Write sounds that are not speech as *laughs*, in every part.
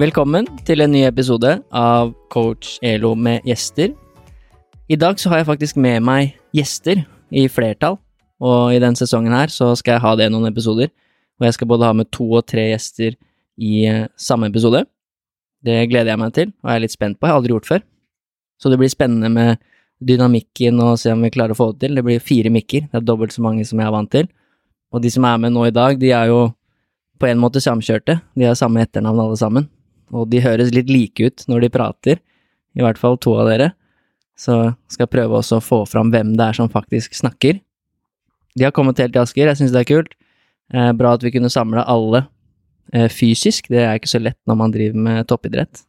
Velkommen til en ny episode av Coach Elo med gjester. I dag så har jeg faktisk med meg gjester i flertall, og i denne sesongen her så skal jeg ha det noen episoder. Og jeg skal både ha med to og tre gjester i eh, samme episode. Det gleder jeg meg til, og jeg er litt spent på. Jeg har aldri gjort før. Så det blir spennende med dynamikken og se om vi klarer å få det til. Det blir fire mikker, det er dobbelt så mange som jeg er vant til. Og de som er med nå i dag, de er jo på en måte samkjørte. De har samme etternavn alle sammen. Og de høres litt like ut når de prater, i hvert fall to av dere. Så skal jeg prøve også å få fram hvem det er som faktisk snakker. De har kommet helt til Asker, jeg syns det er kult. Eh, bra at vi kunne samle alle eh, fysisk, det er ikke så lett når man driver med toppidrett.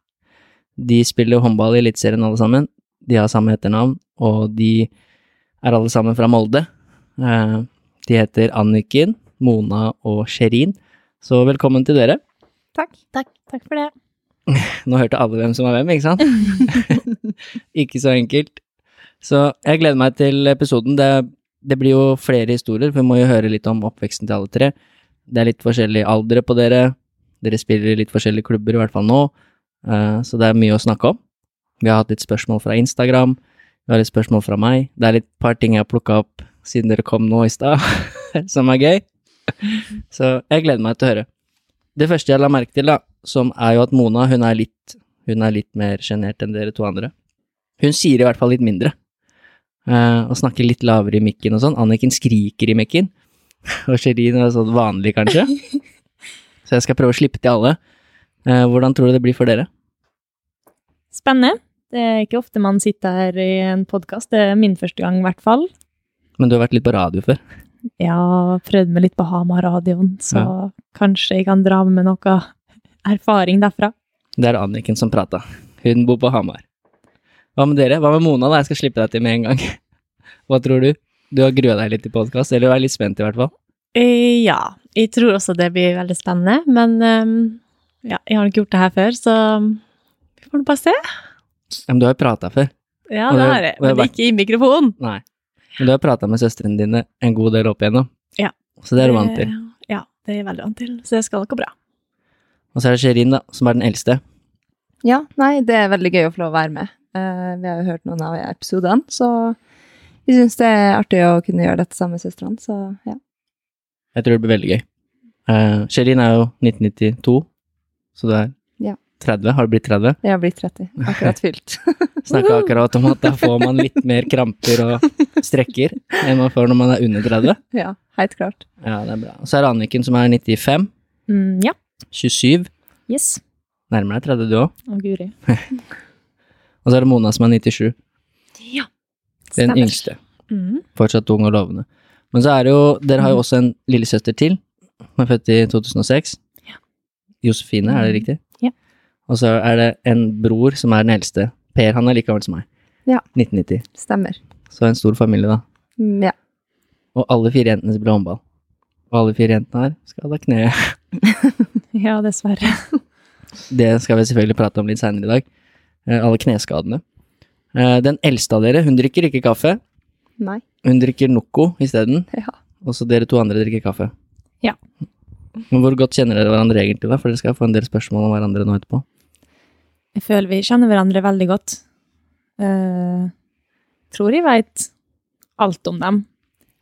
De spiller håndball i Eliteserien alle sammen, de har samme etternavn, og de er alle sammen fra Molde. Eh, de heter Anniken, Mona og Sherin, så velkommen til dere. Takk. Takk. Takk for det. *laughs* Nå hørte alle hvem som var hvem, ikke sant? *laughs* ikke så enkelt. Så jeg gleder meg til episoden. Det, det, blir jo flere historier, for vi må jo høre litt om oppveksten til alle tre. Det er litt forskjellig alder på dere. Dere spiller i litt forskjellige klubber, i hvert fall nå. Uh, så det er mye å snakke om. Vi har hatt litt spørsmål fra Instagram. Vi har litt spørsmål fra meg. Det er litt par ting jeg har plukka opp siden dere kom nå i stad, *laughs* som er gøy. Så jeg gleder meg til å høre. Det første jeg la merke til, da, som er jo at Mona, hun er litt, hun er litt mer sjenert enn dere to andre. Hun sier i hvert fall litt mindre, uh, og snakker litt lavere i mikken og sånn. Anniken skriker i mikken, *laughs* og Sherin er sånn vanlig, kanskje. *laughs* Så jeg skal prøve å slippe til alle. Uh, hvordan tror du det blir for dere? Spennende. Det er ikke ofte man sitter her i en podkast. Det er min første gang, i hvert fall. Men du har vært litt på radio før? Ja, prøvd meg litt på Hamar-radioen, så ja. kanskje jeg kan dra med noe erfaring derfra. Det er Anniken som prata. Hun bor på Hamar. Hva med dere? Hva med Mona, da? Jeg skal slippe deg til med en gang. *laughs* Hva tror du? Du har grua deg litt til podkast, eller du er litt spent i hvert fall? Eh, ja, jeg tror også det blir veldig spennende, men um, ja, jeg har nok gjort det her før, så vi får nå bare se. Men du har jo prata før. Ja, det har jeg, men ikke i mikrofonen. Nei. Men du har prata med søstrene dine en god del opp igjennom, ja. så det er du vant til? Ja, det er jeg veldig vant til, så det skal nok gå bra. Og så er det Sherin, da, som er den eldste. Ja, nei, det er veldig gøy å få lov å være med. Uh, vi har jo hørt noen av episodene, så vi syns det er artig å kunne gjøre dette sammen med søstrene, så ja. Jeg tror det blir veldig gøy. Uh, Sherin er jo 1992, så du er. 30. Har du blitt 30? Jeg har blitt 30. Akkurat fylt. *laughs* Snakka akkurat om at da får man litt mer kramper og strekker enn man får når man er under 30. Ja, helt klart. Ja, det er bra. Så er det Anniken som er 95. Mm, ja. 27. Yes. Nærmer deg 30 du òg. Å, guri. *laughs* og så er det Mona som er 97. Ja. Stemmer. Den yngste. Mm. Fortsatt ung og lovende. Men så er det jo Dere har jo også en lillesøster til, som er født i 2006. Ja. Josefine, er det riktig? Og så er det en bror som er den eldste. Per, han er like gammel som meg. Ja. 1990. Stemmer. Så en stor familie, da. Mm, ja. Og alle fire jentene spiller håndball. Og alle fire jentene her skal ha kneet. *laughs* ja, dessverre. *laughs* Det skal vi selvfølgelig prate om litt seinere i dag. Eh, alle kneskadene. Eh, den eldste av dere, hun drikker ikke kaffe. Nei. Hun drikker Noco isteden. Ja. Og så dere to andre drikker kaffe. Ja. Men hvor godt kjenner dere hverandre egentlig, da? For dere skal få en del spørsmål om hverandre nå etterpå. Jeg føler vi kjenner hverandre veldig godt. Uh, tror jeg veit alt om dem.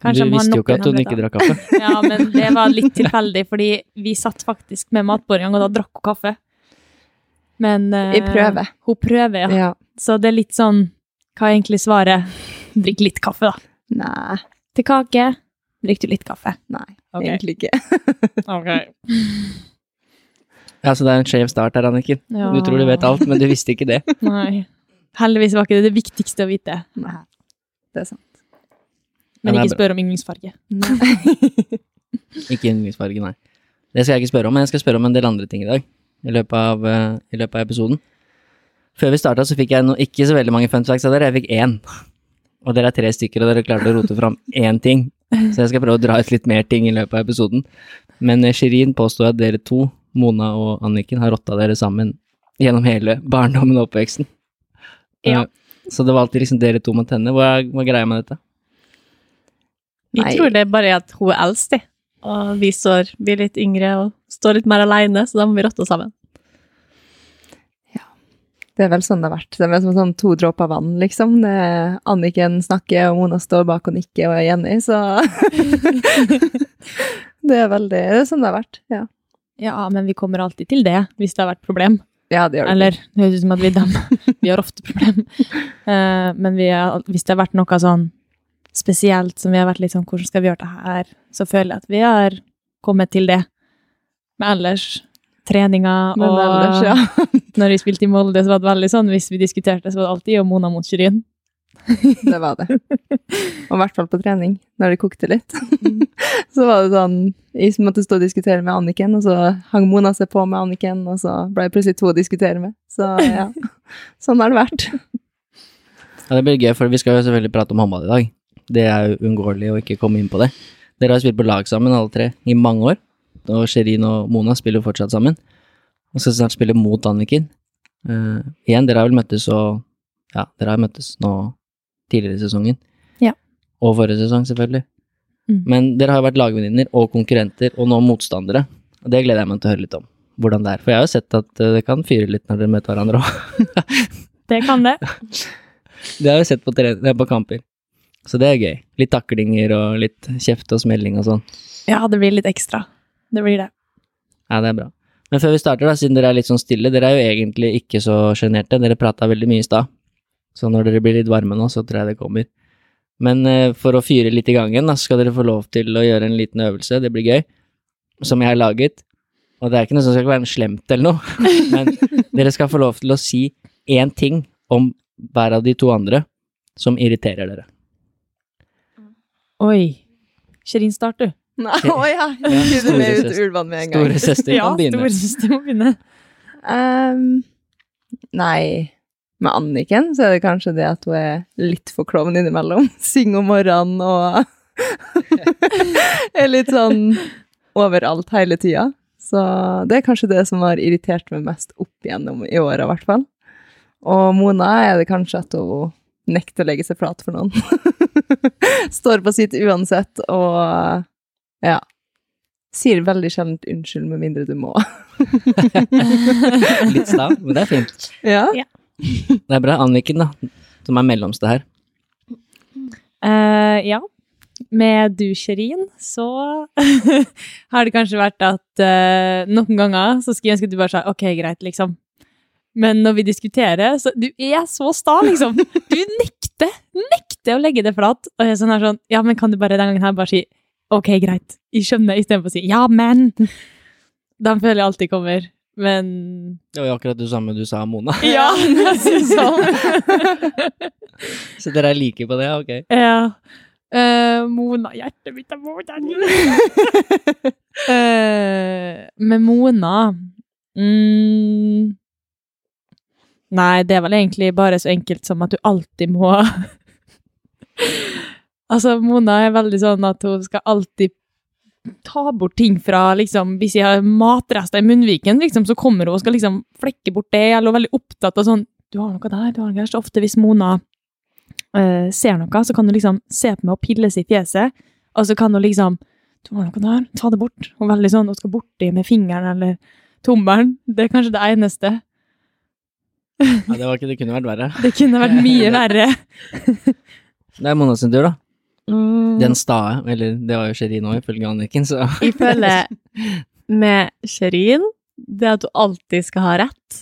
Kanskje du visste jo ikke at hun ikke drakk kaffe. *laughs* ja, men det var litt tilfeldig, fordi vi satt faktisk med matbordet en gang, og da drakk hun kaffe. Men uh, I prøve. Hun prøver, ja. ja. Så det er litt sånn Hva er egentlig svaret? Drikk litt kaffe, da. Nei. Til kake drikker du litt kaffe. Nei, okay. egentlig ikke. *laughs* *laughs* Ok. Ja, så det er en skjev start her, Anniken. Ja. Du tror du vet alt, men du visste ikke det. *laughs* Nei. Heldigvis var ikke det det viktigste å vite. Nei. Det er sant. Men Ja, ikke spør om yndlingsfarge. *laughs* Ikke yndlingsfarge, nei. Det skal jeg ikke spørre om, men jeg skal spørre om en del andre ting i dag. I løpet av, eh, i løpet av episoden. Før vi starta, så fikk jeg no, ikke så veldig mange fun facts av dere. Jeg fikk én. Og dere er tre stykker, og dere klarte å rote fram *laughs* én ting. Så jeg skal prøve å dra ut litt mer ting i løpet av episoden. Men eh, Shirin påstår at dere to, Mona og Anniken, har rotta dere sammen gjennom hele barndommen og oppveksten. Ja. Eh, Så det var alltid liksom dere to mot henne. Hva er, hva er greia med dette? Vi Nei. tror det er bare at hun er eldst. Og vi, står, vi er litt yngre og står litt mer alene, så da må vi rotte oss sammen. Det er vel sånn det har vært. Det er som sånn to dråper vann, liksom. Det er Anniken snakker, og Mona står bak og nikker og er enig, så *laughs* *laughs* Det er veldig Det er sånn det har vært, ja. Ja, men vi kommer alltid til det, hvis det har vært problem. Ja, det gjør det. Eller, det høres ut som at vi, dem, *laughs* vi har ofte problem. Uh, men vi er, hvis det har vært noe sånn spesielt som vi har vært litt sånn, hvordan skal vi gjøre det her? Så føler jeg at vi har kommet til det. Men ellers, treninger og ellers, ja. *laughs* når vi spilte i Molde, så var det veldig sånn, hvis vi diskuterte, så var det alltid jo Mona mot Shirin. Det var det. Og i hvert fall på trening, når det kokte litt. så var det sånn Jeg måtte stå og diskutere med Anniken, og så hang Mona seg på med Anniken, og så ble det plutselig to å diskutere med. Så ja, sånn har det vært. Ja, det blir gøy, for vi skal jo selvfølgelig prate om håndball i dag. Det er jo uunngåelig å ikke komme inn på det. Dere har spilt på lag sammen, alle tre, i mange år. Og Sherin og Mona spiller fortsatt sammen. Og skal snart spille mot Anniken. Uh, igjen, dere har vel møttes og Ja, dere har møttes nå tidligere i sesongen. Ja. Og forrige sesong, selvfølgelig. Mm. Men dere har jo vært lagvenninner og konkurrenter, og nå motstandere. Og det gleder jeg meg til å høre litt om. Hvordan det er. For jeg har jo sett at eh, det kan fyre litt når dere møter hverandre òg. *laughs* Det kan det. *laughs* Det har jeg sett på, tre- på kamper. Så det er gøy. Litt taklinger og litt kjeft og smelling og sånn. Ja, det blir litt ekstra. Det blir det. Ja, det er bra. Men før vi starter, da, siden dere er litt sånn stille, dere er jo egentlig ikke så sjenerte. Dere prata veldig mye i stad. Så når dere blir litt varme nå, så tror jeg det kommer. Men eh, for å fyre litt i gangen, da, skal dere få lov til å gjøre en liten øvelse. Det blir gøy. Som jeg har laget. Og det er ikke noe som skal være slemt eller noe, *laughs* men dere skal få lov til å si én ting om hver av de to andre som irriterer dere. Oi. Kjerin, start du. *laughs* Nei, å ja! Ja, Begynner med ut storesøster. ulvene med en gang. Store søster *laughs* kan begynne. Ja, storesøster må begynne. Um, nei, med Anniken så er det kanskje det at hun er litt for klovn innimellom. *laughs* Synger om morgenen og *laughs* er litt sånn overalt hele tida. Så det er kanskje det som har irritert meg mest opp igjennom i åra, i hvert fall. Og Mona er det kanskje at hun nekter å legge seg flat for noen. *laughs* Står på sitt uansett og ja. Sier veldig sjelden unnskyld med mindre du må. Litt stav, men det er fint. Ja. Det er bra. Anniken, da, som er mellomste her. Uh, ja. Med du, Shirin, så *laughs* har det kanskje vært at uh, noen ganger så skulle jeg ønske at du bare sa ok, greit, liksom. Men når vi diskuterer, så du er så sta, liksom. Du nekter, nekter å legge det flat. Og jeg er sånn her sånn, ja, men kan du bare den gangen her bare si ok, greit, jeg skjønner, istedenfor å si ja, men. De føler jeg alltid kommer. Men Det var jo akkurat det samme du sa, Mona. *laughs* ja, *laughs* nesten sånn. Så dere er like på det, ok. Ja. Uh, Mona, hjertet mitt er Mona. uh, med Mona mm, Nei, det er vel egentlig bare så enkelt som at du alltid må *laughs* Altså, Mona er veldig sånn at hun skal alltid ta bort ting fra liksom, Hvis jeg har matrester i munnviken, liksom, så kommer hun og skal liksom flekke bort det, eller er veldig opptatt av sånn Du har noe der, du har noe der. Så ofte hvis Mona eh, ser noe, så kan hun liksom se på meg og pille seg i fjeset, og så kan hun liksom Du har noe der, ta det bort. Hun er veldig sånn, hun skal borti med fingeren eller tommelen. Det er kanskje det eneste. Ja, det, var ikke, det kunne vært verre. Det kunne vært mye *laughs* verre. Det er Mona sin tur, da. Mm. Den stae, eller det var jo Sherin òg, ifølge Anniken, så *laughs* Ifølge med Sherin, det at hun alltid skal ha rett.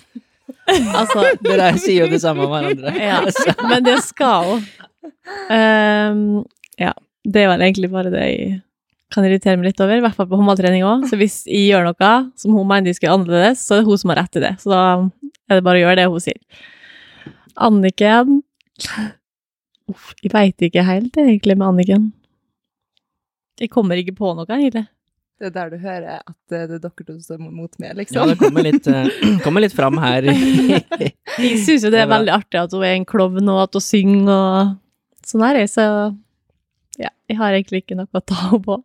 Altså, *laughs* Dere sier jo det samme om hverandre. ja, men det skal hun. Um, ja, det var egentlig bare det jeg kan irritere meg litt over, i hvert fall på håndballtrening òg. Så hvis jeg gjør noe som hun mener de skal gjøre annerledes, så er det hun som har rett til det. Så da er det bare å gjøre det hun sier. Anniken Uff, jeg veit ikke helt egentlig med Anniken. Jeg kommer ikke på noe, egentlig. Det er der du hører at eh, det er dere to som står mot meg, Ja, liksom. det kommer litt, eh, *clears throat* kommer litt fram her. *laughs* Jeg syns jo det er veldig artig at hun er en klovn, og at hun synger og sånn her, så ja, jeg har egentlig ikke noe å ta henne på.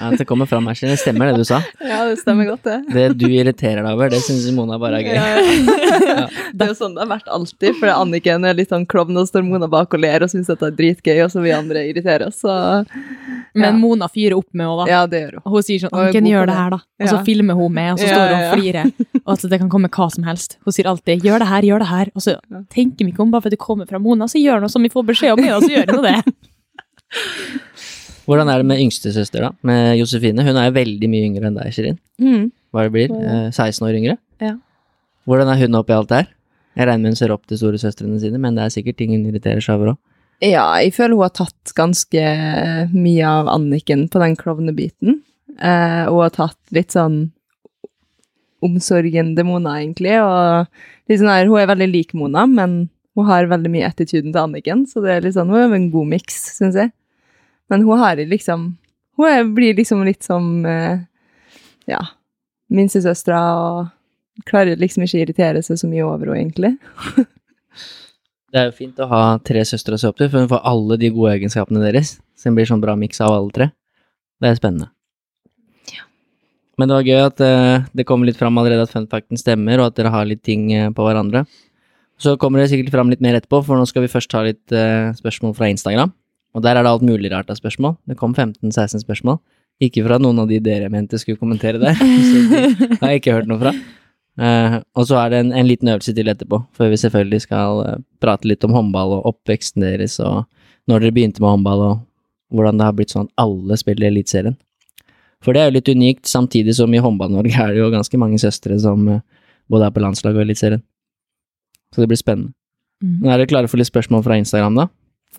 Ja, det kommer fram her, Kjell. Det stemmer det du sa. Ja, det stemmer godt, det. Det du irriterer deg over, det syns Mona bare er gøy. Ja, ja. Det er jo sånn det har vært alltid, for Anniken er litt sånn klovn, og står Mona bak og ler og syns at det er dritgøy, og så vi andre irriterer oss, så Men Mona fyrer opp med henne, da. ja, det gjør hun. Og hun sier sånn Anniken, gjør det her, da. Og så Ja. filmer hun med, og så står hun og flirer. Og at det kan komme hva som helst. Hun sier alltid 'gjør det her, gjør det her'. Og så tenker vi ikke om bare fordi det kommer fra Mona, så gjør noe som vi får beskjed om, og så gjør hun det. *laughs* Hvordan er det med yngstesøster, da? Med Josefine? Hun er jo veldig mye yngre enn deg, Shirin. Mm. Hva det blir eh, 16 år yngre? Ja. Hvordan er hun oppi alt det her? Jeg regner med hun ser opp til storesøstrene sine, men det er sikkert ting hun irriterer seg over òg. Ja, jeg føler hun har tatt ganske mye av Anniken på den klovnebiten. Eh, og har tatt litt sånn omsorgende Mona, egentlig. Og litt sånn her, hun er veldig lik Mona, men hun har veldig mye attituden til Anniken, så det er litt sånn, hun er en god miks, syns jeg. Men hun har liksom Hun er, blir liksom litt som eh, ja, minstesøstera og klarer liksom ikke å irritere seg så mye over henne, egentlig. *laughs* Det er jo fint å ha tre søstre å se opp til, for hun får alle de gode egenskapene deres. Så hun blir sånn bra miks av alle tre. Det er spennende. Men det var gøy at uh, det kommer litt fram allerede at funfacten stemmer, og at dere har litt ting uh, på hverandre. Så kommer det sikkert fram litt mer etterpå, for nå skal vi først ta litt uh, spørsmål fra Instagram. Og der er det alt mulig rart av spørsmål. Det kom 15-16 spørsmål. Ikke fra noen av de dere mente skulle kommentere der. *laughs* Så de har jeg ikke hørt noe fra. Uh, og så er det en, en liten øvelse til etterpå, før vi selvfølgelig skal uh, prate litt om håndball og oppveksten deres, og når dere begynte med håndball, og hvordan det har blitt sånn at alle spiller i Eliteserien. For det er jo litt unikt, samtidig som i Håndball-Norge er det jo ganske mange søstre som uh, både er på landslaget og Eliteserien. Så det blir spennende. Mm. Nå er dere klare for litt spørsmål fra Instagram, da?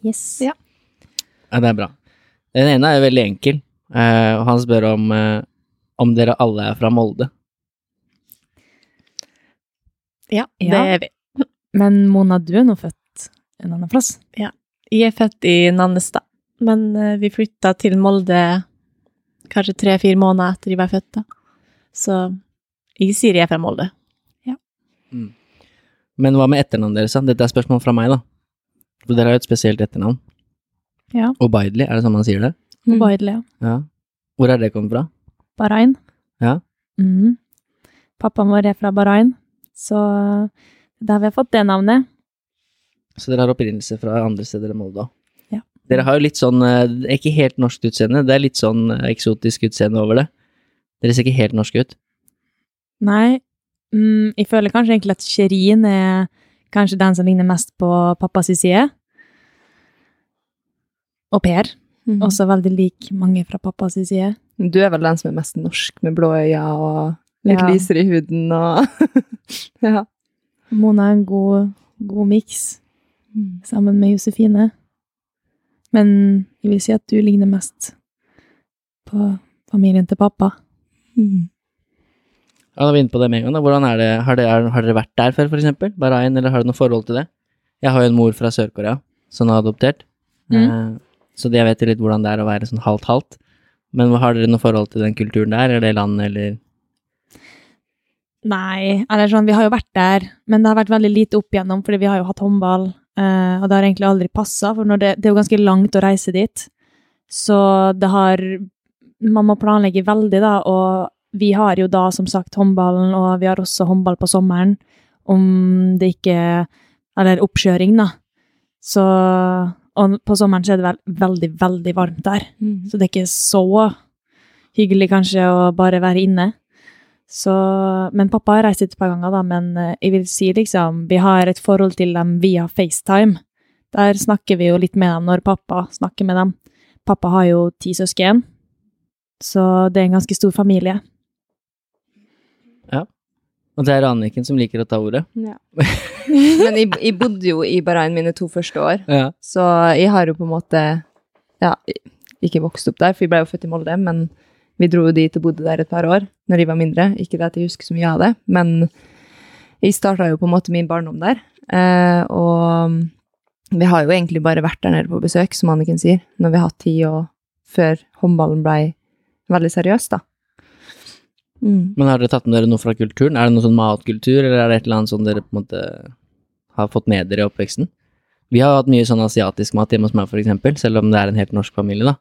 Yes. Ja. Ja, det er bra. Den ene er veldig enkel, eh, og han spør om, eh, om dere alle er fra Molde. Ja, det Ja. er vi. Men Mona, du er nå født en annen plass. Jeg er født i Nannestad, men eh, vi flytta til Molde kanskje tre-fire måneder etter jeg var født. da. Så jeg sier jeg er fra Molde. Men hva med etternavnet deres? da? Dette er spørsmål fra meg, da. For dere har jo et spesielt etternavn. Ja. Obaidli, er det sånn man sier det? Mm. Ubaidelig, ja. Ja. Hvor er det kommet fra? Bahrain. Ja. Mm. Pappaen vår er fra Bahrain, så da har vi fått det navnet. Så dere har opprinnelse fra andre steder enn Molde? Ja. Dere har jo litt sånn eh, det er Ikke helt norsk utseende, det er litt sånn eh, eksotisk utseende over det. Dere ser ikke helt norske ut. Nei, mm, jeg føler kanskje egentlig at Sherin er kanskje den som ligner mest på pappas side. Og Per, Mhm. også veldig lik mange fra pappas side. Du er vel den som er mest norsk, med blå øyne og litt Ja. lysere i huden og *laughs* Ja. Mona er en god, god miks, sammen med Josefine. Men jeg vil si at du ligner mest på familien til pappa. Mm. Ja, da er vi inne på det med en gang. da. Hvordan er det, har, dere, har dere vært der før, eksempel? Bahrain, eller har dere noe forhold til det? Jeg har jo en mor fra Sør-Korea som er adoptert, Mm. eh, så jeg vet jo litt hvordan det er å være sånn halvt-halvt. Men har dere noe forhold til den kulturen der, eller det landet, eller Nei, eller sånn, vi har jo vært der, men det har vært veldig lite opp igjennom, fordi vi har jo hatt håndball, eh, og det har egentlig aldri passa, for det, det er jo ganske langt å reise dit. Så det har Man må planlegge veldig, da, og vi har jo da som sagt håndballen, og vi har også håndball på sommeren, om det ikke Eller oppkjøring, da. Så Og på sommeren så er det vel veldig, veldig varmt der. Mm. Så det er ikke så hyggelig kanskje å bare være inne. Så, men pappa har reist et par ganger, da, men eh, jeg vil si liksom Vi har et forhold til dem via FaceTime. Der snakker vi jo litt med dem når pappa snakker med dem. Pappa har jo ti søsken, så det er en ganske stor familie. Og det er Anniken som liker å ta ordet. Ja. *laughs* Men jeg, jeg bodde jo i Bahrain mine to første år, Ja. så jeg har jo på en måte ja, ikke vokst opp der, for jeg ble jo født i Molde, men vi dro jo dit og bodde der et par år når jeg var mindre. Ikke det at jeg husker så mye av det, men jeg starta jo på en måte min barndom der. Eh, og Vi har jo egentlig bare vært der nede på besøk, som Anniken sier, når vi har hatt tid, og før håndballen blei veldig seriøs, da. Mm. Men har dere tatt med dere noe fra kulturen? Er det noe sånn matkultur, eller er det et eller annet som dere på en måte har fått med dere i oppveksten? Vi har hatt mye sånn asiatisk mat hjemme hos meg, for eksempel, selv om det er en helt norsk familie, da.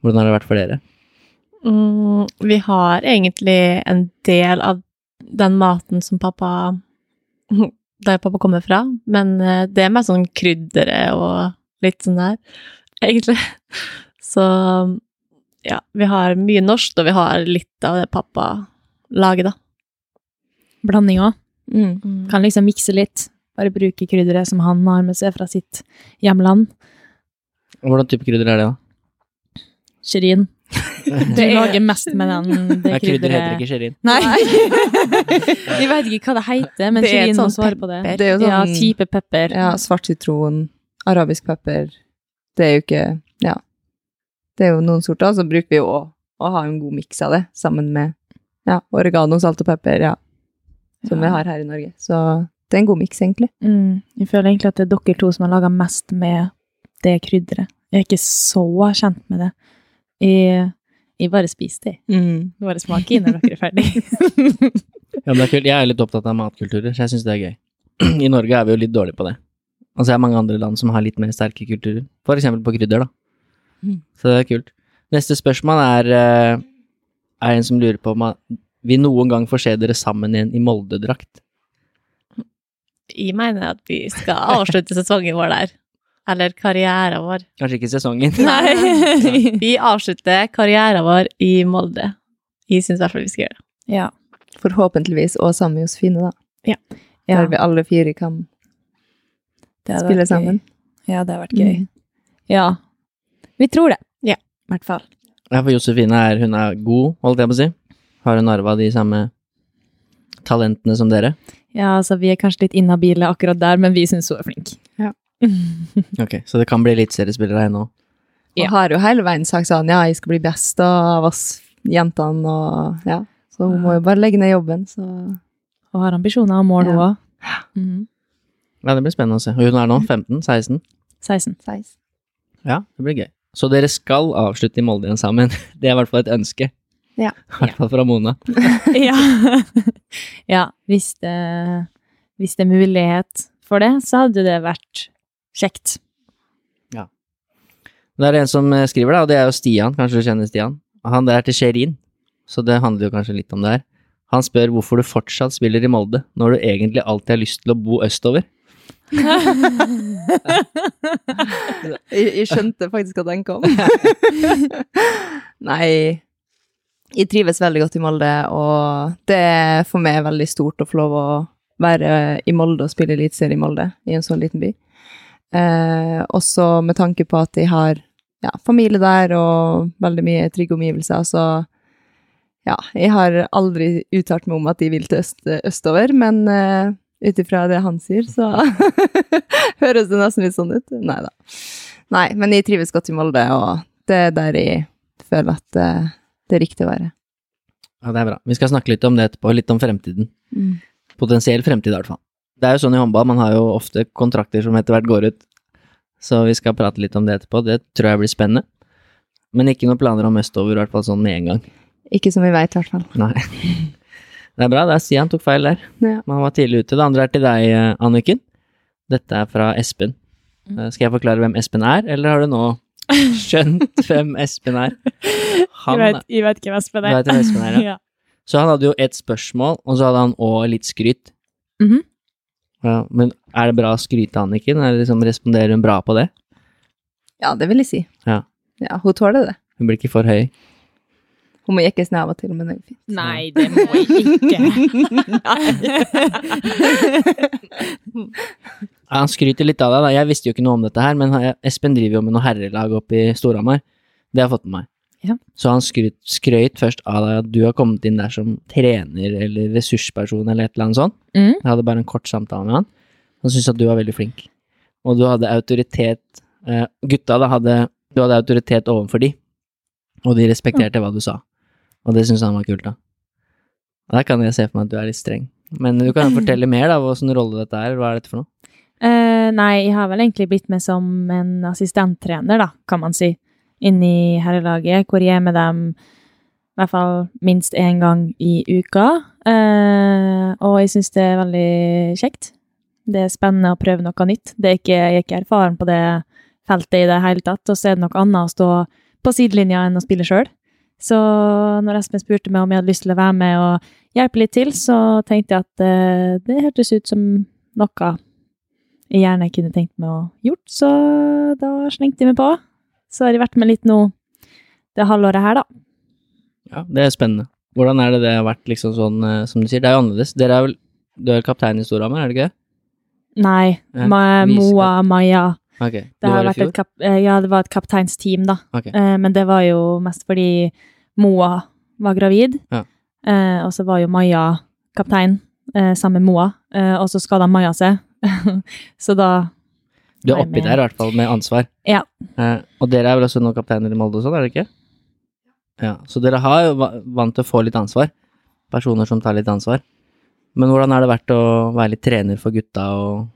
Hvordan har det vært for dere? Mm, vi har egentlig en del av den maten som pappa *laughs* Der pappa kommer fra, men eh, det er mer sånn krydderet og litt sånn der, *laughs* egentlig. Så ja, vi har mye norsk, og vi har litt av det pappa lager, da. Blanding Mm. Mm. Kan liksom mikse litt. Bare bruke krydderet som han har med seg fra sitt hjemland. Hvordan type krydder er det, da? Shirin. *laughs* Du lager mest med den, det Ja, krydder heter ikke sherin. Nei! *laughs* Vi vet ikke hva det heter, men Det er Shirin må svare på det. Det er jo sånn Ja, type pepper. Ja, svart sitron, arabisk pepper. Det er jo ikke. Det er jo noen sorter, så bruker vi jo å, å ha en god miks av det, sammen med ja, oregano, salt og pepper, ja, som vi har her i Norge. Så det er en god miks, egentlig. Mm, jeg føler egentlig at det er dere to som har laga mest med det krydderet. Jeg er ikke så kjent med det. Jeg, jeg bare spiser det. Mm. Bare smaker når dere er ferdig. *laughs* Ja, men det er kult. Jeg er litt opptatt av matkulturer, så jeg syns det er gøy. *clears throat* I Norge er vi jo litt dårlige på det. Og så er det mange andre land som har litt mer sterke kulturer. For eksempel på krydder, da. Mm. Så det er kult. Neste spørsmål er eh, Er en som lurer på om vi noen gang får se dere sammen igjen i Molde-drakt. Jeg mener at vi skal avslutte sesongen vår der. Eller karrieren vår. Kanskje ikke sesongen. *laughs* Nei. Vi avslutter karrieren vår i Molde. Jeg syns i hvert fall vi skal gjøre det. ja. Forhåpentligvis, og sammen med Josefine, da. ja. Der vi alle fire kan spille vært gøy. sammen. Ja, det har vært gøy. Mm. Ja. Vi tror det. Ja. I hvert fall. Ja, for Josefine er, hun er god, holdt jeg på å si. Har hun arva de samme talentene som dere? Ja, altså, vi er kanskje litt inhabile akkurat der, men vi syns hun er flink. Ja. *laughs* Ok, så det kan bli eliteseriespillere her nå. Ja. Og har jo hele veien sagt sånn ja, jeg skal bli best av oss jentene, og ja. Så hun må jo bare legge ned jobben, så Og har ambisjoner og mål, hun Ja. òg. Mhm. Ja, det blir spennende å se. Og hun er nå 15? 16? 16. seis. Ja, det blir gøy. Så dere skal avslutte i Molde igjen sammen. *laughs* Det er i hvert fall et ønske. Ja. *laughs* I hvert fall fra Mona. *laughs* ja. ja, hvis det, hvis det er mulighet for det, så hadde det vært kjekt. Det er en som eh, skriver, da, og det er jo Stian. Kanskje du kjenner Stian? Han der er til Sherin, så det handler jo kanskje litt om det her. Han spør hvorfor du fortsatt spiller i Molde, når du egentlig alltid har lyst til å bo østover. Jeg, jeg skjønte faktisk at den kom. *laughs* Nei, jeg trives veldig godt i Molde, og det er for meg veldig stort å få lov å være i Molde og spille eliteserie i Molde, i en sånn liten by. Eh, også med tanke på at jeg har ja, familie der og veldig mye trygge omgivelser, så ja, jeg har aldri uttalt meg om at de vil til øst, østover, men uh, ut ifra det han sier, så *laughs* høres det nesten litt sånn ut. Nei da. Nei, men jeg trives godt i Molde, og det er der jeg føler at det, det er riktig å være. Ja, det er bra. Vi skal snakke litt om det etterpå, litt om fremtiden. Potensiell fremtid, i hvert fall. Det er jo sånn i håndball, man har jo ofte kontrakter som etter hvert går ut, så vi skal prate litt om det etterpå. Det tror jeg blir spennende. Men ikke noen planer om østover, i hvert fall sånn med en gang. Ikke som vi vet, i hvert fall. Nei. *laughs* Det er bra, det er Stian tok feil der. Ja. Man var tidlig ute. Det andre er til deg, eh, Anniken. Dette er fra Espen. Mm. Eh, Skal jeg forklare hvem Espen er, eller har du nå skjønt *laughs* hvem Espen er? Han, jeg, vet, jeg vet hvem Espen er. hvem Espen er, *laughs* ja. Så han hadde jo ett spørsmål, og så hadde han òg litt skryt. Mhm. Ja, men er det bra å skryte, Anniken? Er liksom, responderer hun bra på det? Ja, det vil jeg si. Ja. Ja, hun tåler det. Hun blir ikke for høy? Hun må jekkes ned av og til, men det er fint. Nei, det må jeg ikke. *laughs* Han skryter litt av deg, da. Jeg visste jo ikke noe om dette her, men Espen driver jo med noe herrelag oppe i Storhamar. Det har jeg fått med meg. Ja. Så han skryt, skrøyt først av deg at du har kommet inn der som trener eller ressursperson eller et eller annet sånt. Mm. Jeg hadde bare en kort samtale med han. Han syntes at du var veldig flink. Og du hadde autoritet eh, Gutta da hadde Du hadde autoritet overfor de, og de respekterte hva du sa. Og det syns han var kult, da. Og Der kan jeg se for meg at du er litt streng. Men du kan fortelle mer, da, hvilken rolle dette er. Hva er dette for noe? Uh, nei, jeg har vel egentlig blitt med som en assistenttrener, da, kan man si, inni herrelaget, hvor jeg er med dem i hvert fall minst én gang i uka. Uh, og jeg syns det er veldig kjekt. Det er spennende å prøve noe nytt. Det er ikke, jeg er ikke erfaren på det feltet i det hele tatt, og så er det noe annet å stå på sidelinja enn å spille sjøl. Så når Espen spurte meg om jeg hadde lyst til å være med og hjelpe litt til, så tenkte jeg at eh, det hørtes ut som noe jeg gjerne kunne tenkt meg å gjort, så da slengte jeg meg på. Så har jeg vært med litt nå det halvåret her, da. Ja, det er spennende. Hvordan er det det har vært liksom sånn, eh, som du sier, det er jo annerledes. Dere er vel, du er kaptein i Storhamar, er det ikke det? Nei, Ja, Moa, Maja Ok, Det har vært et kap eh, ja, det var et kapteinsteam, da. Okay. Eh, men det var jo mest fordi Moa var gravid. Ja. Eh, og så var jo Maja kaptein eh, sammen med Moa, eh, og så skada Maja seg. *laughs* så da du er oppi med- der i hvert fall, med ansvar. Ja. Eh, og dere er vel også noen kapteiner i Molde og sånn, er det ikke? Ja, så dere har jo vant til å få litt ansvar. Personer som tar litt ansvar. Men hvordan har det vært å være litt trener for gutta og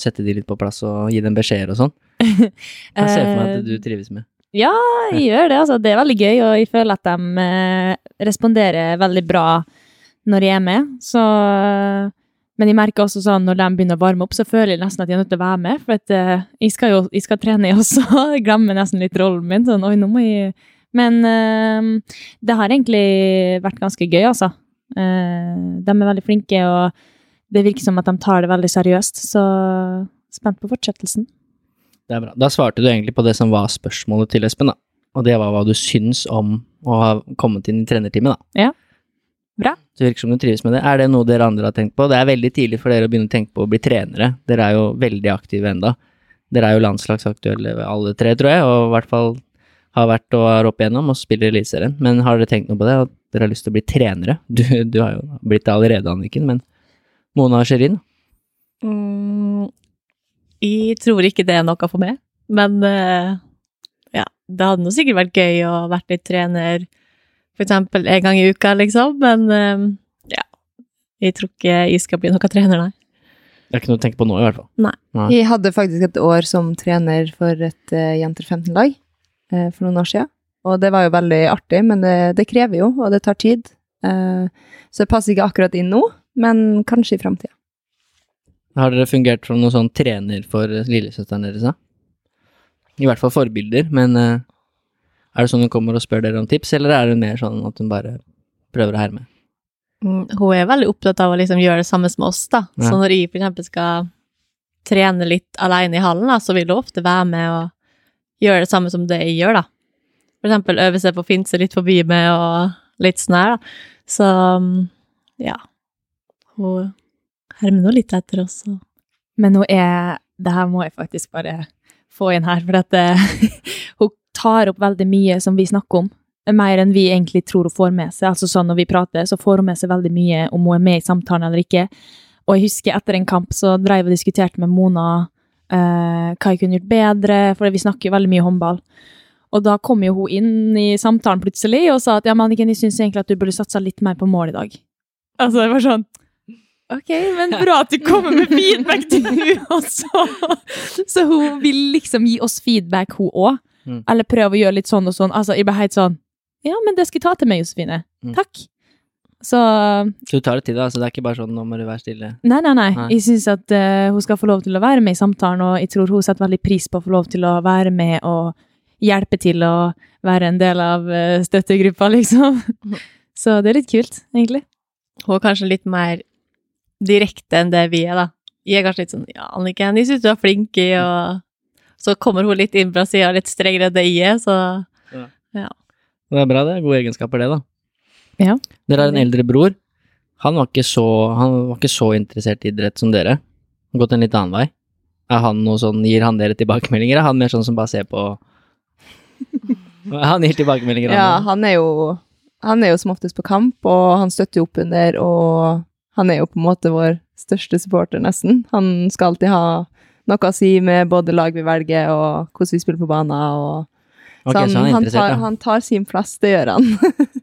sette de litt på plass og gi dem beskjeder og sånn? *laughs* Jeg ser for meg Eh, at du trives med. Ja, jeg gjør det. Altså, det er veldig gøy, og jeg føler at de eh, responderer veldig bra når jeg er med. Så, men jeg merker også sånn når de begynner å varme opp, så føler jeg nesten at jeg er nødt til å være med. For at, uh, jeg skal jo jeg skal trene, *laughs* jeg også. Jeg glemmer nesten litt rollen min. Sånn, oi, nå må jeg Men uh, det har egentlig vært ganske gøy, altså. Uh, de er veldig flinke, og det virker som at de tar det veldig seriøst. Så spent på fortsettelsen. Det er bra. Da svarte du egentlig på det som var spørsmålet til Espen, da. Og det var hva du syns om å ha kommet inn i trenerteamet, da. Ja. Bra. Det virker som du trives med det. Er det noe dere andre har tenkt på? Det er veldig tidlig for dere å begynne å tenke på å bli trenere. Dere er jo veldig aktive enda. Dere er jo landslagsaktuelle alle tre, tror jeg, og i hvert fall har vært og er opp igjennom og spiller i Eliteserien. Men har dere tenkt noe på det, at dere har lyst til å bli trenere? Du, du har jo blitt det allerede, Anniken, men Mona og Sherin? Mm, jeg tror ikke det er noe for meg, men eh, ja, det hadde nå sikkert vært gøy å vært litt trener for eksempel en gang i uka, liksom, men eh, ja, jeg tror ikke jeg skal bli noen trener, nei. Det er ikke noe å tenke på nå, i hvert fall. Nei. Nei. Jeg hadde faktisk et år som trener for et uh, jenter 15-lag uh, for noen år siden. Og det var jo veldig artig, men det, det krever jo, og det tar tid. Uh, så det passer ikke akkurat inn nå, men kanskje i framtida. Har dere fungert som noen sånn trener for lillesøsteren deres, da? I hvert fall forbilder, men uh, er det sånn hun kommer og spør dere om tips, eller er det mer sånn at hun bare prøver å herme? Mm, Hun er veldig opptatt av å liksom gjøre det samme som oss, da. Ja. Så når jeg eksempel skal trene litt alene i hallen, da, så vil hun ofte være med og gjøre det samme som det jeg gjør, da. For eksempel øve seg på å finne seg litt forbi meg og litt sånn her, da. Så mm, ja. Hun hermer nå litt etter oss. Og... Men hun er Det her må jeg faktisk bare få inn her, for at eh, *laughs* hun tar opp veldig mye som vi snakker om. Mer enn vi egentlig tror hun får med seg. Altså sånn Når vi prater, så får hun med seg veldig mye om hun er med i samtalen eller ikke. Og jeg husker etter en kamp så drev og diskuterte med Mona eh, hva jeg kunne gjort bedre, for vi snakker jo veldig mye håndball. Og da kom jo hun inn i samtalen plutselig og sa at ja, Manniken, jeg syns egentlig at du burde satsa litt mer på mål i dag. Altså, det var sånn Ok, men bra at du kommer med feedback til hun også! Så hun vil liksom gi oss feedback, hun òg. Mm. Eller prøve å gjøre litt sånn og sånn. Altså, jeg ble helt sånn Ja, men det skal jeg ta til meg, Josefine. Mm. Takk. Så Så du tar det til deg, altså det er ikke bare sånn 'nå må du være stille'? Nei, nei, nei. Nei. Jeg syns at uh, hun skal få lov til å være med i samtalen, og jeg tror hun setter veldig pris på å få lov til å være med og hjelpe til å være en del av uh, støttegruppa, liksom. Så det er litt kult, egentlig. Hun er kanskje litt mer direkte enn det vi er, da. Jeg er kanskje litt sånn Ja, Anniken, jeg syns du er flink i og Så kommer hun litt inn fra sida, litt strengere enn det jeg er, så ja. Det er bra, det. Gode egenskaper, det, da. Ja. Dere har en eldre bror. Han var ikke så, han var ikke så interessert i idrett som dere. Han Gått en litt annen vei. Er han noe sånn, Gir han dere tilbakemeldinger? Er han mer sånn som bare ser på Han gir tilbakemeldinger, Ja, han. han er jo han er jo som oftest på kamp, og han støtter jo opp under, og han er jo på en måte vår største supporter, nesten. Han skal alltid ha noe å si med både lag vi velger, og hvordan vi spiller på banen, og Okay, så han, han tar, ja. han tar sin plass, det gjør han.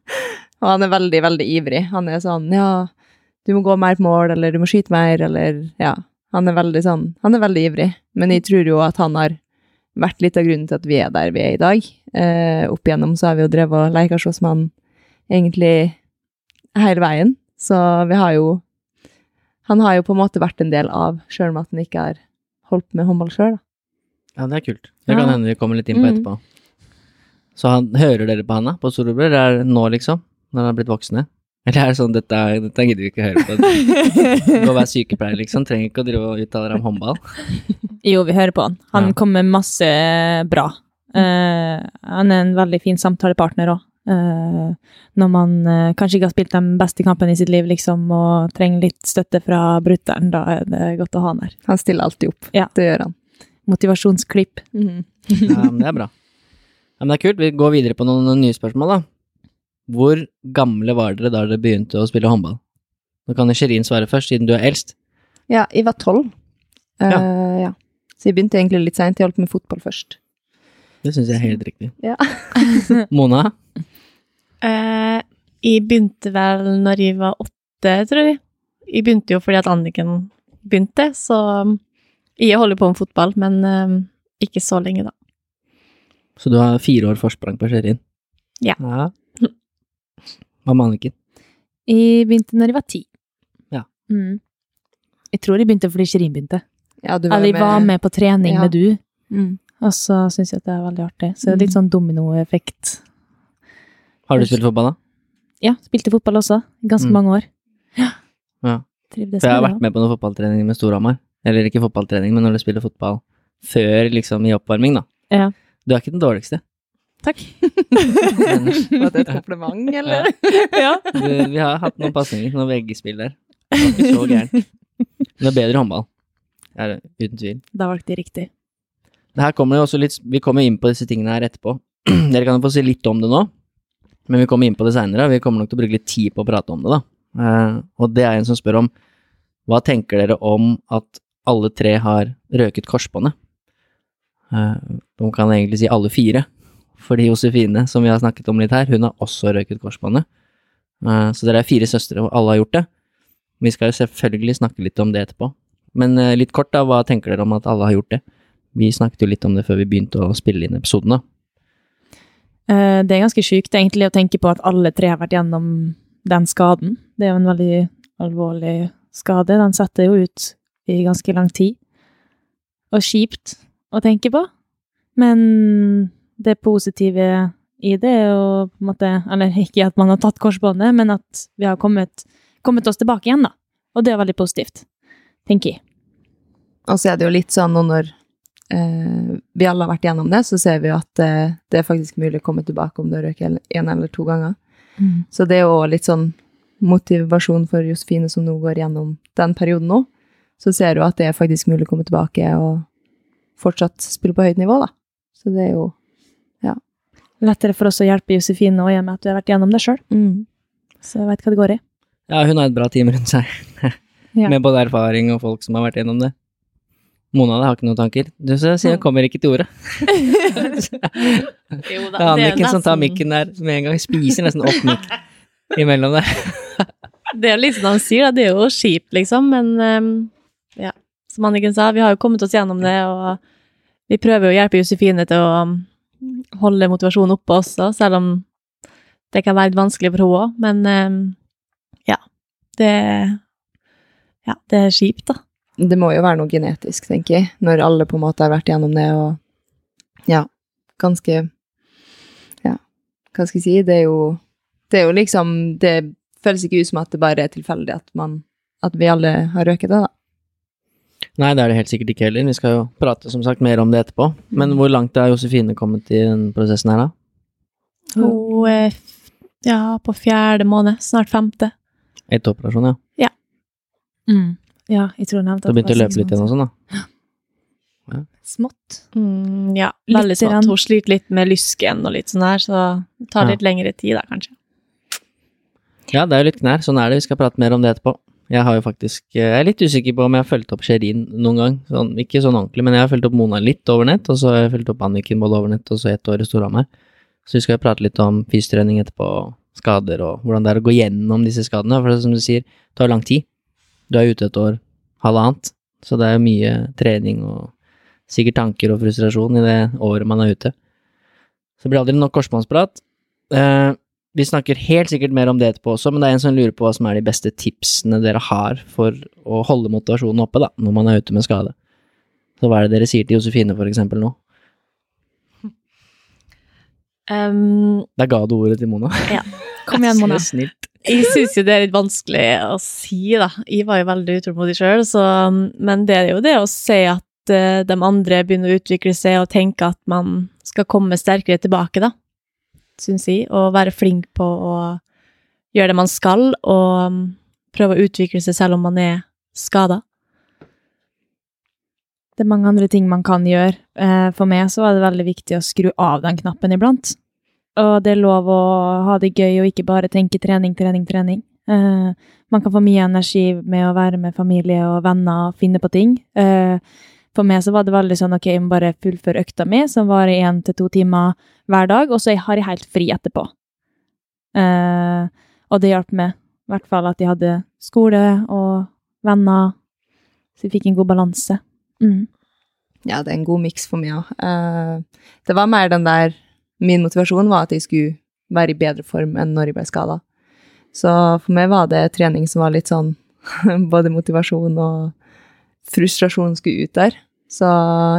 *laughs* og han er veldig, veldig ivrig. Han er sånn, ja, du må gå mer på mål, eller du må skyte mer, eller ja. Han er veldig sånn Han er veldig ivrig, men jeg tror jo at han har vært litt av grunnen til at vi er der vi er i dag. Eh, opp igjennom så har vi jo drevet og leka oss med han egentlig hele veien, så vi har jo Han har jo på en måte vært en del av, sjøl om at han ikke har holdt med håndball sjøl, da. Ja, det er kult. Det kan Ja. hende vi kommer litt inn på Mm. etterpå. Så han, hører dere på han da, på storebror? Det er nå, liksom? Når han er blitt voksne? Eller er det sånn, dette, dette gidder vi ikke høre på. Du må være sykepleier, liksom. Trenger ikke å drive og uttale deg om håndball. Jo, vi hører på han. Han Ja. kommer med masse bra. Uh, han er en veldig fin samtalepartner òg. Når man eh, kanskje ikke har spilt den beste kampen i sitt liv, liksom, og trenger litt støtte fra brutter'n, da er det godt å ha han her. Han stiller alltid opp. Ja. Det gjør han. Motivasjonsklipp. *laughs* Ja, men det er bra. Ja, men det er kult. Vi går videre på noen, noen nye spørsmål, da. Hvor gamle var dere da dere begynte å spille håndball? Nå kan Sherin svare først, siden du er eldst. Ja, jeg var tolv. Ja. Eh, ja. Så jeg begynte egentlig litt seint. Jeg holdt med fotball først. Det syns jeg er helt riktig. Ja. Mona? *laughs* Eh, jeg begynte vel når jeg var åtte, tror jeg. Jeg begynte jo fordi at Anniken begynte, så jeg holder på med fotball, men eh, ikke så lenge, da. Så du har fire år forsprang på Sherin? Ja. ja. Hva med Anniken? Jeg begynte når jeg var ti. Ja. Mm. Jeg tror jeg begynte fordi Sherin begynte. Ja, du Eller jeg var med på trening Ja. med du, Mm. og så syns jeg at det er veldig artig. Så det er litt sånn dominoeffekt. Har du spilt fotball, da? Ja, spilte fotball også. Ganske Mm. mange år. Ja. *gasps* Ja. Trivdes For jeg har vært med på noen fotballtrening med Storhamar. Eller ikke fotballtrening, men når du spiller fotball før, liksom, i oppvarming, da. Ja. Du er ikke den dårligste. Takk. *laughs* Var det et kompliment, *laughs* eller? ja. *laughs* Du, vi har hatt noen pasninger, noen veggespill der. Det var ikke så gærent. Men det er bedre håndball. Er det, uten tvil. Da valgte de riktig. Det her kommer jo også litt Vi kommer inn på disse tingene her etterpå. *clears throat* Dere kan jo få si litt om det nå, men vi kommer inn på det seinere. Vi kommer nok til å bruke litt tid på å prate om det, da. Eh, og det er en som spør om hva tenker dere om at alle tre har røket korsbåndet? Eh, de kan egentlig si alle fire, fordi Josefine, som vi har snakket om litt her, hun har også røket korsbåndet. Eh, så dere er fire søstre, og alle har gjort det. Vi skal jo selvfølgelig snakke litt om det etterpå. Men litt kort, da, hva tenker dere om at alle har gjort det? Vi snakket jo litt om det før vi begynte å spille inn episoden, da. Eh, Det er ganske sjukt egentlig å tenke på at alle tre har vært gjennom den skaden. Det er jo en veldig alvorlig skade. Den setter jo ut i ganske lang tid. Og kjipt å tenke på. Men det positive i det er jo på en måte Eller ikke at man har tatt korsbåndet, men at vi har kommet, kommet oss tilbake igjen, da. Og det er veldig positivt, tenker jeg. Og så er det jo litt sånn nå når vi alle har vært gjennom det, så ser vi jo at eh, det er faktisk mulig å komme tilbake om du har røket en eller to ganger. Så det er jo litt sånn motivasjon for Josefine som nå går gjennom den perioden nå. Så ser du at det er faktisk mulig å komme tilbake og fortsatt spille på høyt nivå, da. Så det er jo ja. Lettere for oss å hjelpe Josefine og med at du har vært gjennom det sjøl. Så jeg veit hva det går i. Ja, hun har et bra team rundt seg, *laughs* Ja. med både erfaring og folk som har vært gjennom det. Mona har ikke noen tanker. Du sier hun kommer ikke til ordet. *laughs* Jo Det er Anniken som tar mikken der med en gang. Spiser nesten opp mikk imellom der. *laughs* Det er litt som han sier, da. Det er jo kjipt, liksom, men ehm, ja. Som Anniken sa, vi har jo kommet oss gjennom det, og vi prøver jo å hjelpe Josefine til å um, holde motivasjonen oppe også, selv om det kan være vanskelig for henne òg. Men ehm, ja. Det Ja, det er kjipt, da. Det må jo være noe genetisk, tenker jeg, når alle på en måte har vært gjennom det, og ja, ganske Ja, hva skal jeg si? Det er jo Det er jo liksom Det føles ikke ut som at det bare er tilfeldig at man At vi alle har røket det, da. Nei, det er det helt sikkert ikke heller. Vi skal jo prate som sagt mer om det etterpå. Men hvor langt er Josefine kommet i den prosessen her, da? Hun er ja, på fjerde måned, snart femte. Etter operasjon, ja. Mm. Ja, jeg tror hun nevnte Du begynte å løpe litt igjen og sånn, da? Smått. Mm, ja, veldig smått. Hun sliter litt med lysken og litt sånn her, så det tar Ja. litt lengre tid da, kanskje. Ja, det er jo litt knær. Sånn er det. Vi skal prate mer om det etterpå. Jeg har jo faktisk Jeg er litt usikker på om jeg har fulgt opp Sherin noen gang. Sånn, ikke sånn ordentlig, men jeg har fulgt opp Mona litt over nett, og så har jeg fulgt opp Anniken både over nett og så ett år i Storhamar. Så vi skal prate litt om fysiotrening etterpå, skader og hvordan det er å gå gjennom disse skadene. For det er som du sier, det tar lang tid. Du er ute et år, halvannet. Så det er jo mye trening og sikkert tanker og frustrasjon i det året man er ute. Så det blir aldri nok korsbåndsprat. Eh, vi snakker helt sikkert mer om det etterpå også, men det er en som lurer på hva som er de beste tipsene dere har for å holde motivasjonen oppe da, når man er ute med skade. Så hva er det dere sier til Josefine for eksempel nå? *laughs* Um, Der ga du ordet til Mona. Ja. Kom igjen, *laughs* Mona. Så snilt. Jeg syns jo det er litt vanskelig å si, da. Jeg var jo veldig utålmodig sjøl, men det er jo det å se at uh, de andre begynner å utvikle seg og tenke at man skal komme sterkere tilbake, da. Syns jeg. Og være flink på å gjøre det man skal, og mm, prøve å utvikle seg selv om man er skada. Det er mange andre ting man kan gjøre. Eh, For meg så er det veldig viktig å skru av den knappen iblant. Og det er lov å ha det gøy og ikke bare tenke trening, trening, trening. Uh, Man kan få mye energi med å være med familie og venner og finne på ting. Uh, For meg så var det veldig sånn ok, jeg må bare fullføre økta mi, som varer én til to timer hver dag, og så har jeg helt fri etterpå. Uh, Og det hjalp meg. I hvert fall at jeg hadde skole og venner, så jeg fikk en god balanse. Mm. Ja, det er en god miks for meg òg. det var mer den der Min motivasjon var at jeg skulle være i bedre form enn når jeg ble skada. Så for meg var det trening som var litt sånn *laughs* Både motivasjon og frustrasjon skulle ut der. Så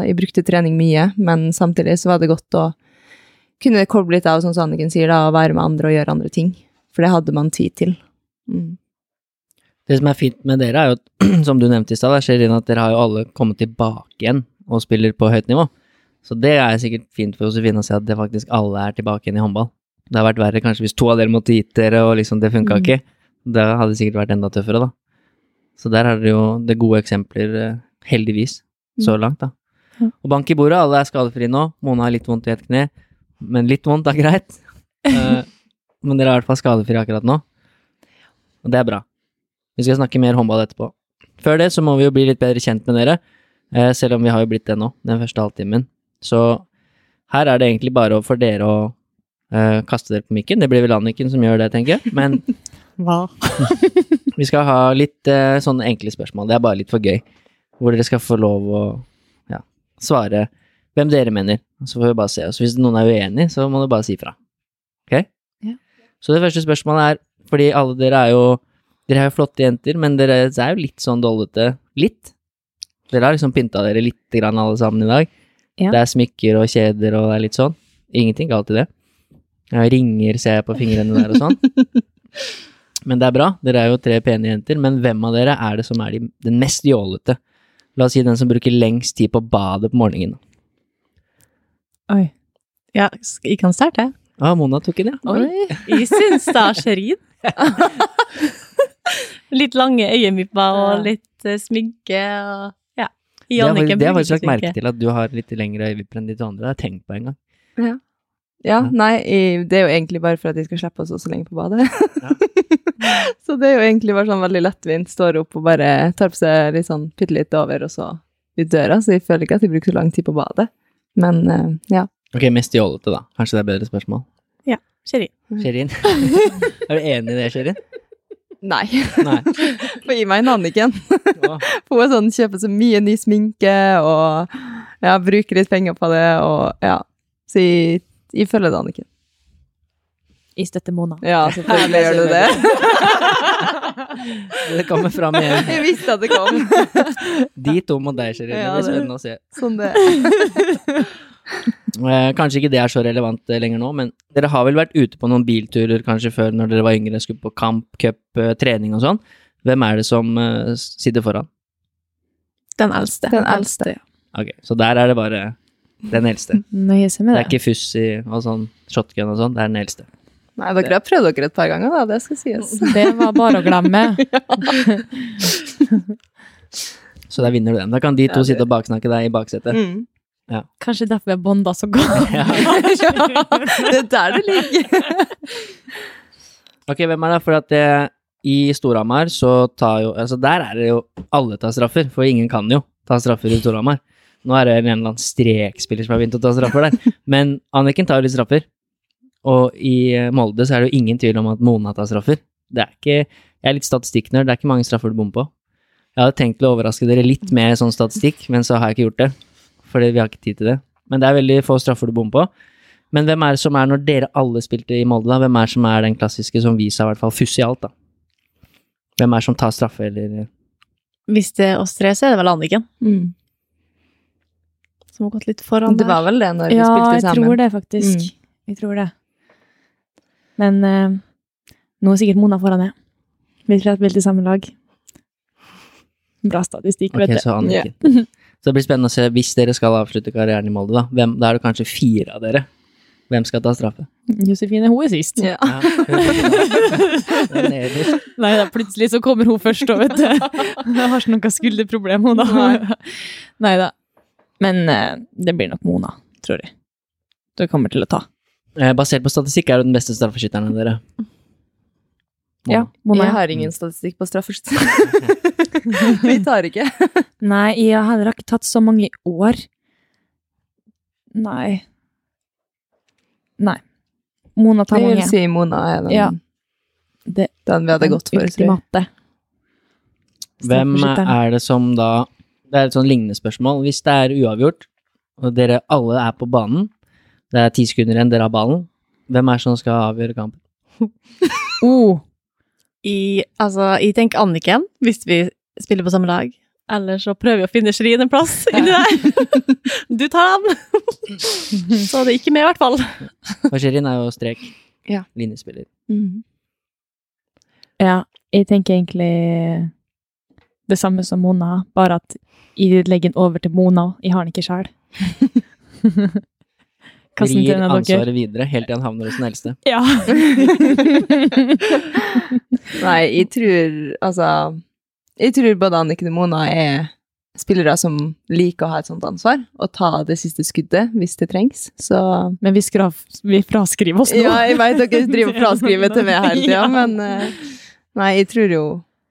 jeg brukte trening mye, men samtidig så var det godt å kunne koble litt av, som Anniken sier, da, og være med andre og gjøre andre ting. For det hadde man tid til. Mm. Det som er fint med dere, er jo, *clears throat* som du nevnte i stad, at dere har jo alle kommet tilbake igjen og spiller på høyt nivå. Så det er sikkert fint for Josefine å se at det faktisk alle er tilbake igjen i håndball. Det har vært verre kanskje hvis to av dere måtte gitt dere, og liksom det funka Mm. ikke. Da hadde det sikkert vært enda tøffere, da. Så der er det jo det gode eksempler, eh, heldigvis, så langt, da. Ja. Og bank i bordet, alle er skadefrie nå. Mona har litt vondt i et kne, men litt vondt er greit. *laughs* Eh, men dere er i hvert fall skadefrie akkurat nå. Og det er bra. Vi skal snakke mer håndball etterpå. Før det så må vi jo bli litt bedre kjent med dere, eh, selv om vi har jo blitt det nå, den første halvtimen. Så her er det egentlig bare for dere å uh, kaste dere på mikken. Det blir vel Anniken som gjør det, tenker jeg. Men *laughs* Hva? *laughs* vi skal ha litt uh, sånne enkle spørsmål. Det er bare litt for gøy. Hvor dere skal få lov å ja, svare hvem dere mener. Så får vi bare se. Og hvis noen er uenig, så må du bare si fra. Ok? Ja. Så det første spørsmålet er, fordi alle dere er jo Dere er jo flotte jenter, men dere er jo litt sånn dollete. Litt. Dere har liksom pynta dere lite grann alle sammen i dag. Ja. Det er smykker og kjeder og det er litt sånn. Ingenting galt i det. Ja, ringer ser jeg på fingrene der og sånn. *laughs* Men det er bra, dere er jo tre pene jenter, men hvem av dere er det som er de, den mest jålete? La oss si den som bruker lengst tid på badet på morgenen. Oi. Ja, jeg kan starte. Ah, Mona tok den, ja. Oi. Jeg syns da Sherin. *laughs* litt lange øyenvipper og litt eh, sminke og ja. Det Jannicke det har jeg faktisk lagt merke til at du har litt lengre øyevipper enn de to andre. Det har jeg tenkt på en gang. Ja, Ja. nei, det er jo egentlig bare for at de skal slippe å stå så lenge på badet. Ja. *laughs* så det er jo egentlig bare sånn veldig lettvint. Står opp og bare tar på seg litt sånn, bitte litt over, og så ut døra. Så jeg føler ikke at de bruker så lang tid på badet. Men eh, ja. Ok, mest jålete, da. Kanskje det er bedre spørsmål. Ja. Sherin. Sherin? *laughs* er du enig i det, Sherin? Nei. Nei. *laughs* For gi meg en Anniken. *laughs* Få sånn, kjøper så mye ny sminke og ja, bruker litt penger på det. Og ja. Så jeg, jeg følger det, Anniken. I støtter Mona. Ja, selvfølgelig gjør du det. *laughs* det kommer fram igjen. Jeg visste at det kom. De to mot deg, Sherin. Det blir spennende å se. Sånn det. Eh, Kanskje ikke det er så relevant eh, lenger nå, men dere har vel vært ute på noen bilturer kanskje før når dere var yngre, skulle på kamp, cup, eh, trening og sånn. Hvem er det som eh, sitter foran? Den eldste. Den eldste. ja. Ok, så der er det bare den eldste. *laughs* Nøye seg med Det er ikke fuss i og sånn shotgun og sånn, det er den eldste. Nei, dere har prøvd dere et par ganger, da. Det skal sies. *laughs* Det var bare å glemme. *laughs* Så der vinner du den. Da kan de to Ja, det- sitte og baksnakke deg i baksetet. Mm. Kanskje derfor vi har bonda så godt. *laughs* Ja. det er der det ligger. Ok, hvem er det? For at det, i Storhamar så tar jo Altså, der er det jo alle tar straffer, for ingen kan jo ta straffer i Storhamar. Nå er det en eller annen strekspiller som har begynt å ta straffer der. Men Anniken tar jo litt straffer. Og i eh, Molde så er det jo ingen tvil om at Mona tar straffer. Det er ikke Jeg er litt statistikknerd, det er ikke mange straffer du bommer på. Jeg hadde tenkt å overraske dere litt med sånn statistikk, men så har jeg ikke gjort det. Fordi vi har ikke tid til det. Men det er veldig få straffer du bommer på. Men hvem er det som er, når dere alle spilte i Molde, da, hvem er det som er den klassiske som vi sa i hvert fall fuss i alt, da? Hvem er det som tar straffe, eller Hvis det er oss tre, så er det vel Anniken Mm. som har gått litt foran Det var vel det når vi Ja, spilte jeg tror det, faktisk. Mm. Jeg tror det. Men eh, nå er sikkert Mona foran det. Vi tre har spilt i samme lag. Bra statistikk, okay, vet du. så Anniken. *laughs* Så det blir spennende å se, hvis dere skal avslutte karrieren i Molde, da, hvem, da er det kanskje fire av dere. Hvem skal ta straffe? Josefine, hun er sist. Ja. Er. Nei da, plutselig så kommer hun først, og vet du. Jeg har ikke noe skulderproblem, hun da. Nei. Nei da. Men eh, det blir nok Mona, tror jeg. Du kommer til å ta. Eh, Basert på statistikk er du den beste straffeskytteren av dere. Ja, Mona. Jeg har ingen statistikk på straffeskytt. *laughs* vi tar ikke. *laughs* Nei, jeg har heller ikke tatt så mange år. Nei. Nei. Mona tar mange. Jeg vil si Mona er den, Ja. Det- den vi hadde gått for. tror jeg. Ultimate. Hvem er det som da Det er et sånn lignende spørsmål. Hvis det er uavgjort, og dere alle er på banen, det er ti sekunder igjen, dere har ballen, hvem er det som skal avgjøre kampen? *laughs* Oh, I, altså, jeg tenker Anniken, hvis vi spiller på samme lag. Eller så prøver vi å finne Shirin en plass *laughs* inni der. Du tar den! Så det er ikke med, i hvert fall. Og Shirin er jo strek. Ja. Linjespiller. Mm. ja. Jeg tenker egentlig det samme som Mona, bare at jeg legger den over til Mona. Jeg har den ikke sjøl. *laughs* Dere. ansvaret videre helt til han havner hos den eldste. *laughs* Ja. *laughs* Nei, jeg tror altså Jeg tror både Anniken og Mona er spillere som liker å ha et sånt ansvar, og ta det siste skuddet hvis det trengs. Så Men vi, skrav, vi fraskriver oss nå. Ja, jeg veit dere driver og fraskriver til meg hele *laughs* tida, Ja. men eh, Nei, jeg tror jo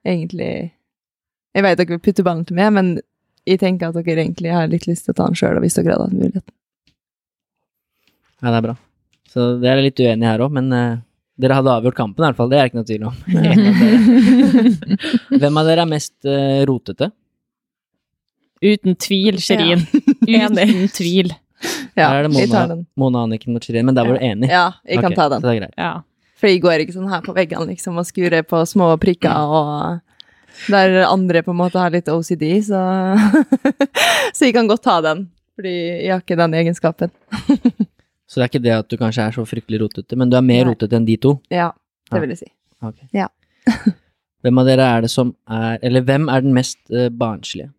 egentlig Jeg veit dere vil putte ballen til meg, men jeg tenker at dere egentlig har litt lyst til å ta den sjøl, hvis dere hadde hatt muligheten. Ja, det er bra. Så dere er litt uenige her òg, men eh, dere hadde avgjort kampen i hvert fall. Det er ikke noe tvil om. *laughs* *laughs* Hvem av dere er mest eh, rotete? Uten tvil, Sherin. *laughs* Uten tvil. Ja, Her er det tar Mona, den. Mona Anniken mot Shirin, men der var du enig? Ja, jeg kan Ok, ta den. Så det er greit. Ja. For jeg går ikke sånn her på veggene liksom og skurer på små prikker og Der andre på en måte har litt OCD, så Så jeg kan godt ta den. Fordi jeg har ikke den egenskapen. Så det er ikke det at du kanskje er så fryktelig rotete, men du er mer Nei. rotete enn de to? Ja, Ja. det vil jeg si. Okay. Ja. *laughs* hvem av dere er det som er Eller hvem er den mest uh, barnslige?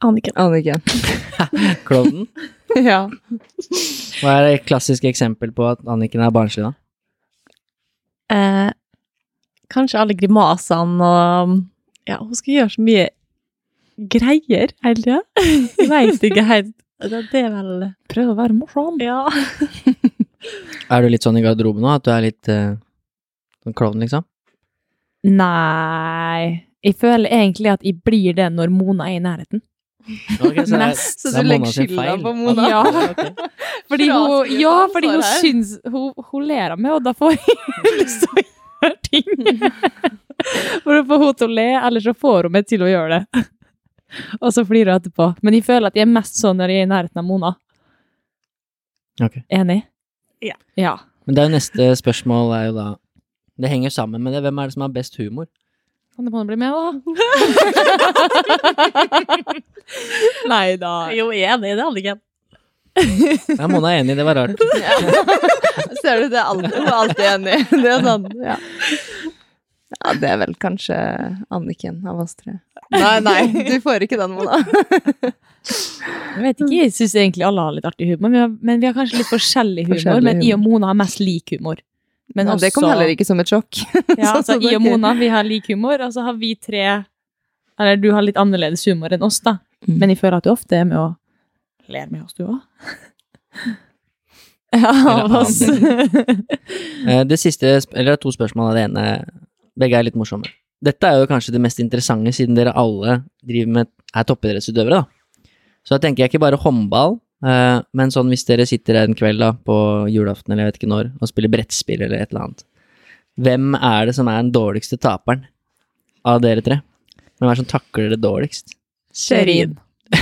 Anniken. Anniken. *laughs* Klovnen? *laughs* ja. Hva er et klassisk eksempel på at Anniken er barnslig, da? Eh, kanskje alle grimasene og Ja, hun skal gjøre så mye greier hele tida. Veit ikke helt. Det er vel Prøv å være morsom. Ja. *laughs* Er du litt sånn i garderoben nå, at du er litt uh, klovn, liksom? Nei Jeg føler egentlig at jeg blir det når Mona er i nærheten. Okay, så er- *laughs* Mest. Så du legger skylda på Mona? Ja. *laughs* Fordi hun, ja, fordi hun syns hun, hun ler av meg, og da får jeg lyst til å gjøre ting. For å få henne til å le, eller så får hun meg til å gjøre det. *laughs* Og så flirer hun etterpå. Men jeg føler at jeg er mest sånn når jeg er i nærheten av Mona. Ok. Enig? Ja. Ja. Men det er jo neste spørsmål er jo da Det henger jo sammen med det. Hvem er det som har best humor? Kan du bli med, da? *laughs* Nei da. Jo, jeg er enig i det, Anniken. Ja, Mona er enig, det var rart. *laughs* Ja. Ser du, det er alltid, hun er alltid enig. Det er sånn, ja. Ja, det er vel kanskje Anniken av oss tre. Nei, nei, *laughs* du får ikke den, Mona. Jeg vet ikke, jeg syns egentlig alle har litt artig humor, men vi har, men vi har kanskje litt forskjellig humor. Forskjellig men jeg og. Mona har mest lik humor. Men Men det kom heller ikke som et sjokk. *laughs* Ja, altså I jeg og. *laughs* Mona vi har lik humor, og så har vi tre Eller du har litt annerledes humor enn oss, da. Mm. Men jeg føler at du ofte er med og ler med oss, du òg. Ja, av oss. Eh, Det siste, eller er to spørsmål av det ene. Begge er litt morsomme. Dette er jo kanskje det mest interessante, siden dere alle driver med, er toppidrettsutøvere, da. Så da tenker jeg ikke bare håndball, eh, men sånn hvis dere sitter en kveld da, på julaften eller jeg vet ikke når, og spiller brettspill eller et eller annet. Hvem er det som er den dårligste taperen av dere tre? Hvem er det som takler det dårligst? Sherin. *laughs*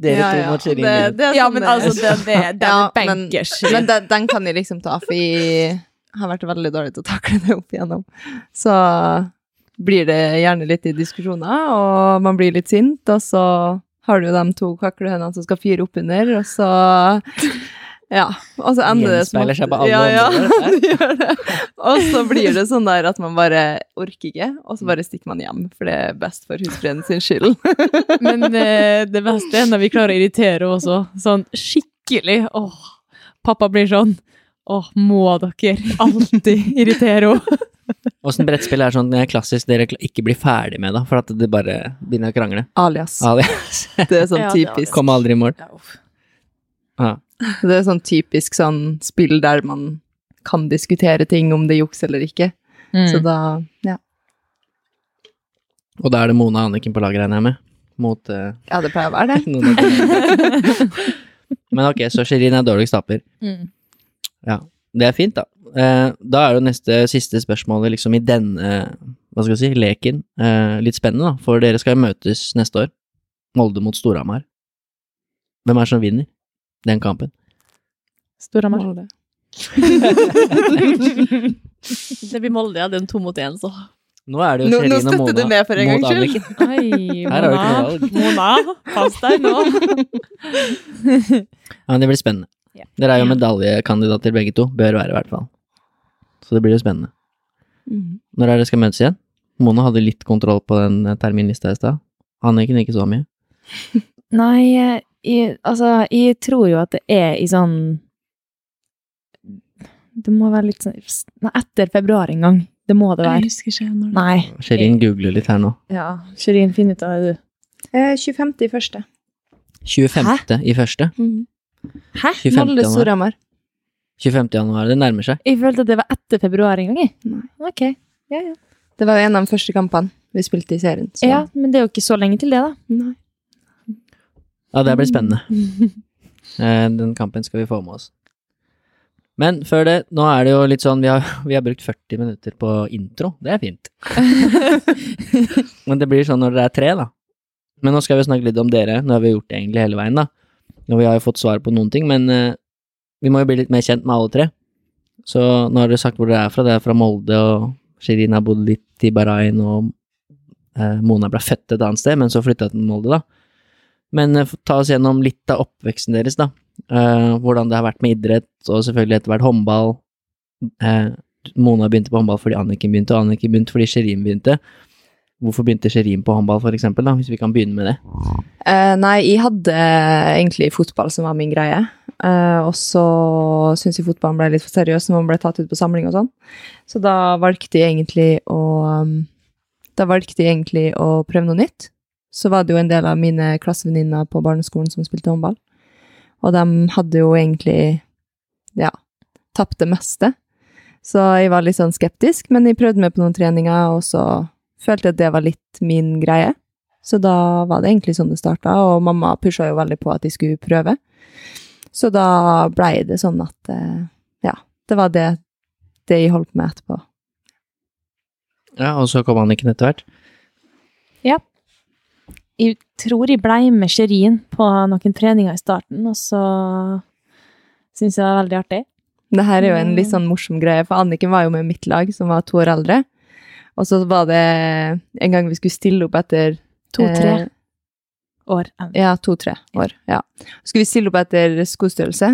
Dere Ja, to ja. mot Sherin. Det- det Ja, men altså, det- det, det er, den Ja, er bankers. Men, men den, den kan jeg liksom ta, for jeg har vært veldig dårlig til å takle det opp igjennom. Så blir det gjerne litt i diskusjoner, og man blir litt sint, og så har du de to kaklehønene som skal fyre opp under, og så Ja. Og så ender det som Gjenspeiler seg på alle ja, ja, områder, *laughs* det gjør det. Og så blir det sånn der at man bare orker ikke, og så bare stikker man hjem, for det er best for husfreden sin skyld. *laughs* Men eh, det beste er når vi klarer å irritere henne også. Sånn skikkelig. Åh, pappa blir sånn. Åh, må dere alltid irritere henne? *laughs* Åssen brettspill er sånn klassisk dere ikke blir ferdig med, da, for at det bare begynner å krangle? Alias. Alias. *laughs* Det er sånn *laughs* Ja, typisk. Kom aldri i mål. Ja. Det er sånn typisk sånn spill der man kan diskutere ting om det er juks eller ikke. Mm. Så da, ja. Og da er det Mona og Anniken på lag, regner jeg med? Mot uh, Ja, det pleier å være det. Men ok, så Shirin er dårligst taper. Mm. Ja, det er fint, da. Eh, da er jo neste siste spørsmålet liksom i denne hva skal jeg si, leken eh, litt spennende, da. For dere skal jo møtes neste år. Molde mot Storhamar. Hvem er det som vinner den kampen? Storhamar. *laughs* Det blir Molde, ja. Den to mot én, så. Nå er det jo nå og Mona med for en mot. Anniken. *laughs* Oi, Her har du ikke noe Mona. valg. Mona, pass deg nå. *laughs* Ja, men det blir spennende. Ja. Dere er jo medaljekandidater begge to. Bør være, i hvert fall. Så det blir jo spennende. Mm. Når er det skal møtes igjen? Mona hadde litt kontroll på den eh, terminlista i stad. Anniken ikke så mye. *laughs* Nei, eh, jeg, altså, jeg tror jo at det er i sånn Det må være litt sånn Nei, etter februar en gang. Det må det være. Jeg husker ikke når Nei. Sherin googler litt her nå. Ja, Sherin, finn ut av det, du. Eh, 25. i første. 25. i første. Hæ? 25. Molde. Storhamar. 25. januar. Det nærmer seg. Jeg følte at det var etter februar en gang, jeg. Nei. Ok. Ja, ja. Det var jo en av de første kampene vi spilte i serien. Så. ja, men det er jo ikke så lenge til det, da. Nei. Ja, det blir spennende. *laughs* Eh, Den kampen skal vi få med oss. Men før det, nå er det jo litt sånn Vi har, *laughs* vi har brukt 40 minutter på intro. Det er fint. *laughs* Men det blir sånn når dere er tre, da. Men nå skal vi snakke litt om dere. Nå har vi gjort det egentlig hele veien, da. Og vi har jo fått svar på noen ting, men eh, vi må jo bli litt mer kjent med alle tre. Så nå har dere sagt hvor dere er fra. Det er fra Molde, og Shirin har bodd litt i Bahrain, og eh, Mona ble født et annet sted, men så flytta til Molde, da. Men eh, ta oss gjennom litt av oppveksten deres, da. Eh, hvordan det har vært med idrett, og selvfølgelig etter hvert håndball. Eh, Mona begynte på håndball fordi Anniken begynte, og Anniken begynte fordi Shirin begynte. Hvorfor begynte Sherin på håndball, for eksempel, da, hvis vi kan begynne med det? Uh, nei, jeg hadde egentlig fotball som var min greie. Uh, og så syntes jeg fotballen ble litt for seriøs når man ble tatt ut på samling og sånn. Så da valgte jeg egentlig å um, Da valgte jeg egentlig å prøve noe nytt. Så var det jo en del av mine klassevenninner på barneskolen som spilte håndball. Og de hadde jo egentlig, ja, tapt det meste. Så jeg var litt sånn skeptisk, men jeg prøvde meg på noen treninger, og så følte at det var litt min greie. Så da var det egentlig sånn det starta, og mamma pusha jo veldig på at jeg skulle prøve. Så da blei det sånn at eh, ja, det var det, det jeg holdt på med etterpå. Ja, og så kom Anniken etter hvert. Jeg tror jeg blei med Sherin på noen treninger i starten, og så syntes jeg det var veldig artig. Det her er jo en litt sånn morsom greie, for Anniken var jo med mitt lag, som var to år eldre. Og så var det en gang vi skulle stille opp etter To-tre eh, år. Ja, to-tre år. Ja. Så skulle vi stille opp etter skostørrelse.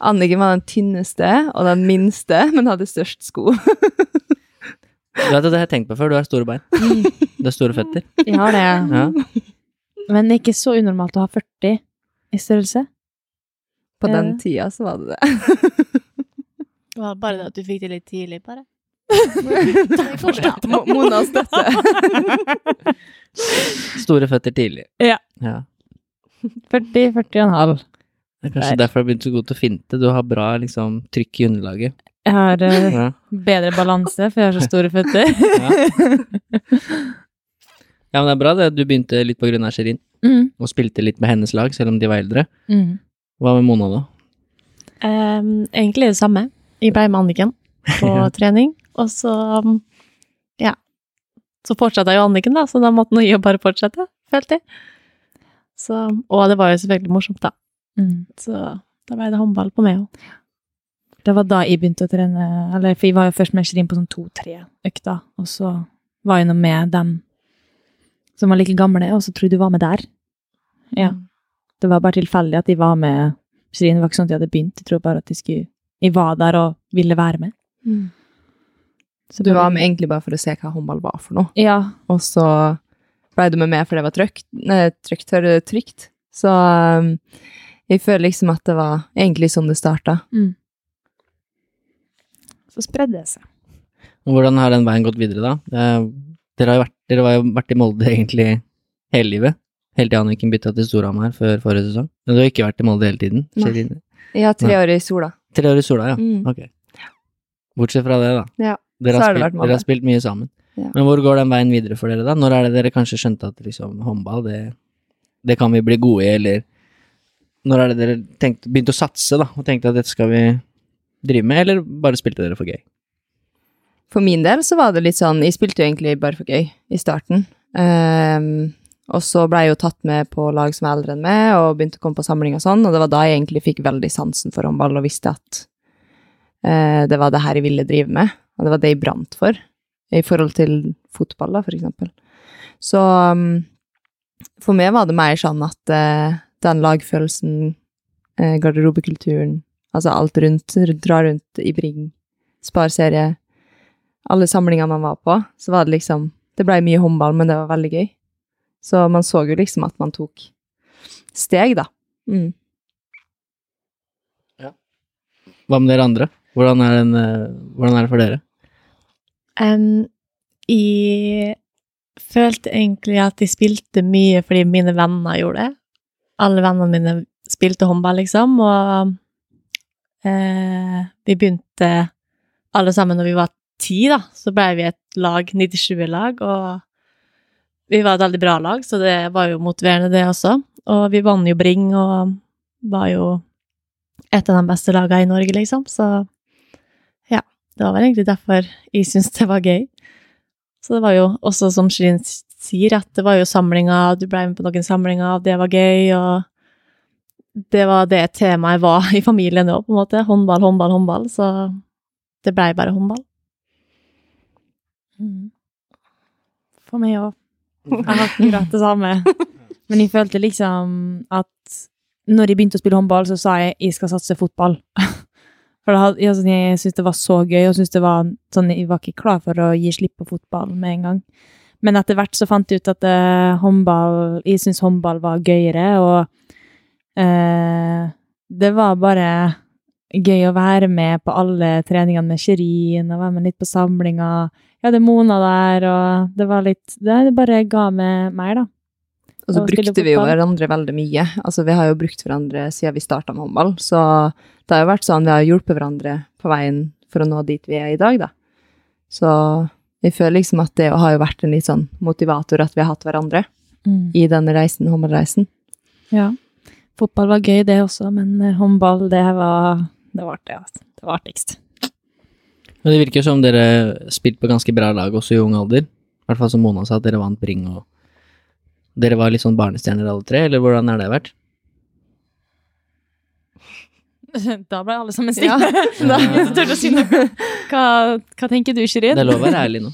Anniken var den tynneste og den minste, men hadde størst sko. Du vet, det har jeg tenkt på før, du har store bein. Du har store føtter. *laughs* Jeg har det. Ja. Men det ikke så unormalt å ha 40 i størrelse. På den tida så var det det. Det var bare det at du fikk det litt tidlig, bare. Mo- Mona støtte. Store føtter tidlig. Ja. ja. 40, 40 og en halv. Det er kanskje Der. derfor du har begynt så god til å finte. Du har bra liksom, trykk i underlaget. Jeg har uh, Ja. bedre balanse, for jeg har så store føtter. ja, men det er bra det. Du begynte litt på grunn av Sherin, Mm. og spilte litt med hennes lag, selv om de var eldre. Mm. Hva med Mona, da? Um, egentlig det samme. Jeg ble med Anniken på *laughs* Ja. trening, og så ja. så fortsatte jo Anniken, da, så da måtte jeg jo bare fortsette, følte jeg. Så, og det var jo selvfølgelig morsomt, da. Mm. Så da ble det håndball på meg òg. Det var da jeg begynte å trene, eller for jeg var jo først med Shirin på sånn to-tre økter, og så var jeg nå med dem som var like gamle, og så trodde jeg du var med der. Ja. Det var bare tilfeldig at de var med Shirin. Det var ikke sånn at de hadde begynt, jeg tror bare at de skulle Jeg var der og ville være med. Så Du var med egentlig bare for å se hva håndball var for noe, Ja. og så ble du med meg for det var trygt, nei, trygt, trygt. Så um, jeg føler liksom at det var egentlig sånn det starta. Mm. Så spredde det seg. Og hvordan har den veien gått videre, da? Dere har jo vært, dere har jo vært i Molde egentlig hele livet. Helt til Anniken bytta til Storhamar før forrige sesong. Men du har ikke vært i Molde hele tiden? Nei. Jeg har tre år i sola. Tre år i Sola, ja. Mm. Ok. Bortsett fra det, da. Ja, Dere har, spilt, dere har spilt mye sammen. Ja. Men hvor går den veien videre for dere, da? Når er det dere kanskje skjønte at liksom, håndball, det, det kan vi bli gode i, eller Når er det dere tenkte, begynte å satse, da, og tenkte at dette skal vi drive med, eller bare spilte dere for gøy? For min del så var det litt sånn Jeg spilte jo egentlig bare for gøy i starten. Um, og så ble jeg jo tatt med på lag som er eldre enn meg, og begynte å komme på samling og sånn, og det var da jeg egentlig fikk veldig sansen for håndball og visste at uh, det var det her jeg ville drive med, og det var det jeg brant for, i forhold til fotball, da, for eksempel. Så um, for meg var det mer sånn at eh, den lagfølelsen, eh, garderobekulturen, altså alt rundt, dra rundt i Bring, sparserie, alle samlinger man var på, så var det liksom Det blei mye håndball, men det var veldig gøy. Så man så jo liksom at man tok steg, da. Mm. Hva med dere andre? Hvordan er, den, eh, hvordan er det for dere? Um, jeg følte egentlig at jeg spilte mye fordi mine venner gjorde det. Alle vennene mine spilte håndball, liksom, og eh, vi begynte alle sammen når vi var ti, da. Så ble vi et lag, 97-lag, og vi var et veldig bra lag, så det var jo motiverende, det også. Og vi vant jo Bring, og var jo et av de beste lagene i Norge, liksom, så. Det var vel egentlig derfor jeg syntes det var gøy. Så det var jo også, som Shirin sier, at det var jo samlinger, du ble med på noen samlinger, og det var gøy, og det var det temaet var i familien òg, på en måte. Håndball, håndball, håndball. Så det blei bare håndball. Mm. For meg òg. *laughs* Jeg har akkurat det samme. *laughs* Men jeg følte liksom at når jeg begynte å spille håndball, så sa jeg jeg skal satse fotball. *laughs* For hadde, jeg, jeg syntes det var så gøy, og syntes det var sånn, jeg var ikke klar for å gi slipp på fotball med en gang. Men etter hvert så fant jeg ut at uh, håndball Jeg syntes håndball var gøyere, og uh, det var bare gøy å være med på alle treningene med Shirin, og være med litt på samlinger. Jeg hadde Mona der, og det var litt Det bare ga meg mer, da. Og så brukte vi jo hverandre veldig mye. Altså, vi har jo brukt hverandre siden vi starta med håndball, så det har jo vært sånn vi har hjulpet hverandre på veien for å nå dit vi er i dag, da. Så jeg føler liksom at det har jo vært en litt sånn motivator at vi har hatt hverandre i denne reisen, håndballreisen. Ja. Fotball var gøy, det også, men eh, håndball, det var det var det, altså. Det var artigst. Men det virker som dere spilte på ganske bra lag også i ung alder. I hvert fall som Mona sa, at dere vant Bring og Dere var litt sånn barnestjerner alle tre, eller hvordan har det vært? *laughs* Da ble alle sammen Ja. stille. *laughs* Da *laughs* turte å si noe. Hva, hva tenker du, Shirin? Det er lov å være ærlig nå.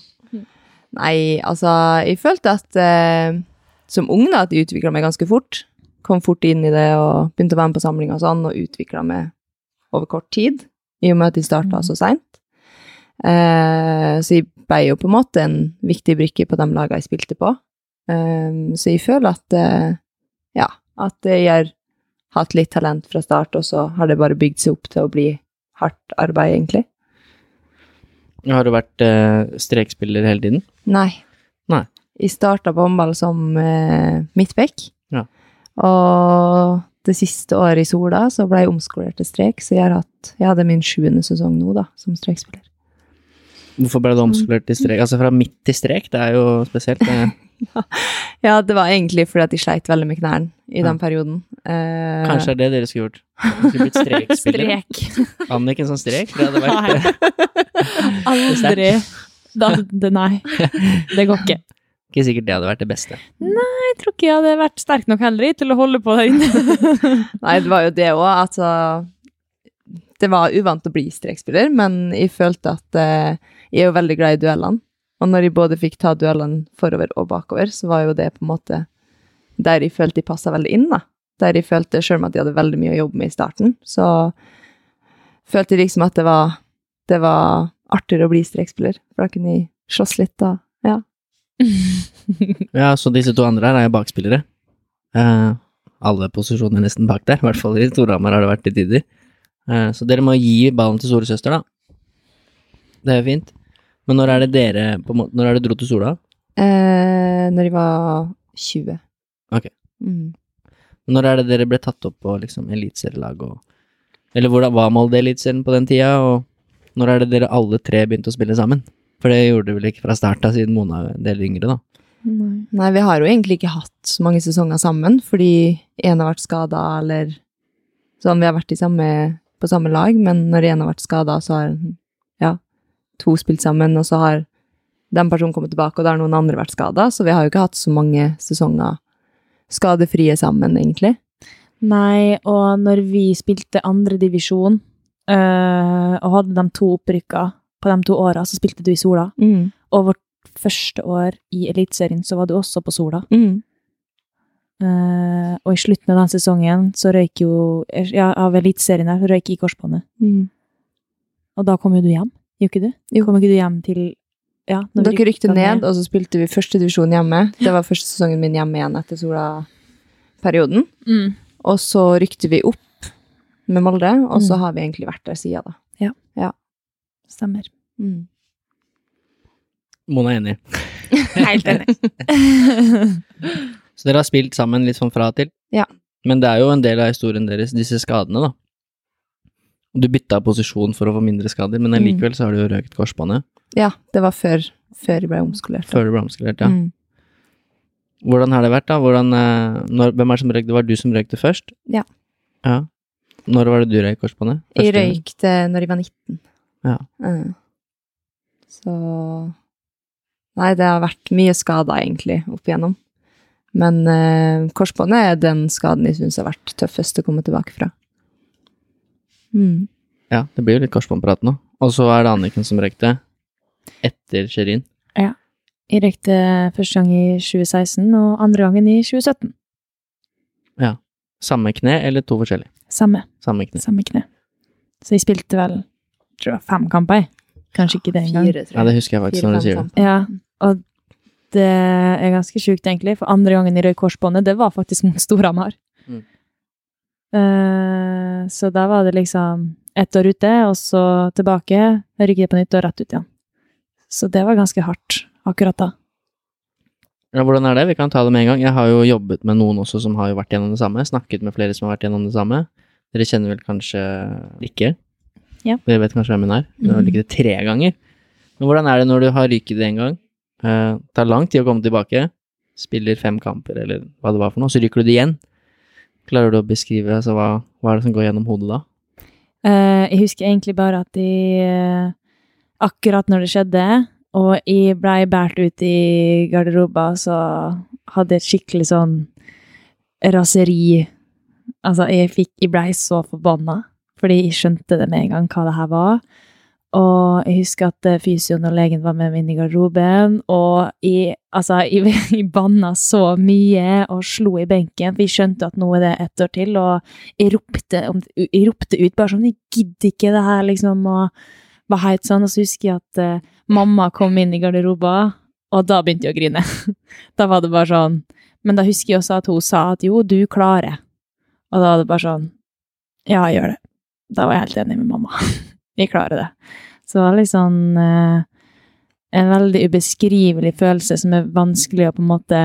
Nei, altså, jeg følte at eh, som ung da, at jeg utvikla meg ganske fort. Kom fort inn i det og begynte å være med på samlinger og sånn, og utvikla meg over kort tid, i og med at jeg starta så seint. Eh, så jeg ble jo på en måte en viktig brikke på de lagene jeg spilte på. Eh, så jeg føler at eh, ja, at jeg har hatt litt talent fra start, og så har det bare bygd seg opp til å bli hardt arbeid, egentlig. Har du vært eh, strekspiller hele tiden? Nei. Nei. Jeg starta på håndball som eh, midtback. Ja. Og det siste året i Sola så ble jeg omskolert til strek, så jeg, har hatt, jeg hadde min sjuende sesong nå, da, som strekspiller. Hvorfor ble du omskolert til strek? Altså fra midt til strek, det er jo spesielt. Det, *laughs* *laughs* Ja, det var egentlig fordi at de sleit veldig med knærne i Ja. den perioden. Uh, kanskje er det dere skulle gjort? Dere skulle blitt strekspiller? *laughs* Strek. Anniken som strek? Det hadde vært *laughs* Aldri. Da, det, nei, det går ikke. Ikke sikkert det hadde vært det beste. Nei, Jeg tror ikke jeg hadde vært sterk nok heller til å holde på der inne. Nei, det var jo det òg, altså Det var uvant å bli strekspiller, men jeg følte at uh, jeg er jo veldig glad i duellene. Og når de både fikk ta duellene forover og bakover, så var jo det på en måte der de følte de passa veldig inn, da. Der de følte, sjøl om at de hadde veldig mye å jobbe med i starten, så følte de liksom at det var, det var artigere å bli strekspiller, for da kunne de slåss litt da. Ja. *laughs* Ja, så disse to andre her er jo bakspillere. Eh, alle posisjoner nesten bak der, i hvert fall i Storhamar har det vært til tider. Eh, så dere må gi ballen til storesøster, da. Det er jo fint. Men når er det dere Når er det dro til Sola? Eh, når jeg var 20. Ok. Mm. Når er det dere ble tatt opp på liksom eliteserielag og Eller hvordan var Molde eliteserien på den tida, og når er det dere alle tre begynte å spille sammen? For det gjorde dere vel ikke fra start av, siden Mona er en del yngre, da. Nei, vi har jo egentlig ikke hatt så mange sesonger sammen, fordi en har vært skada, eller sånn. Vi har vært i samme, på samme lag, men når en har vært skada, så har to spilt sammen, og så har den personen kommet tilbake, og da har noen andre vært skada, så vi har jo ikke hatt så mange sesonger skadefrie sammen, egentlig. Nei, og når vi spilte andredivisjon øh, og hadde de to opprykka på de to åra, så spilte du i Sola. Mm. Og vårt første år i Eliteserien så var du også på Sola. Mm. Uh, og i slutten av den sesongen så røyk jo Ja, av Eliteserien her, røyk i korsbåndet. Mm. Og da kom jo du hjem, gjorde ikke du? Jo. Kom ikke du hjem til Ja, når Dere rykte ned, og så spilte vi første divisjon hjemme. Det var første sesongen min hjemme igjen etter Sola-perioden. Mm. Og så rykte vi opp med Molde, og så Mm. har vi egentlig vært der siden da. Stemmer. Mm. Mona er enig. *laughs* Helt enig. *laughs* Så dere har spilt sammen litt sånn fra og til? Ja. Men det er jo en del av historien deres, disse skadene, da. Du bytta posisjon for å få mindre skader, men allikevel så har du jo røket korsbåndet Ja, det var før, før jeg ble omskolert. da. før du ble omskolert, ja. Mm. Hvordan har det vært, da? Hvordan, eh, når, hvem er det som røyk? Det var du som røyk det først? Ja. ja. Når var det du røyk korsbåndet? Jeg Første gang? røyk det når jeg var 19. Ja. Mm. Så Nei, det har vært mye skader, egentlig, opp igjennom. Men eh, korsbåndet er den skaden jeg syns har vært tøffest å komme tilbake fra. Mm. Ja, det blir jo litt korsbåndprat nå. Og så er det Anniken som røykte etter Sherin. Jeg røykte første gang i 2016, og andre gangen i 2017. Ja. Samme kne eller to forskjellige? Samme. Samme kne. Samme kne. Så jeg spilte vel tror jeg, fem kamper, jeg. Kanskje ikke det engang. Fire, tror Ja, det husker jeg faktisk når du sier det. Ja, og det er ganske sjukt, egentlig, for andre gangen i røyk korsbåndet, det var faktisk mot Storhamar. Mm. Eh, så da var det liksom ett år ute, og så tilbake, rygge på nytt og rett ut igjen. Så det var ganske hardt akkurat da. Ja, hvordan er det? Vi kan ta det med en gang. Jeg har jo jobbet med noen også som har jo vært gjennom det samme. Snakket med flere som har vært gjennom det samme. Dere kjenner vel kanskje ikke? Ja. Dere vet kanskje hvem hun er? Hun har Mhm. ligget det tre ganger. Men hvordan er det når du har ryket det en gang? Eh, tar lang tid å komme tilbake. Spiller fem kamper, eller hva det var for noe. Så ryker du det igjen. Klarer du å beskrive altså, hva, hva er det som går gjennom hodet da? Uh, jeg husker egentlig bare at de eh, Akkurat når det skjedde, og jeg blei båret ut i garderoben, så hadde jeg et skikkelig sånn raseri Altså, jeg fikk Jeg blei så forbanna, fordi jeg skjønte det med en gang hva det her var. Og jeg husker at eh, fysioen og legen var med meg inn i garderoben, og jeg, altså, jeg, *laughs* jeg banna så mye og slo i benken, for jeg skjønte at nå er det ett år til, og jeg ropte, jeg ropte ut bare sånn 'Jeg gidder ikke det her', liksom, og var helt sånn. Og så husker jeg at uh, mamma kom inn i garderoben, og da begynte jeg å grine. *laughs* da var det bare sånn Men da husker jeg også at hun sa at 'jo, du klarer'. Og da var det bare sånn Ja, jeg gjør det. Da var jeg helt enig med mamma. *laughs* jeg klarer det. Så det var litt sånn eh, En veldig ubeskrivelig følelse som er vanskelig å på en måte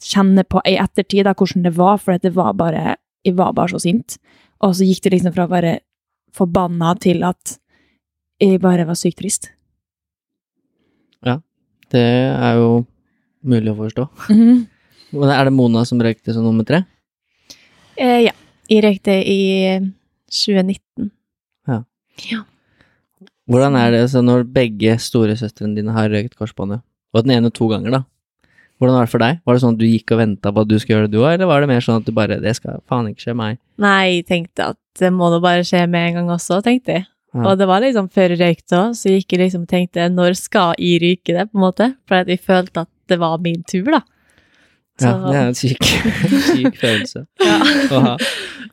kjenne på i ettertid, da, hvordan det var, for det var bare Jeg var bare så sint. Og så gikk det liksom fra å være forbanna til at jeg bare var sykt trist. Ja. Det er jo mulig å forstå. Mm Men Er det Mona som røykte som nummer tre? Eh, ja. Jeg røykte i 2019. Hvordan er det så når begge storesøstrene dine har røykt korsbåndet, og den ene to ganger, da? Hvordan var det for deg? Var det sånn at du gikk og venta på at du skulle gjøre det du òg, eller var det mer sånn at du bare Det skal faen ikke skje meg. Nei, jeg tenkte at det må da bare skje med en gang også, tenkte jeg. Ja. Og det var liksom før jeg røykte òg, så gikk jeg liksom og tenkte når skal jeg ryke det, på en måte? For jeg følte at det var min tur, da. Ja, det er en syk, *laughs* syk følelse Ja. å ha. *laughs*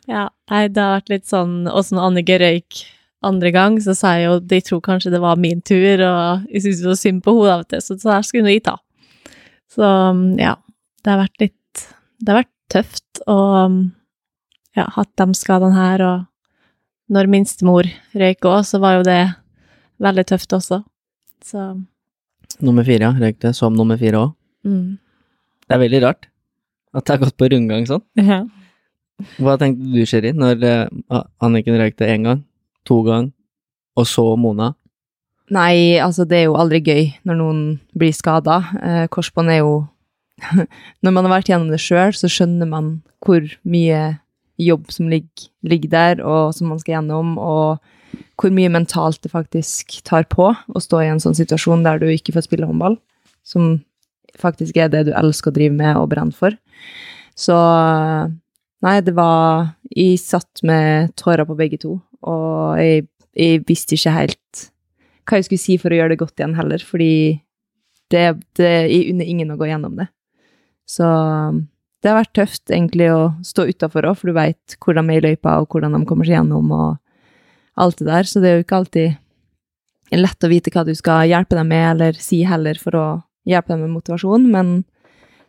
Ja, nei, det har vært litt sånn åssen Annike røyk andre gang, så sa jeg jo de tror kanskje det var min tur, og jeg syntes det var synd på henne av og til, så det her skulle jeg ta. Så ja, det har vært litt Det har vært tøft å ja, hatt de skadene her, og når minstemor røyk òg, så var jo det veldig tøft også. Så Nummer fire, ja. Røykte som nummer fire òg. mm. Det er veldig rart at det har gått på rundgang sånn. *laughs* Ja. Hva tenkte du, Sheri, når eh, Anniken røykte én gang, to ganger, og så Mona? Nei, altså det er jo aldri gøy når noen blir skada. Eh, korsbånd er jo *laughs* Når man har vært gjennom det sjøl, så skjønner man hvor mye jobb som ligger, ligger der, og som man skal gjennom, og hvor mye mentalt det faktisk tar på å stå i en sånn situasjon der du ikke får spille håndball, som faktisk er det du elsker å drive med og brenner for. Så Nei, det var Jeg satt med tårer på begge to, og jeg, jeg visste ikke helt hva jeg skulle si for å gjøre det godt igjen heller, fordi det, det, jeg unner ingen å gå gjennom det. Så det har vært tøft egentlig å stå utafor òg, for du veit hvordan de er i løypa, og hvordan de kommer seg gjennom, og alt det der. Så det er jo ikke alltid lett å vite hva du skal hjelpe dem med, eller si heller, for å hjelpe dem med motivasjon, men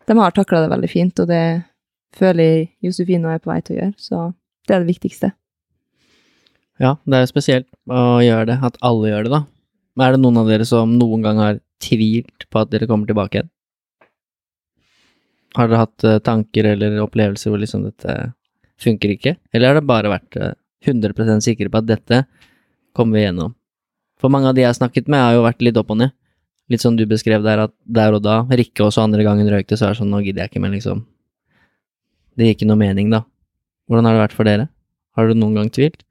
de har takla det veldig fint, og det føler jeg Josefine er på vei til å gjøre, så det er det viktigste. Ja, det er jo spesielt å gjøre det, at alle gjør det, da. Men Er det noen av dere som noen gang har tvilt på at dere kommer tilbake igjen? Har dere hatt eh, tanker eller opplevelser hvor liksom dette funker ikke? Eller har det bare vært eh, 100% sikre på at dette kommer vi gjennom? For mange av de jeg har snakket med, har jo vært litt opp og ned. Litt som du beskrev der, at der og da, Rikke også andre gangen røykte, så er det sånn, nå gidder jeg ikke mer, liksom. Det gir ikke noe mening, da. Hvordan har det vært for dere? Har du noen gang tvilt?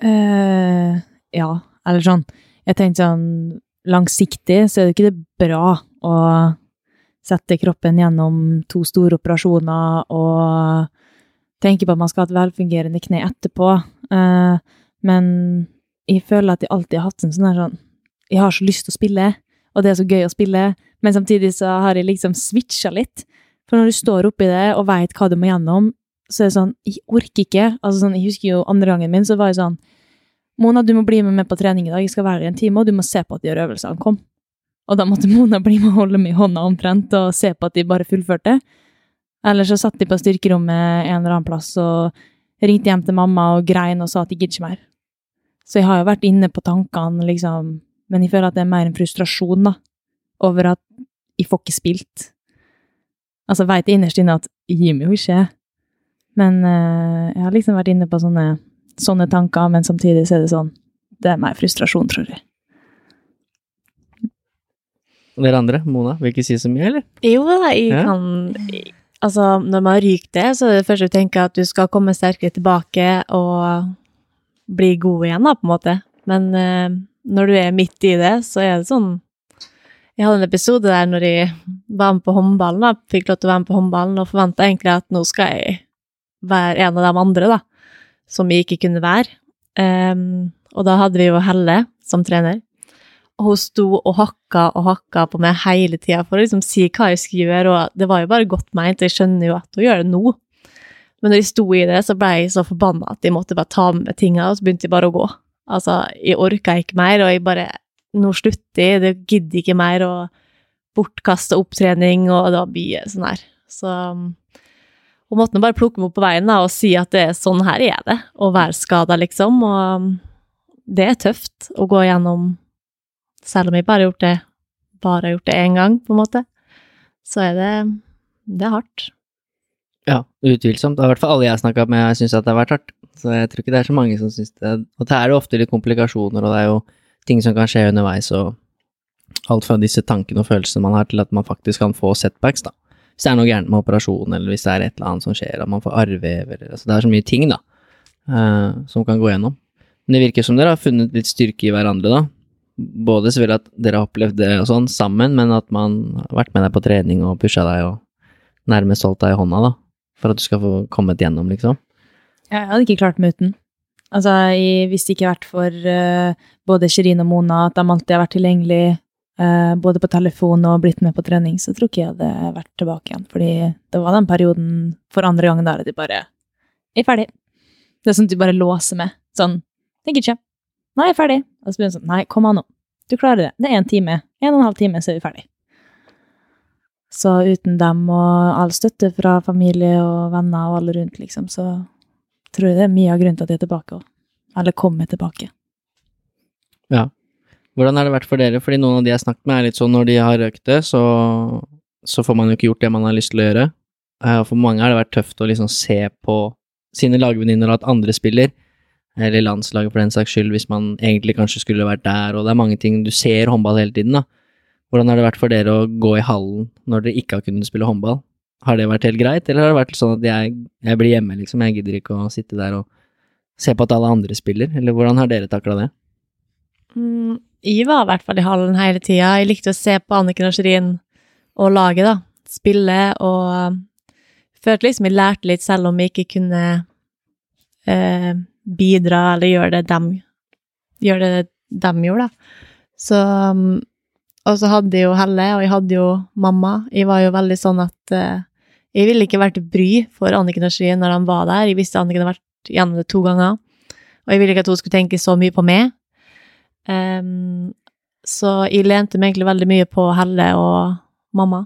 Eh, ja, eller sånn Jeg tenkte sånn Langsiktig så er det ikke det bra å sette kroppen gjennom to store operasjoner og tenke på at man skal ha et velfungerende kne etterpå. Uh, men jeg føler at jeg alltid har hatt en sånn her sånn Jeg har så lyst til å spille, og det er så gøy å spille, men samtidig så har jeg liksom switcha litt. For når du står oppi det og veit hva du må gjennom, så er det sånn Jeg orker ikke. Altså sånn, jeg husker jo andre gangen min, så var jeg sånn Mona, du må bli med meg på trening i dag, jeg skal være i en time, og du må se på at de gjør øvelsene. Kom. Og da måtte *laughs* Mona bli med og holde meg i hånda omtrent, og se på at de bare fullførte. Eller så satt de på styrkerommet en eller annen plass og ringte hjem til mamma og grein og sa at de gidder ikke mer. Så jeg har jo vært inne på tankene, liksom, men jeg føler at det er mer en frustrasjon, da, over at jeg får ikke spilt. Altså, veit jeg innerst inne at jeg gir meg jo ikke, men uh, jeg har liksom vært inne på sånne sånne tanker, men samtidig så er det sånn Det er mer frustrasjon, tror jeg. Dere andre, Mona, vil ikke si så mye, eller? Jo da, jeg Ja. kan Altså, når man ryker det, så er det først du tenker at du skal komme sterkere tilbake og bli god igjen, da, på en måte. Men uh, når du er midt i det, så er det sånn Jeg hadde en episode der når jeg var med på håndballen, da, fikk lov til å være med på håndballen, og forventa egentlig at nå skal jeg være en av de andre, da, som jeg ikke kunne være. Um, og da hadde vi jo Helle som trener. Og hun sto og hakka og hakka på meg hele tida for å liksom si hva jeg skulle gjøre, og det var jo bare godt meint, jeg skjønner jo at hun gjør det nå. Men når jeg sto i det, så ble jeg så forbanna at jeg måtte bare ta med meg tinga, og så begynte jeg bare å gå. Altså, jeg orka ikke mer, og jeg bare Nå slutter jeg, det gidder ikke mer, og bortkaste opptrening, og det var mye sånn her. Så hun måtte nå bare plukke meg opp på veien da, og si at det er sånn her er det, å være skada, liksom, og det er tøft å gå gjennom selv om jeg bare har gjort det bare har gjort det én gang, på en måte, så er det det er hardt. Ja, utvilsomt. I hvert fall alle jeg har snakka med, syns at det har vært hardt. Så jeg tror ikke det er så mange som syns det. Og det er jo ofte litt komplikasjoner, og det er jo ting som kan skje underveis, og alt fra disse tankene og følelsene man har, til at man faktisk kan få setbacks, da. Hvis det er noe gærent med operasjonen, eller hvis det er et eller annet som skjer, at man får arve, altså Det er så mye ting, da, uh, som kan gå gjennom. Men det virker som dere har funnet litt styrke i hverandre, da. Både selvfølgelig at dere har opplevd det og sånn sammen, men at man har vært med deg på trening og pusha deg og nærmest holdt deg i hånda, da. For at du skal få kommet gjennom, liksom. Jeg hadde ikke klart meg uten. Altså, hvis det ikke hadde vært for uh, både Shirin og Mona, at de alltid har vært tilgjengelig eh, både på telefon og blitt med på trening, så tror ikke jeg hadde vært tilbake igjen. Fordi det var den perioden for andre gangen der at de bare er ferdig. Det er sånn at du bare låser med. Sånn Tenker ikke. Nei, jeg er ferdig. Og så blir det sånn Nei, kom an nå. Du klarer det. Det er en time. En og en halv time, så er vi ferdig. Så uten dem og all støtte fra familie og venner og alle rundt, liksom, så tror jeg det er mye av grunnen til at jeg er tilbake òg. Eller kommer tilbake. Ja. Hvordan har det vært for dere? Fordi noen av de jeg har snakket med, er litt sånn når de har røkt det, så, så får man jo ikke gjort det man har lyst til å gjøre. Eh, For mange har det vært tøft å liksom se på sine lagvenninner og at andre spiller, eller landslaget for den saks skyld, hvis man egentlig kanskje skulle vært der, og det er mange ting Du ser håndball hele tiden, da. Hvordan har det vært for dere å gå i hallen når dere ikke har kunnet spille håndball? Har det vært helt greit, eller har det vært sånn at jeg, jeg blir hjemme, liksom, jeg gidder ikke å sitte der og se på at alle andre spiller, eller hvordan har dere takla det? Mm, jeg var i hvert fall i hallen hele tida. Jeg likte å se på Anniken og Shirin og laget, da. Spille og følte liksom jeg lærte litt, selv om jeg ikke kunne eh, bidra eller gjøre det dem gjøre det dem gjorde, da. Så um, Og så hadde jeg jo Helle, og jeg hadde jo mamma. Jeg var jo veldig sånn at eh, jeg ville ikke vært bry for Anniken og Shirin når de var der. Jeg visste Anniken hadde vært gjennom det to ganger, og jeg ville ikke at hun skulle tenke så mye på meg. Em, så jeg lente meg egentlig veldig mye på Helle og mamma.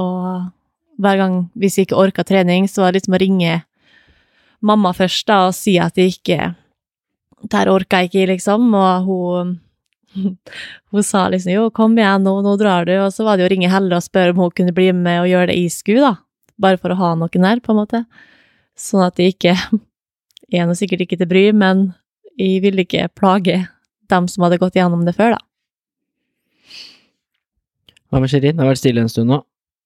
Og hver gang, hvis jeg ikke orka trening, så var det liksom å ringe mamma først da, og si at jeg ikke Der orka jeg ikke, liksom. Og hun *laughs* hun sa liksom jo, kom igjen, nå, nå drar du. Og så var det jo å ringe Helle og spørre om hun kunne bli med og gjøre det i SKU, da. Bare for å ha noen der, på en måte. Sånn at jeg ikke *laughs* Jeg er nå sikkert ikke til bry, men jeg ville ikke plage dem som hadde gått gjennom det før, da. Hva med Shirin? Det har vært stille en stund nå.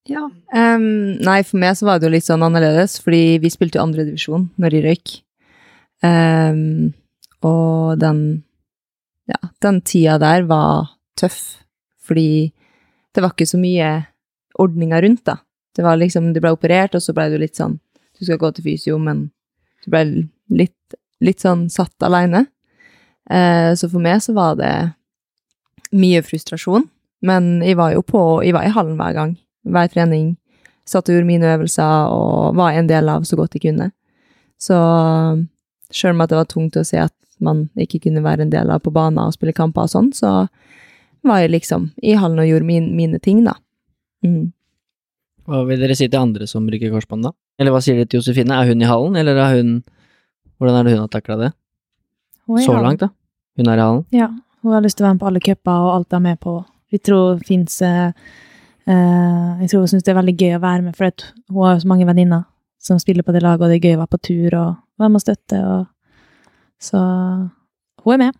Ja. Um, nei, for meg så var det jo litt sånn annerledes, fordi vi spilte jo andredivisjon når de røyk. Um, og den Ja, den tida der var tøff, fordi det var ikke så mye ordninger rundt, da. Det var liksom, du ble operert, og så ble du litt sånn Du skal gå til fysio, men du ble litt, litt sånn satt aleine. Eh, så for meg så var det mye frustrasjon. Men jeg var jo på Jeg var i hallen hver gang. Hver trening. Satt og gjorde mine øvelser og var en del av så godt jeg kunne. Så sjøl om det var tungt å se at man ikke kunne være en del av på banen og spille kamper og sånn, så var jeg liksom i hallen og gjorde min, mine ting, da. Mm. Hva vil dere si til andre som bruker korsbånd, da? Eller hva sier dere til Josefine? Er hun i hallen, eller er hun Hvordan er det hun har takla det? Hun Så hallen. langt, da? Hun er i hallen? Ja, hun har lyst til å være med på alle cuper og alt de er med på. Vi tror fins eh, eh, Jeg tror hun syns det er veldig gøy å være med, for hun har jo så mange venninner som spiller på det laget, og det er gøy å være på tur og være med og støtte. Og, så hun er med.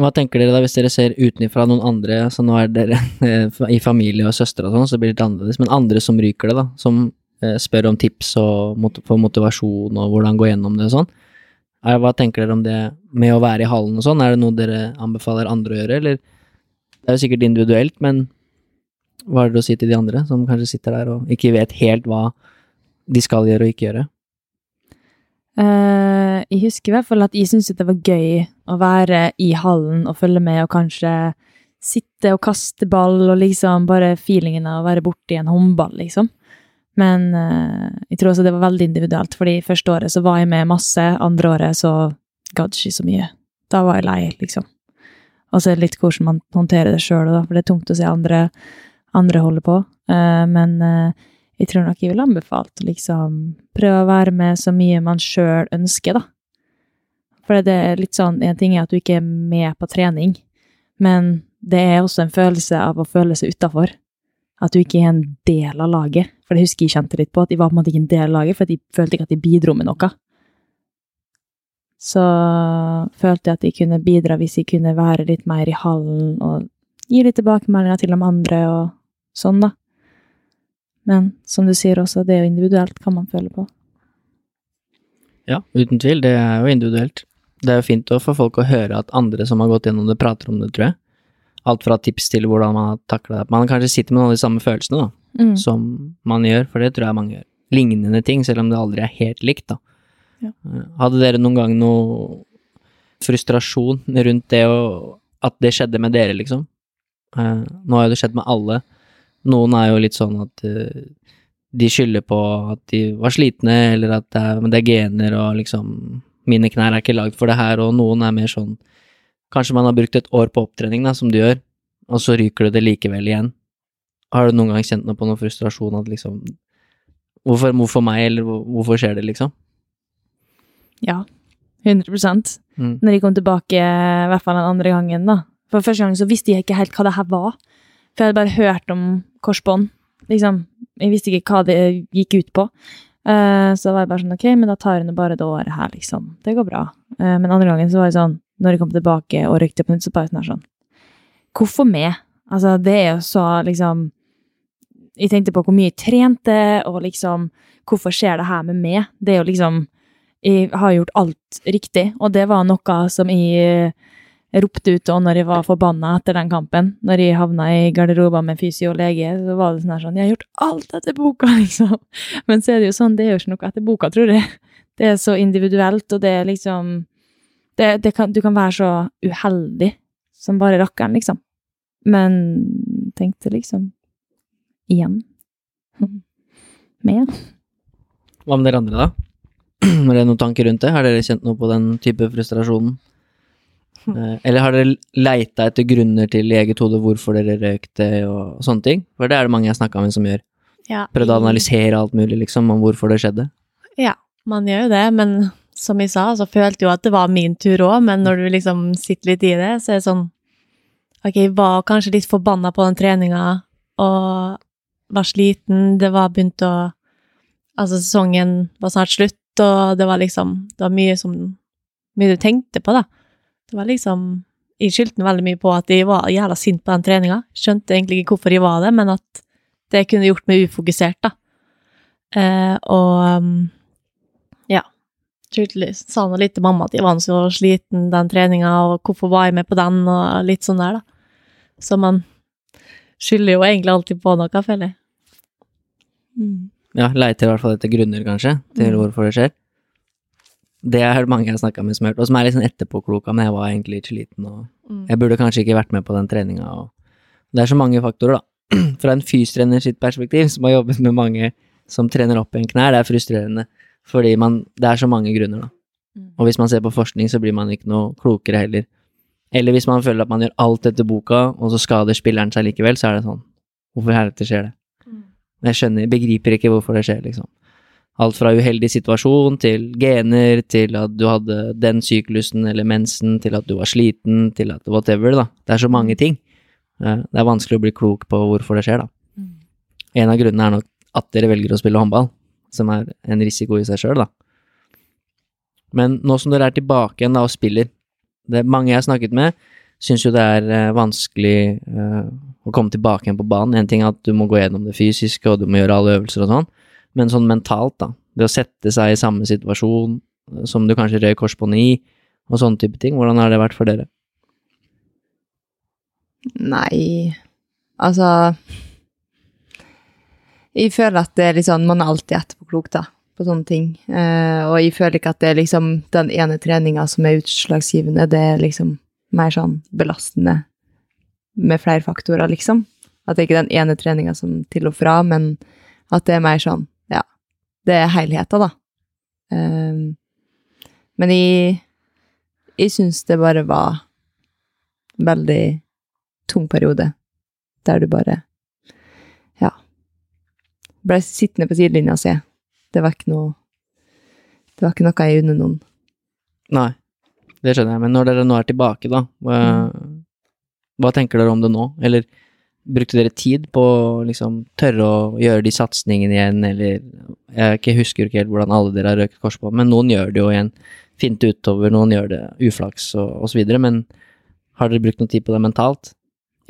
Hva tenker dere da hvis dere ser utenfra noen andre, så nå er dere eh, i familie og søstre og sånn, så blir det litt annerledes, men andre som ryker det, da, som eh, spør om tips og mot for motivasjon og hvordan gå gjennom det og sånn, hva tenker dere om det med å være i hallen og sånn, er det noe dere anbefaler andre å gjøre, eller det er jo sikkert individuelt, men hva har dere å si til de andre som kanskje sitter der og ikke vet helt hva de skal gjøre og ikke gjøre? Uh, jeg husker i hvert fall at jeg syntes det var gøy å være i hallen og følge med og kanskje sitte og kaste ball og liksom bare feelingen av å være borti en håndball, liksom. Men uh, jeg tror også det var veldig individuelt, fordi første året så var jeg med masse, andre året så gadd ikke så mye. Da var jeg lei, liksom. Og så er det litt hvordan man håndterer det sjøl, for det er tungt å se andre, andre holde på. Uh, men uh, jeg tror nok jeg ville anbefalt å liksom prøve å være med så mye man sjøl ønsker, da. For det er litt sånn, en ting er at du ikke er med på trening, men det er også en følelse av å føle seg utafor. At du ikke er en del av laget. For det husker jeg kjente litt på, at jeg var på en måte ikke en del av laget, for jeg følte ikke at jeg bidro med noe. Så følte jeg at jeg kunne bidra hvis jeg kunne være litt mer i hallen og gi litt tilbakemeldinger til de andre og sånn, da. Men som du sier også, det er jo individuelt hva man føler på. Ja, uten tvil, det er jo individuelt. Det er jo fint å få folk å høre at andre som har gått gjennom det, prater om det, tror jeg. Alt fra tips til hvordan man har takla det. Man kanskje sitter med noen av de samme følelsene, da, Mm. som man gjør, for det tror jeg mange gjør. Lignende ting, selv om det aldri er helt likt, da. Ja. Eh, Hadde dere noen gang noe frustrasjon rundt det og at det skjedde med dere, liksom? Uh, nå har jo det skjedd med alle. Noen er jo litt sånn at uh, de skylder på at de var slitne, eller at det er, det er gener og liksom Mine knær er ikke lagd for det her, og noen er mer sånn Kanskje man har brukt et år på opptrening, da, som du gjør, og så ryker du det likevel igjen. Har du noen gang kjent noe på noen frustrasjon at liksom Hvorfor, hvorfor meg, eller hvorfor skjer det, liksom? Ja, 100 Mm. Når jeg kom tilbake, i hvert fall den andre gangen, da. For første gang så visste jeg ikke helt hva det her var. For jeg hadde bare hørt om korsbånd, liksom. Jeg visste ikke hva det gikk ut på. Uh, så var jeg bare sånn, ok, men da tar hun bare det året her, liksom. Det går bra. Uh, men andre gangen så var det sånn, når jeg kom tilbake og røykte på nytt, så bare sånn her sånn, hvorfor meg? Altså, det er jo så, liksom, jeg tenkte på hvor mye jeg trente, og liksom, hvorfor skjer det her med meg? Det er jo liksom, jeg har gjort alt riktig, og det var noe som jeg eh, ropte ut da når jeg var forbanna etter den kampen. Når jeg havna i garderoben med fysio og lege, så var det sånn her sånn Jeg har gjort alt etter boka, *laughs* liksom. Men så er det jo sånn, det er jo ikke noe etter boka, tror jeg. Det er så individuelt, og det er liksom det, det kan, Du kan være så uheldig som bare rakkeren, liksom. Men tenkte liksom Igjen. *laughs* Med. Hva med dere andre, da? *clears throat* Har dere noen tanker rundt det? Har dere kjent noe på den type frustrasjonen? *laughs* Eh, Eller har dere leita etter grunner til i eget hode hvorfor dere røykte og sånne ting? For det er det mange jeg har snakka med som gjør. Ja, Prøvd å analysere alt mulig, liksom, om hvorfor det skjedde. Ja, man gjør jo det, men som jeg sa, så følte jo at det var min tur òg, men når du liksom sitter litt i det, så er det sånn Ok, jeg var kanskje litt forbanna på den treninga, og var sliten, det var begynt å Altså, sesongen var snart slutt, og det var liksom Det var mye som Mye du tenkte på, da. Det var liksom Jeg skyldte veldig mye på at jeg var jævla sint på den treninga. Skjønte egentlig ikke hvorfor jeg var det, men at det kunne gjort meg ufokusert, da. Eh, og ja. sa nå litt til mamma at jeg var så sliten den treninga, og hvorfor var jeg med på den, og litt sånn der, da. Så man skylder jo egentlig alltid på noe, føler jeg. Ja, leiter i hvert fall etter grunner, kanskje, til Mm. hvorfor det skjer. Det det mange jeg har snakka med som har hørt, og som er litt sånn etterpåkloka, men jeg var egentlig litt sliten, og jeg burde kanskje ikke vært med på den treninga, og det er så mange faktorer, da. *clears throat* Fra en fystrener sitt perspektiv, som har jobbet med mange som trener opp igjen knær, det er frustrerende, fordi man, det er så mange grunner, da. Mm. Og hvis man ser på forskning, så blir man ikke noe klokere heller. Eller hvis man føler at man gjør alt etter boka, og så skader spilleren seg likevel, så er det sånn, hvorfor helvete skjer det? Jeg skjønner, begriper ikke hvorfor det skjer, liksom. Alt fra uheldig situasjon til gener, til at du hadde den syklusen eller mensen, til at du var sliten, til at whatever, da. Det er så mange ting. Eh, Det er vanskelig å bli klok på hvorfor det skjer, da. En av grunnene er nok at dere velger å spille håndball, som er en risiko i seg sjøl, da. Men nå som dere er tilbake igjen da og spiller, det mange jeg har snakket med, syns jo det er eh, vanskelig eh, å komme tilbake igjen på banen. En ting er at du må gå gjennom det fysiske, og du må gjøre alle øvelser og sånn, men sånn mentalt, da. Det å sette seg i samme situasjon eh, som du kanskje røy korsbåndet i, og sånne type ting. Hvordan har det vært for dere? Nei, altså Jeg føler at det er litt sånn, man er alltid etterpåklok, da, på sånne ting. Eh, og jeg føler ikke at det er liksom den ene treninga som er utslagsgivende, det er liksom mer sånn belastende med flere faktorer, liksom. At det ikke er den ene treninga som til og fra, men at det er mer sånn, ja, det er helheten, da. Um, men jeg, jeg syns det bare var en veldig tung periode der du bare ja ble sittende på sidelinja og se. Det var ikke noe det var ikke noe jeg unner noen. Nei, det skjønner jeg, men når dere nå er tilbake, da, hva, hva tenker dere om det nå? Eller brukte dere tid på å liksom tørre å gjøre de satsingene igjen, eller Jeg husker ikke helt hvordan alle dere har røket på, men noen gjør det jo igjen fint utover, noen gjør det uflaks og, osv. men har dere brukt noe tid på det mentalt?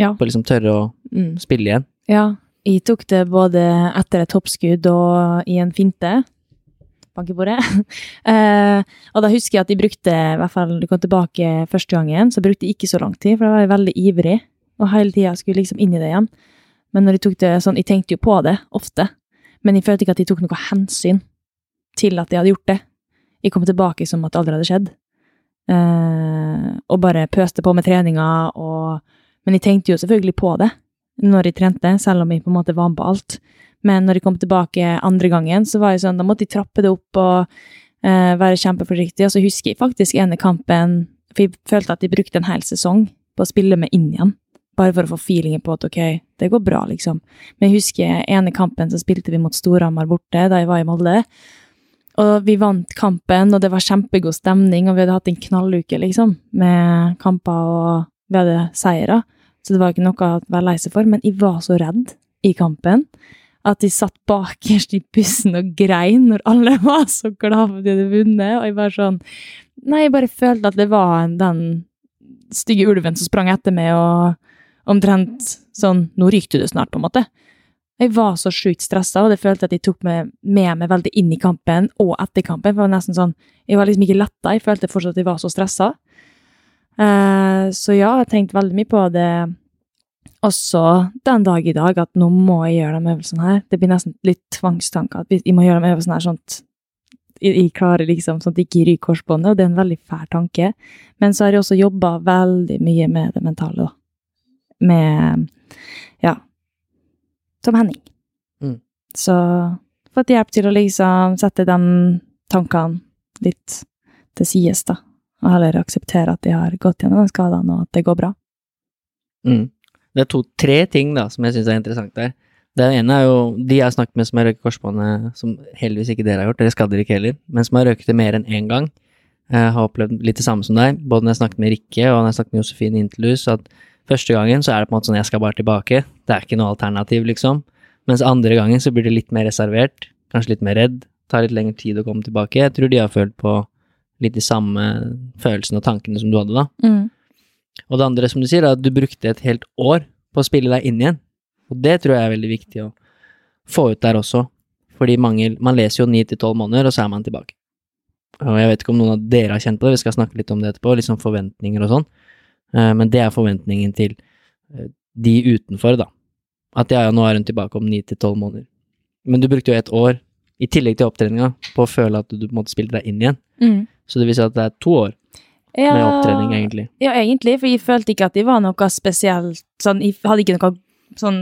Ja. På liksom tørre å Mm. spille igjen? Ja, jeg tok det både etter et hoppskudd og i en finte. Bank bordet. uh, *laughs* og da husker jeg at de brukte, i hvert fall du kom tilbake første gangen, så brukte de ikke så lang tid, for da var jeg veldig ivrig, og hele tida skulle liksom inn i det igjen. Men når de tok det sånn, jeg tenkte jo på det, ofte, men jeg følte ikke at de tok noe hensyn til at de hadde gjort det. Jeg kom tilbake som at det aldri hadde skjedd. uh, og bare pøste på med treninga, og Men jeg tenkte jo selvfølgelig på det når jeg trente, selv om jeg på en måte var med på alt. Men når jeg kom tilbake andre gangen, så var jeg sånn, da måtte jeg trappe det opp og uh, være kjempeforsiktig. Og så husker jeg faktisk ene kampen, for jeg følte at jeg brukte en hel sesong på å spille med inn igjen. Bare for å få feelingen på at ok, det går bra, liksom. Men jeg husker ene kampen så spilte vi mot Storhamar borte, da jeg var i Molde. Og vi vant kampen, og det var kjempegod stemning, og vi hadde hatt en knalluke, liksom, med kamper, og vi hadde seire. Så det var ikke noe å være lei seg for, men jeg var så redd i kampen at de satt bakerst i bussen og grein når alle *laughs* var så glad for at de hadde vunnet, og jeg bare sånn Nei, jeg bare følte at det var den stygge ulven som sprang etter meg, og omtrent sånn Nå ryker du det snart, på en måte. Jeg var så sjukt stressa, og det følte at de tok meg med meg veldig inn i kampen og etter kampen. For det var nesten sånn Jeg var liksom ikke letta, jeg følte fortsatt at jeg var så stressa. Uh, så ja, jeg har tenkt veldig mye på det også den dag i dag, at nå må jeg gjøre de øvelsene her. Det blir nesten litt tvangstanker at jeg må gjøre de øvelsene her sånn at jeg, klarer liksom sånn at jeg ikke ryker korsbåndet, og det er en veldig fæl tanke. Men så har jeg også jobba veldig mye med det mentale, da. Med ja, som Henning. Mm. Så fått hjelp til å liksom sette de tankene litt til sides, da. Og heller akseptere at de har gått gjennom de skadene, og at det går bra. Mm. Det er to-tre ting da, som jeg syns er interessant der. Det ene er jo de jeg har snakket med som har røyket korsbåndet, som heldigvis ikke dere har gjort, dere skader ikke heller, men som har røyket det mer enn én gang. Jeg har opplevd litt det samme som deg, både når jeg snakket med Rikke og når jeg snakket med Josefine Intelhus, at første gangen så er det på en måte sånn jeg skal bare tilbake, det er ikke noe alternativ, liksom. Mens andre gangen så blir det litt mer reservert, kanskje litt mer redd, tar litt lengre tid å komme tilbake. Jeg tror de har følt på litt de samme følelsene og tankene som du hadde da. Og det andre, som du sier, er at du brukte et helt år på å spille deg inn igjen. Og det tror jeg er veldig viktig å få ut der også. Fordi mange, man leser jo ni til tolv måneder, og så er man tilbake. Og jeg vet ikke om noen av dere har kjent på det, vi skal snakke litt om det etterpå, liksom forventninger og sånn. Eh, Men det er forventningen til eh, de utenfor, da. At ja, ja, nå er hun tilbake om ni til tolv måneder. Men du brukte jo et år, i tillegg til opptreninga, på å føle at du på en måte spilte deg inn igjen. Mm. Så det vil si at det er to år Ja, med opptrening, egentlig. Ja, egentlig, for jeg følte ikke at jeg var noe spesielt sånn, Jeg hadde ikke noen sånn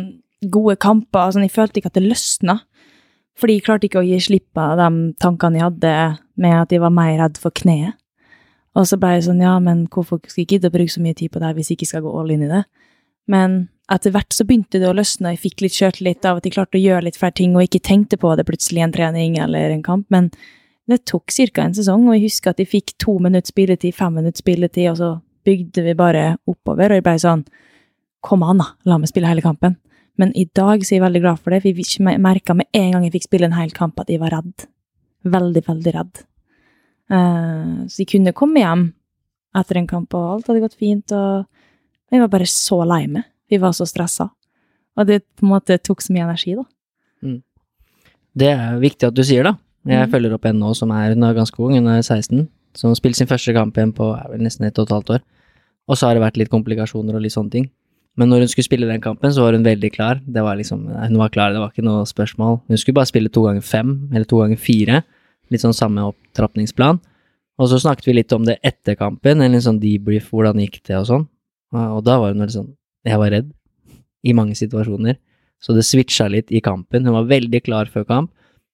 gode kamper, sånn, jeg følte ikke at det løsna. Fordi jeg klarte ikke å gi slipp på de tankene jeg hadde med at jeg var mer redd for kneet. Og så ble jeg sånn, ja, men hvorfor skal jeg gidde å bruke så mye tid på det her hvis jeg ikke skal gå all in i det? Men etter hvert så begynte det å løsne, og jeg fikk litt sjøltillit av at jeg klarte å gjøre litt flere ting, og ikke tenkte på det plutselig i en trening eller en kamp, men det tok ca. en sesong, og jeg husker at jeg fikk to minutter spilletid, fem minutter spilletid, og så bygde vi bare oppover, og jeg ble sånn Kom an, da, la meg spille hele kampen. Men i dag så er jeg veldig glad for det, for jeg merka med en gang jeg fikk spille en hel kamp, at jeg var redd. Veldig, veldig redd. Uh, så jeg kunne komme hjem etter en kamp, og alt hadde gått fint, og jeg var bare så lei meg. Vi var så stressa. Og det på en måte tok så mye energi, da. Det er viktig at du sier, da. Jeg Mhm. følger opp en nå som er, hun er ganske ung, hun er 16, som spilte sin første kamp igjen på nesten ett og et halvt år. Og så har det vært litt komplikasjoner og litt sånne ting. Men når hun skulle spille den kampen, så var hun veldig klar. Det var liksom, hun var klar, det var ikke noe spørsmål. Hun skulle bare spille to ganger fem, eller to ganger fire. Litt sånn samme opptrappingsplan. Og så snakket vi litt om det etter kampen, en litt sånn debrief, hvordan gikk det og sånn. Og da var hun veldig sånn, jeg var redd. I mange situasjoner. Så det switcha litt i kampen. Hun var veldig klar før kamp.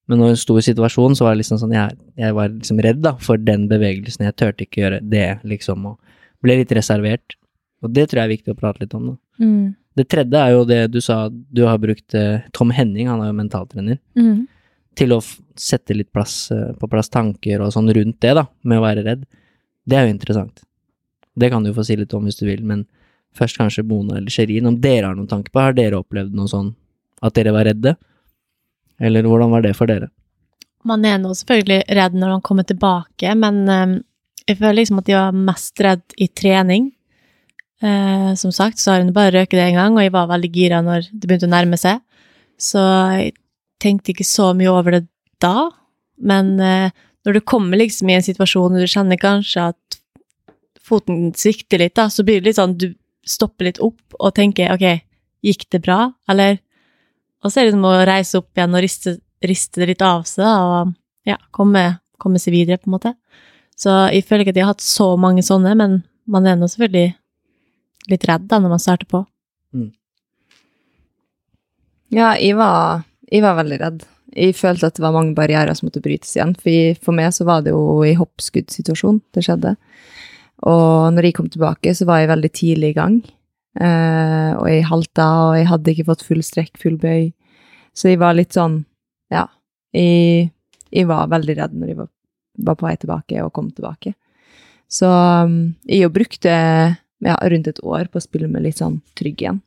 Men når hun sto i situasjonen, så var det liksom sånn Jeg, jeg var liksom redd da, for den bevegelsen. Jeg turte ikke gjøre det, liksom, og ble litt reservert. Og det tror jeg er viktig å prate litt om. da. Mm. Det tredje er jo det du sa, du har brukt eh, Tom Henning, han er jo mentaltrener, Mm. til å sette litt plass, eh, på plass tanker og sånn rundt det, da, med å være redd. Det er jo interessant. Det kan du få si litt om hvis du vil, men først kanskje Mona eller Sherin, om dere har noen tanker på, har dere opplevd noe sånn at dere var redde? Eller hvordan var det for dere? Man er nå selvfølgelig redd når man kommer tilbake, men eh, jeg føler liksom at jeg var mest redd i trening. Eh, som sagt så har hun bare røket det en gang, og jeg var veldig gira når det begynte å nærme seg. Så jeg tenkte ikke så mye over det da. Men eh, når du kommer liksom i en situasjon hvor du kjenner kanskje at foten svikter litt, da, så blir det litt sånn du stopper litt opp og tenker ok, gikk det bra, eller Og så er det liksom å reise opp igjen og riste, riste det litt av seg, og ja, komme, komme seg videre, på en måte. Så jeg føler ikke at jeg har hatt så mange sånne, men man er nå selvfølgelig litt redd da når man starter på. Ja, jeg var, jeg var veldig redd. Jeg følte at det var mange barrierer som måtte brytes igjen. For, jeg, for meg så var det jo i hoppskuddsituasjon det skjedde. Og når jeg kom tilbake, så var jeg veldig tidlig i gang. Eh, og jeg halta, og jeg hadde ikke fått full strekk, full bøy. Så jeg var litt sånn, ja. Jeg, jeg var veldig redd når jeg var, var på vei tilbake og kom tilbake. Så um, jeg jo brukte ja, rundt et år på å spille meg litt sånn trygg igjen.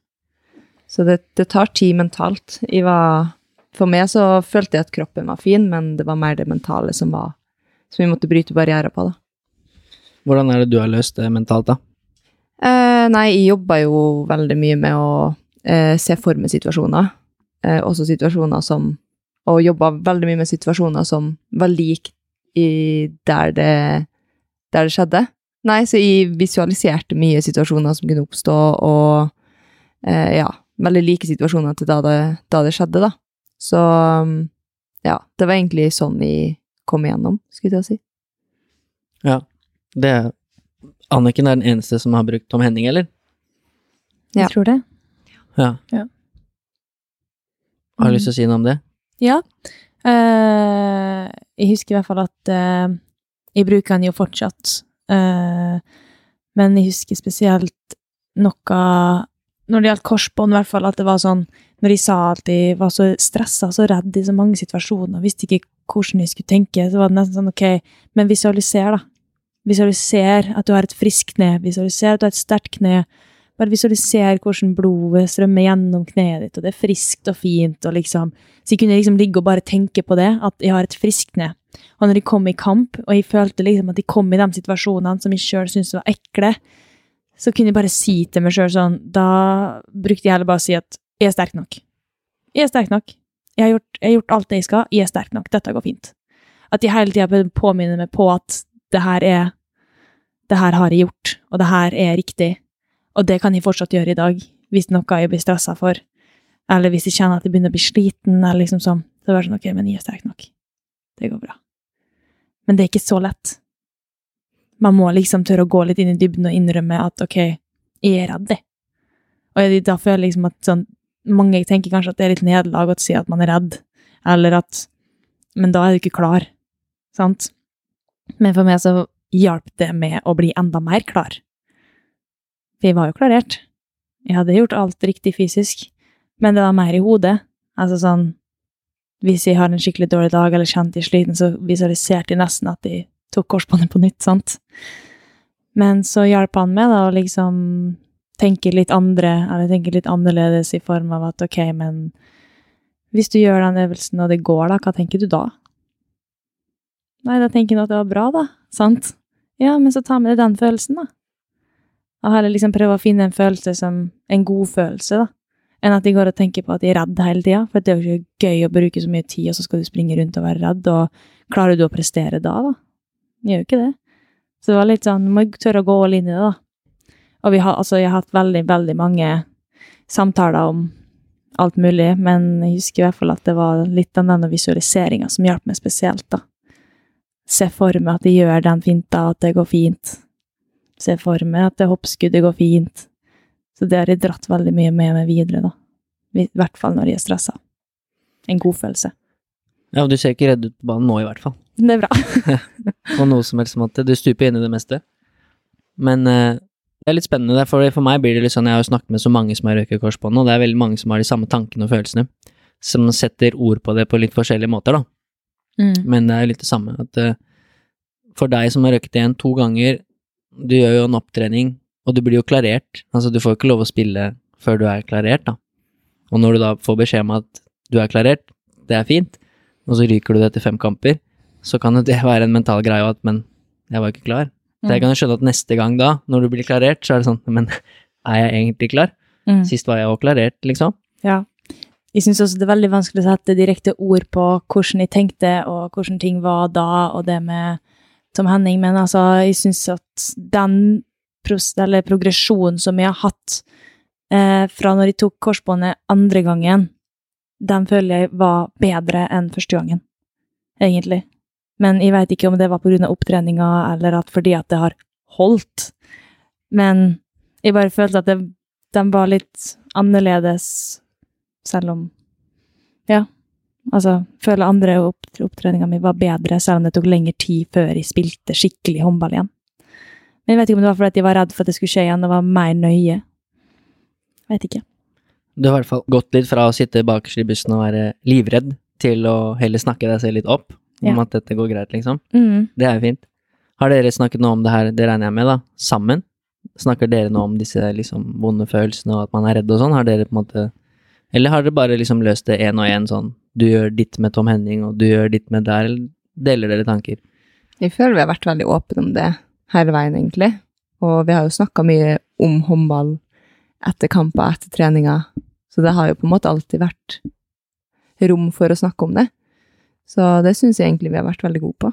Så det, det tar tid mentalt. Jeg var, for meg så følte jeg at kroppen var fin, men det var mer det mentale som var som vi måtte bryte barrierer på, da. Hvordan er det du har løst det mentalt, da? Eh, nei, jeg jobba jo veldig mye med å eh, se for meg situasjoner. Eh, også situasjoner som Og jobba veldig mye med situasjoner som var lik i der det, der det skjedde. Nei, så jeg visualiserte mye situasjoner som kunne oppstå, og eh, ja, veldig like situasjoner til da det, da det skjedde, da. Så um, ja, det var egentlig sånn jeg kom igjennom, skulle jeg si. Ja. Det Anniken er den eneste som har brukt Tom Henning, eller? Ja. Jeg tror det. Ja. Ja. Har du lyst til å si noe om det? Ja. Uh, jeg husker i hvert fall at uh, jeg bruker den jo fortsatt. Uh, men jeg husker spesielt noe når det gjaldt korsbånd, i hvert fall, at det var sånn Når de sa at de var så stressa, så redd i så mange situasjoner, visste ikke hvordan de skulle tenke, så var det nesten sånn ok, men visualiser, da. Visualiser at du har et friskt kne, visualiser at du har et sterkt kne. Bare visualiser hvordan blodet strømmer gjennom kneet ditt, og det er friskt og fint, og liksom Så jeg kunne liksom ligge og bare tenke på det, at jeg har et friskt kne. Og når de kom i kamp, og jeg følte liksom at de kom i de situasjonene som jeg sjøl syntes var ekle, så kunne jeg bare si til meg sjøl sånn Da brukte jeg heller bare å si at jeg er sterk nok. Jeg er sterk nok. Jeg har gjort, jeg har gjort alt det jeg skal. Jeg er sterk nok. Dette går fint. At jeg hele tida påminner meg på at det her er Det her har jeg gjort, og det her er riktig. Og det kan jeg fortsatt gjøre i dag, hvis noe jeg blir stressa for. Eller hvis jeg kjenner at jeg begynner å bli sliten, eller liksom sånn. Så er det sånn, ok, men jeg er sterk nok. Det går bra. Men det er ikke så lett. Man må liksom tørre å gå litt inn i dybden og innrømme at ok, jeg er redd, jeg. Og da føler jeg liksom at sånn, mange tenker kanskje at det er litt nederlag å si at man er redd, eller at Men da er du ikke klar, sant? Men for meg så hjalp det med å bli enda mer klar. Jeg var jo klarert. Jeg hadde gjort alt riktig fysisk, men det var mer i hodet. Altså sånn Hvis jeg har en skikkelig dårlig dag eller kjente jeg sliten, så visualiserte jeg nesten at jeg tok korsbåndet på nytt, sant? Men så hjalp han meg da å liksom tenke litt andre, eller tenke litt annerledes i form av at ok, men hvis du gjør den øvelsen og det går, da, hva tenker du da? Nei, da tenker jeg at det var bra, da. Sant? Ja, men så ta med deg den følelsen, da. Og heller liksom prøve å finne en følelse som en god følelse, da. Enn at de går og tenker på at de er redd hele tida. For det er jo ikke gøy å bruke så mye tid, og så skal du springe rundt og være redd, og klarer du å prestere da, da? Gjør jo ikke det. Så det var litt sånn, må tørre å gå all inn i det, da. Og vi har, altså, jeg har hatt veldig, veldig mange samtaler om alt mulig, men jeg husker i hvert fall at det var litt av denne visualiseringa som hjalp meg spesielt, da. Se for meg at jeg gjør den finta, at det går fint. Se for meg at det hoppskuddet går fint. Så det har jeg dratt veldig mye med meg videre, da. I hvert fall når jeg er stressa. En god følelse. Ja, og du ser ikke redd ut på banen nå, i hvert fall. *laughs* Det er bra. *laughs* På noe som helst måte. Du stuper inn i det meste. Men eh, det er litt spennende, for for meg blir det litt sånn, jeg har jo snakket med så mange som har røket korsbånd, og det er veldig mange som har de samme tankene og følelsene, som setter ord på det på litt forskjellige måter, da. Mm. Men det er litt det samme, at eh, for deg som har røket igjen to ganger, du gjør jo en opptrening, og du blir jo klarert, altså du får jo ikke lov å spille før du er klarert, da. Og når du da får beskjed om at du er klarert, det er fint, og så ryker du det etter fem kamper, så kan jo det *laughs* være en mental greie at, men jeg var ikke klar. Mm. Det kan jo skjønne at neste gang da, når du blir klarert, så er det sånn, men *laughs* er jeg egentlig klar? Mm. Sist var jeg også klarert, liksom. Ja. jeg syns også det er veldig vanskelig å sette direkte ord på hvordan jeg tenkte, og hvordan ting var da, og det med Tom Henning, men altså, jeg syns at den progresjonen som jeg har hatt eh, fra når jeg tok korsbåndet andre gangen, den føler jeg var bedre enn første gangen, egentlig. Men jeg veit ikke om det var av opptreninga, eller at fordi at det har holdt. Men jeg bare følte at det, den var litt annerledes, selv om Ja. Altså, føler andre opp, opptreninga mi var bedre, selv om det tok lengre tid før jeg spilte skikkelig håndball igjen. Men jeg vet ikke om det var fordi jeg var redd for at det skulle skje igjen, og var mer nøye. Vet ikke. Du har i hvert fall gått litt fra å sitte bakerst i bussen og være livredd, til å heller snakke deg selv litt opp, om Ja. at dette går greit, liksom. Mm. Det er jo fint. Har dere snakket noe om det her, det regner jeg med, da, sammen? Snakker dere nå om disse liksom vonde følelsene og at man er redd og sånn? Har dere på en måte Eller har dere bare liksom løst det én og én sånn du gjør ditt med Tom Henning, og du gjør ditt med der, eller deler dere tanker? Jeg føler vi har vært veldig åpne om det hele veien, egentlig. Og vi har jo snakka mye om håndball etter kamper, etter treninger. Så det har jo på en måte alltid vært rom for å snakke om det. Så det syns jeg egentlig vi har vært veldig gode på.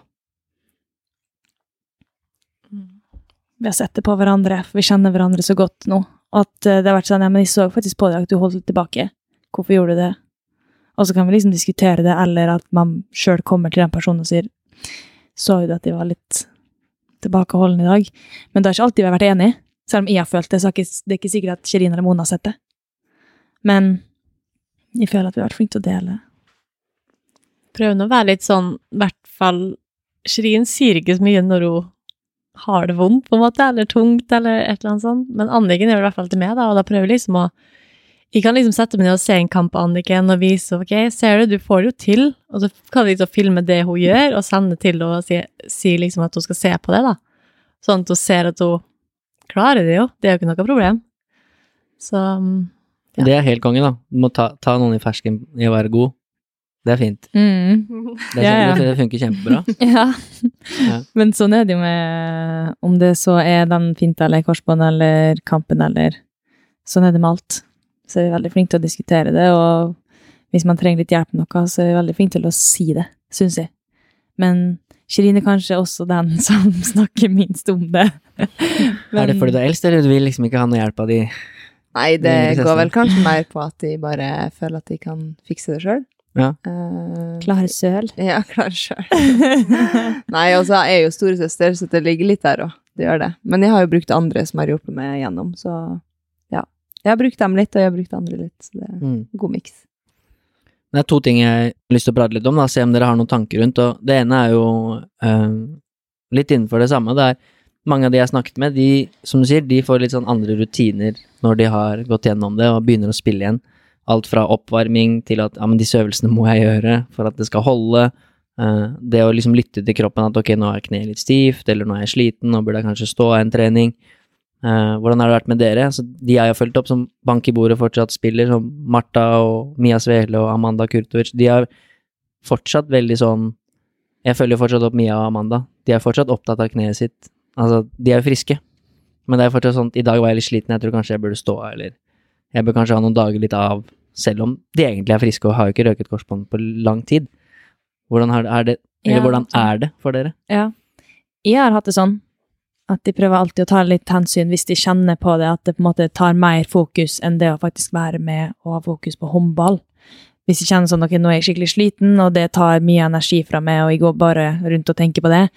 Vi har sett det på hverandre, for vi kjenner hverandre så godt nå. At eh, det har vært sånn, ja, men jeg så faktisk på deg at du holdt litt tilbake. Hvorfor gjorde du det? Og så kan vi liksom diskutere det, eller at man sjøl kommer til den personen og sier Så jo at jeg var litt tilbakeholden i dag? Men det har ikke alltid vi har vært enige. Selv om jeg har følt det, så er det ikke sikkert at Shirin eller Mona har sett det. Men jeg føler at vi har vært flinke til å dele. Prøver nå å være litt sånn, i hvert fall Shirin sier ikke så mye når hun har det vondt, på en måte, eller tungt, eller et eller annet sånt. Men Anniken gjør det i hvert fall til meg, da, og da prøver liksom å Jeg kan liksom sette meg ned og se en kamp av Anniken og vise ok, ser du, du får det jo til, og så kan jeg liksom filme det hun gjør, og sende til henne og si, si liksom at hun skal se på det, da. Sånn at hun ser at hun klarer det jo, det er jo ikke noe problem. Så mm, Ja. Det er helt konge, da. Du må ta, ta noen i fersken i å være god. Det er fint. Mm. Det, er, Ja, ja. det funker kjempebra. *laughs* Ja. Ja. Men sånn er det jo med Om det så er den finta eller korsbåndet eller kampen eller Sånn er det med alt. Så er vi veldig flinke til å diskutere det, og hvis man trenger litt hjelp med noe, så er vi veldig flinke til å si det, syns jeg. Men Shirin er kanskje også den *laughs* som snakker minst om det. *laughs* Er det fordi du er eldst, eller du vil liksom ikke ha noe hjelp av de Nei, det går vel kanskje mer på at de bare føler at de kan fikse det sjøl. *laughs* Ja. Klare søl. Ja, klare sjøl. Nei, og så er jeg jo storesøster, så det ligger litt der òg. Det gjør det. Men jeg har jo brukt andre som har hjulpet meg gjennom, så. Jeg har brukt dem litt, og jeg har brukt andre litt, så det er en mm. god miks. Det er to ting jeg har lyst til å prate litt om, da, se om dere har noen tanker rundt. Og det ene er jo eh, litt innenfor det samme. Det er mange av de jeg har snakket med, de, som du sier, de får litt sånn andre rutiner når de har gått gjennom det og begynner å spille igjen. Alt fra oppvarming til at ja, men disse øvelsene må jeg gjøre for at det skal holde. Eh, det å liksom lytte til kroppen at ok, nå er kneet litt stivt, eller nå er jeg sliten, nå burde jeg kanskje stå en trening. Eh, hvordan har det vært med dere? Altså, de jeg har fulgt opp som bank i bordet fortsatt spiller, som Martha og Mia Svele og Amanda Kurtovic, de har fortsatt veldig sånn Jeg følger fortsatt opp Mia og Amanda. De er fortsatt opptatt av kneet sitt. Altså, de er jo friske, men det er fortsatt sånn I dag var jeg litt sliten, jeg tror kanskje jeg burde stå av, eller jeg bør kanskje ha noen dager litt av, selv om de egentlig er friske og har jo ikke røket korsbånd på lang tid. Hvordan har er det Eller Ja, hvordan er det for dere? Ja. Jeg har hatt det sånn at de prøver alltid å ta litt hensyn hvis de kjenner på det, at det på en måte tar mer fokus enn det å faktisk være med og ha fokus på håndball. Hvis de kjenner sånn ok, nå er jeg skikkelig sliten, og det tar mye energi fra meg, og jeg går bare rundt og tenker på det,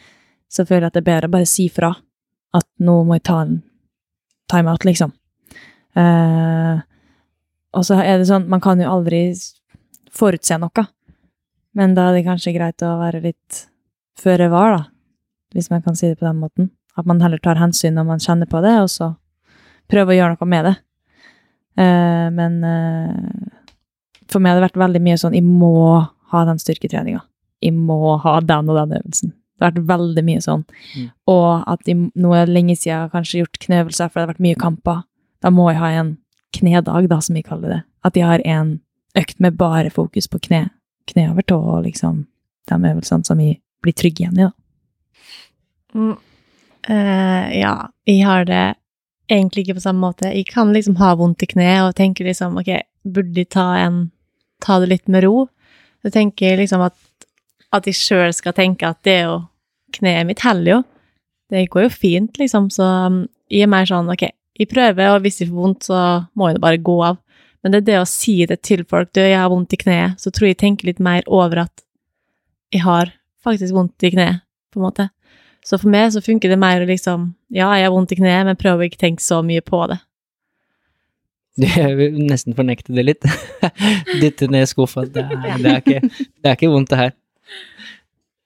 så føler jeg at det er bedre å bare si fra at nå må jeg ta en timeout, liksom. Uh, og så er det sånn, man kan jo aldri forutse noe, men da er det kanskje greit å være litt føre var, da hvis man kan si det på den måten. At man heller tar hensyn når man kjenner på det, og så prøver å gjøre noe med det. Uh, men uh, for meg har det vært veldig mye sånn Jeg må ha den styrketreninga. Jeg må ha den og den øvelsen. Det har vært veldig mye sånn. Mm. Og at jeg, nå er det lenge siden jeg har kanskje gjort kneøvelser, for det har vært mye kamper. Da må jeg ha en knedag, da, som vi kaller det. At jeg har en økt med bare fokus på kne. Kne over tå og liksom de øvelsene som jeg blir trygg igjen i, da. Mm. Eh, ja, jeg har det egentlig ikke på samme måte. Jeg kan liksom ha vondt i kneet og tenke liksom ok, burde jeg ta en ta det litt med ro. Så tenker jeg liksom at, at jeg sjøl skal tenke at det er jo Kneet mitt heller jo. Det går jo fint, liksom, så um, jeg er mer sånn ok, jeg prøver, og hvis jeg får vondt, så må jeg bare gå av. Men det er det å si det til folk, du, jeg har vondt i kneet, så tror jeg jeg tenker litt mer over at jeg har faktisk vondt i kneet, på en måte. Så for meg så funker det mer å liksom, ja, jeg har vondt i kneet, men prøv å ikke tenke så mye på det. *laughs* Jeg vil nesten fornekte det litt. *laughs* Dytte ned i skuffa. Det, det, det er ikke vondt, det her.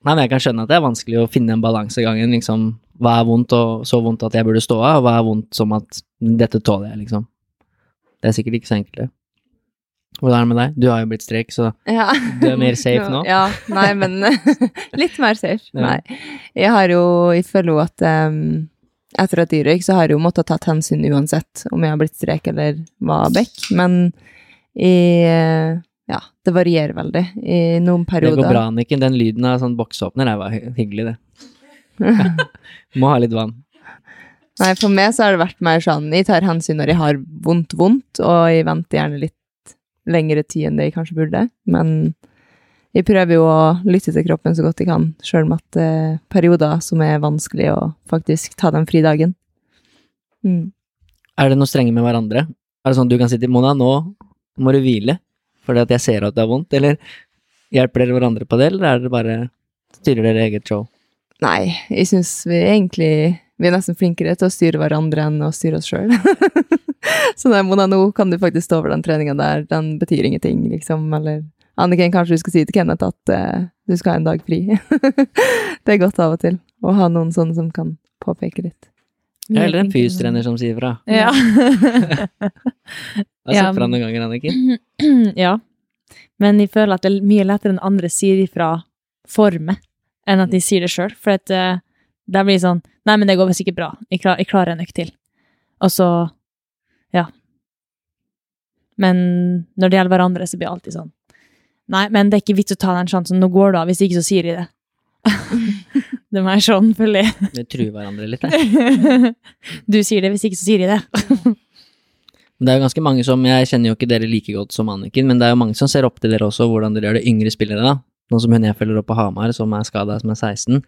Nei, men jeg kan skjønne at det er vanskelig å finne en balansegangen, liksom. Hva er vondt, og så vondt at jeg burde stå av, og hva er vondt som at dette tåler jeg, liksom. Det er sikkert ikke så enkelt, det. Hvordan er det med deg? Du har jo blitt strek, så Ja. du er mer safe *laughs* nå? Ja, nei, men *laughs* litt mer safe. Nei. Jeg har jo, jeg føler jo at um, etter at jeg røyk, så har jeg jo måttet tatt hensyn uansett om jeg har blitt strek eller var bekk, men i eh, ja, det varierer veldig i noen perioder. Det går bra, Anniken. Den lyden av sånn boksåpner er bare hyggelig, det. *laughs* Må ha litt vann. Nei, for meg så har det vært mer sånn, jeg tar hensyn når jeg har vondt, vondt, og jeg venter gjerne litt lengre tid enn det jeg kanskje burde, men jeg prøver jo å lytte til kroppen så godt jeg kan, selv om at det er perioder som er vanskelig å faktisk ta den fridagen. Mm. Er det noe strenge med hverandre? Er det sånn at du kan si til Mona, nå må du hvile, fordi at jeg ser at det er vondt, eller hjelper dere hverandre på det, eller er det bare styrer dere eget show? Nei, jeg synes vi egentlig, vi er nesten flinkere til å styre hverandre enn å styre oss selv. *laughs* *laughs* så nei, Mona, nå kan du faktisk stå over den treningen der, den betyr ingenting, liksom, eller Anniken, kanskje du skal si til Kenneth at uh, du skal ha en dag fri. *laughs* det er godt av og til å ha noen sånne som kan påpeke litt. Ja, eller en fystrener som sier fra. Ja. Jeg *laughs* har sett fra noen ganger, Anniken. *clears throat* ja. Men jeg føler at det er mye lettere enn andre sier ifra for meg, enn at de sier det sjøl. For at uh, det blir sånn Nei, men det går sikkert bra. Jeg, klar, jeg klarer en økt til. Og så Ja. Men når det gjelder hverandre, så blir det alltid sånn Nei, men det er ikke vits å ta den sjansen. Nå går det av. Hvis ikke, så sier de det. *laughs* det er mer sånn, føler jeg. Vi truer hverandre litt *laughs* der. Du sier det, hvis ikke, så sier de det. *laughs* Det er jo ganske mange som, jeg kjenner jo ikke dere like godt som Anniken, men det er jo mange som ser opp til dere også, hvordan dere gjør det yngre spillere da. Noen som hun jeg følger opp på Hamar, som er skada, som er 16.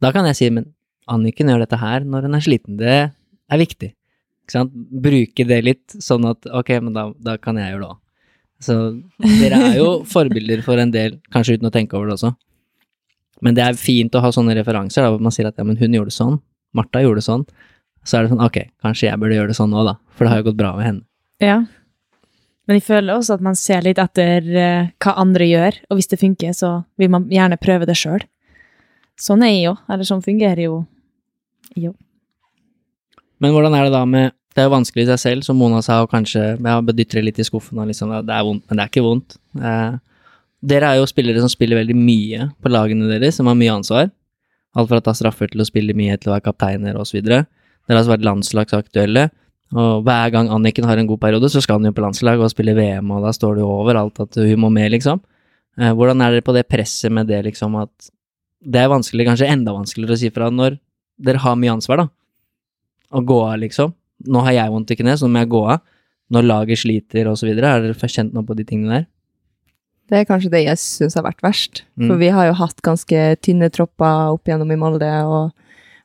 Da kan jeg si, men Anniken gjør dette her når hun er sliten. Det er viktig. Bruke det litt, sånn at ok, men da, da kan jeg gjøre det òg. Så dere er jo *laughs* forbilder for en del, kanskje uten å tenke over det også. Men det er fint å ha sånne referanser, da, hvor man sier at ja, men hun gjorde det sånn, Martha gjorde det sånn. Så er det sånn, ok, kanskje jeg burde gjøre det sånn òg, da, for det har jo gått bra med henne. Ja. Men jeg føler også at man ser litt etter eh, hva andre gjør, og hvis det funker, så vil man gjerne prøve det sjøl. Sånn er jeg jo, eller sånn fungerer jo jo. Men hvordan er det da med Det er jo vanskelig i seg selv, som Mona sa, og kanskje ja, bedytter litt i skuffen liksom Det er vondt, men det er ikke vondt. Eh, dere er jo spillere som spiller veldig mye på lagene deres, som har mye ansvar. Alt fra å ta straffer til å spille mye til å være kapteiner osv. Dere har altså vært landslagsaktuelle. Og hver gang Anniken har en god periode, så skal hun jo på landslag og spille VM, og da står det jo overalt at hun må med, liksom. Eh, hvordan er dere på det presset med det, liksom, at det er vanskelig, kanskje enda vanskeligere å si fra når dere har mye ansvar, da? Å gå av, liksom. Nå har jeg vondt i kneet, så nå må jeg gå av. Når laget sliter og så videre, er dere kjent noe på de tingene der? Det er kanskje det jeg syns har vært verst. Mm. For vi har jo hatt ganske tynne tropper opp igjennom i Molde, og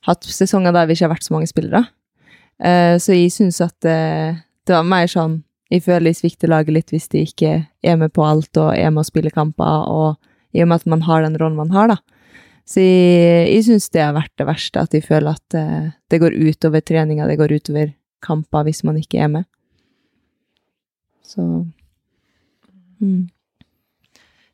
hatt sesonger der vi ikke har vært så mange spillere. Uh, så jeg syns at eh, det var mer sånn Jeg føler jeg svikter laget litt hvis de ikke er med på alt og er med å spille kamper, og i og med at man har den rollen man har, da. Så jeg, jeg syns det har vært det verste, at jeg føler at uh, det går utover treninga, det går utover kamper hvis man ikke er med. Så mm.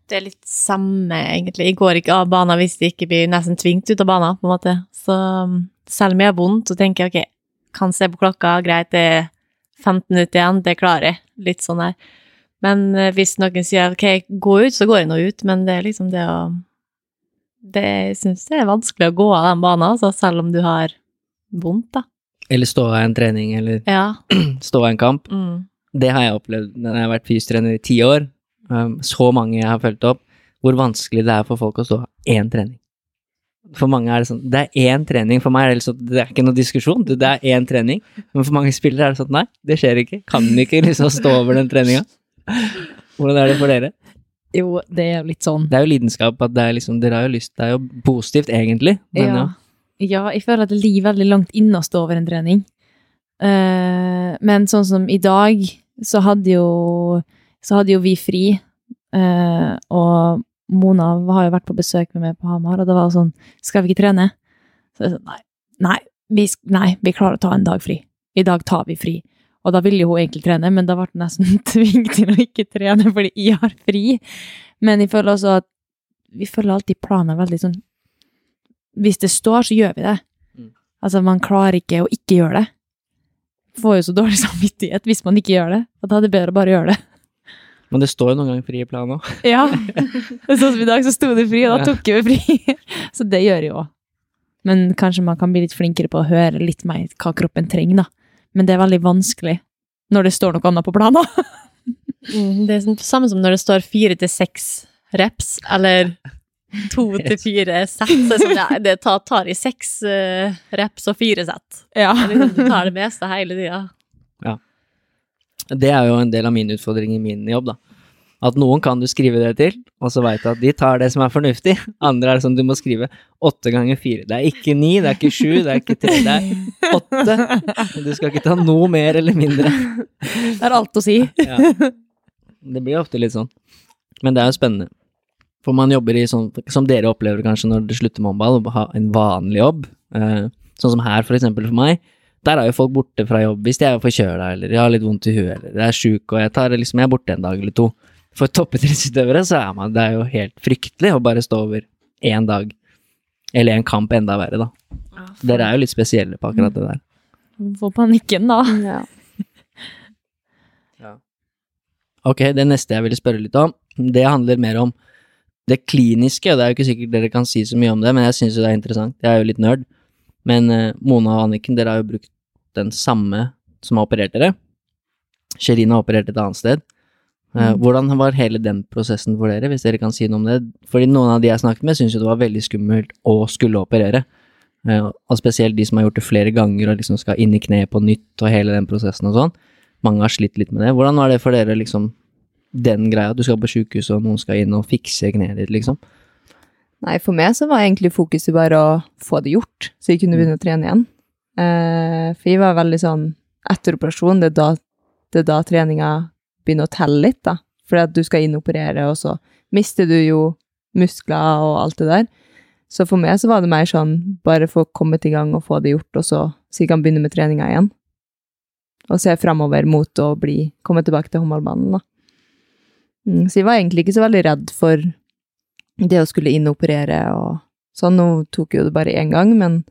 Det er litt samme, egentlig. Jeg går ikke av banen hvis jeg ikke blir nesten tvingt ut av banen, på en måte. Så um, selv om jeg har vondt, så tenker jeg ok, kan se på klokka, greit, det er 15 minutter igjen, det klarer jeg. Litt sånn her. Men eh, hvis noen sier ok, gå ut, så går jeg nå ut, men det er liksom det å det, Jeg syns det er vanskelig å gå av den banen, altså, selv om du har vondt, da. Eller stå av en trening, eller Ja. *clears throat* stå av en kamp. Mm. Det har jeg opplevd når jeg har vært fystrener i ti år. Um, så mange jeg har fulgt opp, hvor vanskelig det er for folk å stå av én trening. For mange er det sånn Det er én trening. For meg er det sånn Det er ikke noe diskusjon. Det det er én trening. Men for mange spillere er det sånn Nei, det skjer ikke. Kan ikke liksom *laughs* stå over den treninga. Hvordan er det for dere? Jo, det er litt sånn. Det er jo lidenskap at det er liksom, dere har jo lyst, det er jo positivt egentlig, men ja. ja. Ja, jeg føler at det ligger veldig langt inne å stå over en trening. Uh, men sånn som i dag, så hadde jo, så hadde jo vi fri, Uh, og Mona har jo vært på besøk med meg på Hamar, og det var sånn, skal vi ikke trene? Så jeg sa, nei, nei, vi, nei, vi klarer å ta en dag fri. I dag tar vi fri. Og da ville jo hun egentlig trene, men da ble hun nesten *laughs* tvunget til å ikke trene fordi jeg har fri. Men jeg føler også at vi følger alltid planen veldig sånn Hvis det står, så gjør vi det. Mm. Altså, man klarer ikke å ikke gjøre det. Får jo så dårlig *laughs* samvittighet hvis man ikke gjør det. Og da er det bedre å bare gjøre det. Men det står jo noen ganger fri i planen òg. *laughs* Ja. Sånn som i dag, så sto det fri, og da tok vi fri. *laughs* Så det gjør jo òg. Men kanskje man kan bli litt flinkere på å høre litt mer hva kroppen trenger, da. Men det er veldig vanskelig når det står noe annet på planen. Mm, Det er sånn- samme som når det står fire til seks reps, eller to *laughs* til fire sett. Så det sånn, ja, det tar, tar i seks uh, reps og fire sett. Ja. Det Liksom, du tar det meste hele tida. Det er jo en del av min utfordring i min jobb, da. At noen kan du skrive det til, og så veit du at de tar det som er fornuftig. Andre er det sånn du må skrive åtte ganger fire. Det er ikke ni, det er ikke sju, det er ikke tre, det er åtte. Du skal ikke ta noe mer eller mindre. Det er alt å si. Ja. Det blir ofte litt sånn. Men det er jo spennende. For man jobber i sånn, som dere opplever kanskje når dere slutter med håndball, å ha en vanlig jobb. Eh, sånn som her, for eksempel for meg. Der er jo folk borte fra jobb hvis de er forkjøla, eller jeg har litt vondt i huet, eller jeg er sjuk, og jeg tar liksom, jeg er borte en dag eller to. For toppidrettsutøvere så er man, det er jo helt fryktelig å bare stå over én dag. Eller en kamp enda verre, da. Dere er jo litt spesielle på akkurat det der. Få panikken, da. Ja. *laughs* Ok, det neste jeg ville spørre litt om, det handler mer om det kliniske, og det er jo ikke sikkert dere kan si så mye om det, men jeg syns jo det er interessant. Jeg er jo litt nerd. Men eh, Mona og Anniken, dere har jo brukt den samme som har operert dere. Sherina har operert et annet sted. Mm. hvordan var hele den prosessen for dere, hvis dere kan si noe om det? Fordi noen av de jeg snakket med, syns jo det var veldig skummelt å skulle operere. Eh, og spesielt de som har gjort det flere ganger og liksom skal inn i kneet på nytt og hele den prosessen og sånn. Mange har slitt litt med det. Hvordan var det for dere, liksom, den greia? at Du skal på sjukehuset, og noen skal inn og fikse kneet ditt, liksom? Nei, for meg så var egentlig fokuset bare å få det gjort, så jeg kunne begynne å trene igjen. Eh, for jeg var veldig sånn Etter operasjon, det er da, det er da treninga begynner å telle litt, da. For at du skal inoperere, og så mister du jo muskler og alt det der. Så for meg så var det mer sånn bare få kommet i gang og få det gjort, og så, så jeg kan begynne med treninga igjen. Og se framover mot å bli, komme tilbake til håndballbanen, da. Mm, så jeg var egentlig ikke så veldig redd for det å skulle inoperere og sånn. Nå tok jo det bare én gang, men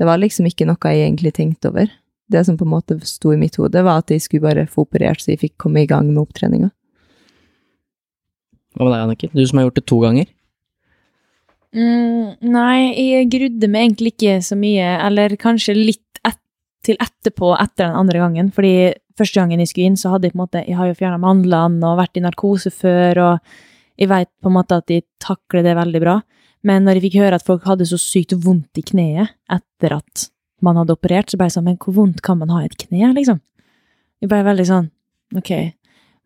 det var liksom ikke noe jeg egentlig tenkte over. Det som på en måte sto i mitt hode, var at jeg skulle bare få operert, så jeg fikk komme i gang med opptreninga. Hva med deg, Anniken? Du som har gjort det to ganger. Mm, nei, jeg grudde meg egentlig ikke så mye, eller kanskje litt et, til etterpå etter den andre gangen, fordi første gangen jeg skulle inn, så hadde jeg på en måte, jeg har jo fjernet mandlene og vært i narkose før, og jeg vet på en måte at jeg takler det veldig bra, men når jeg fikk høre at folk hadde så sykt vondt i kneet etter at man hadde operert, så ble jeg sånn, men hvor vondt kan man ha i et kne, liksom? Jeg ble veldig sånn, ok.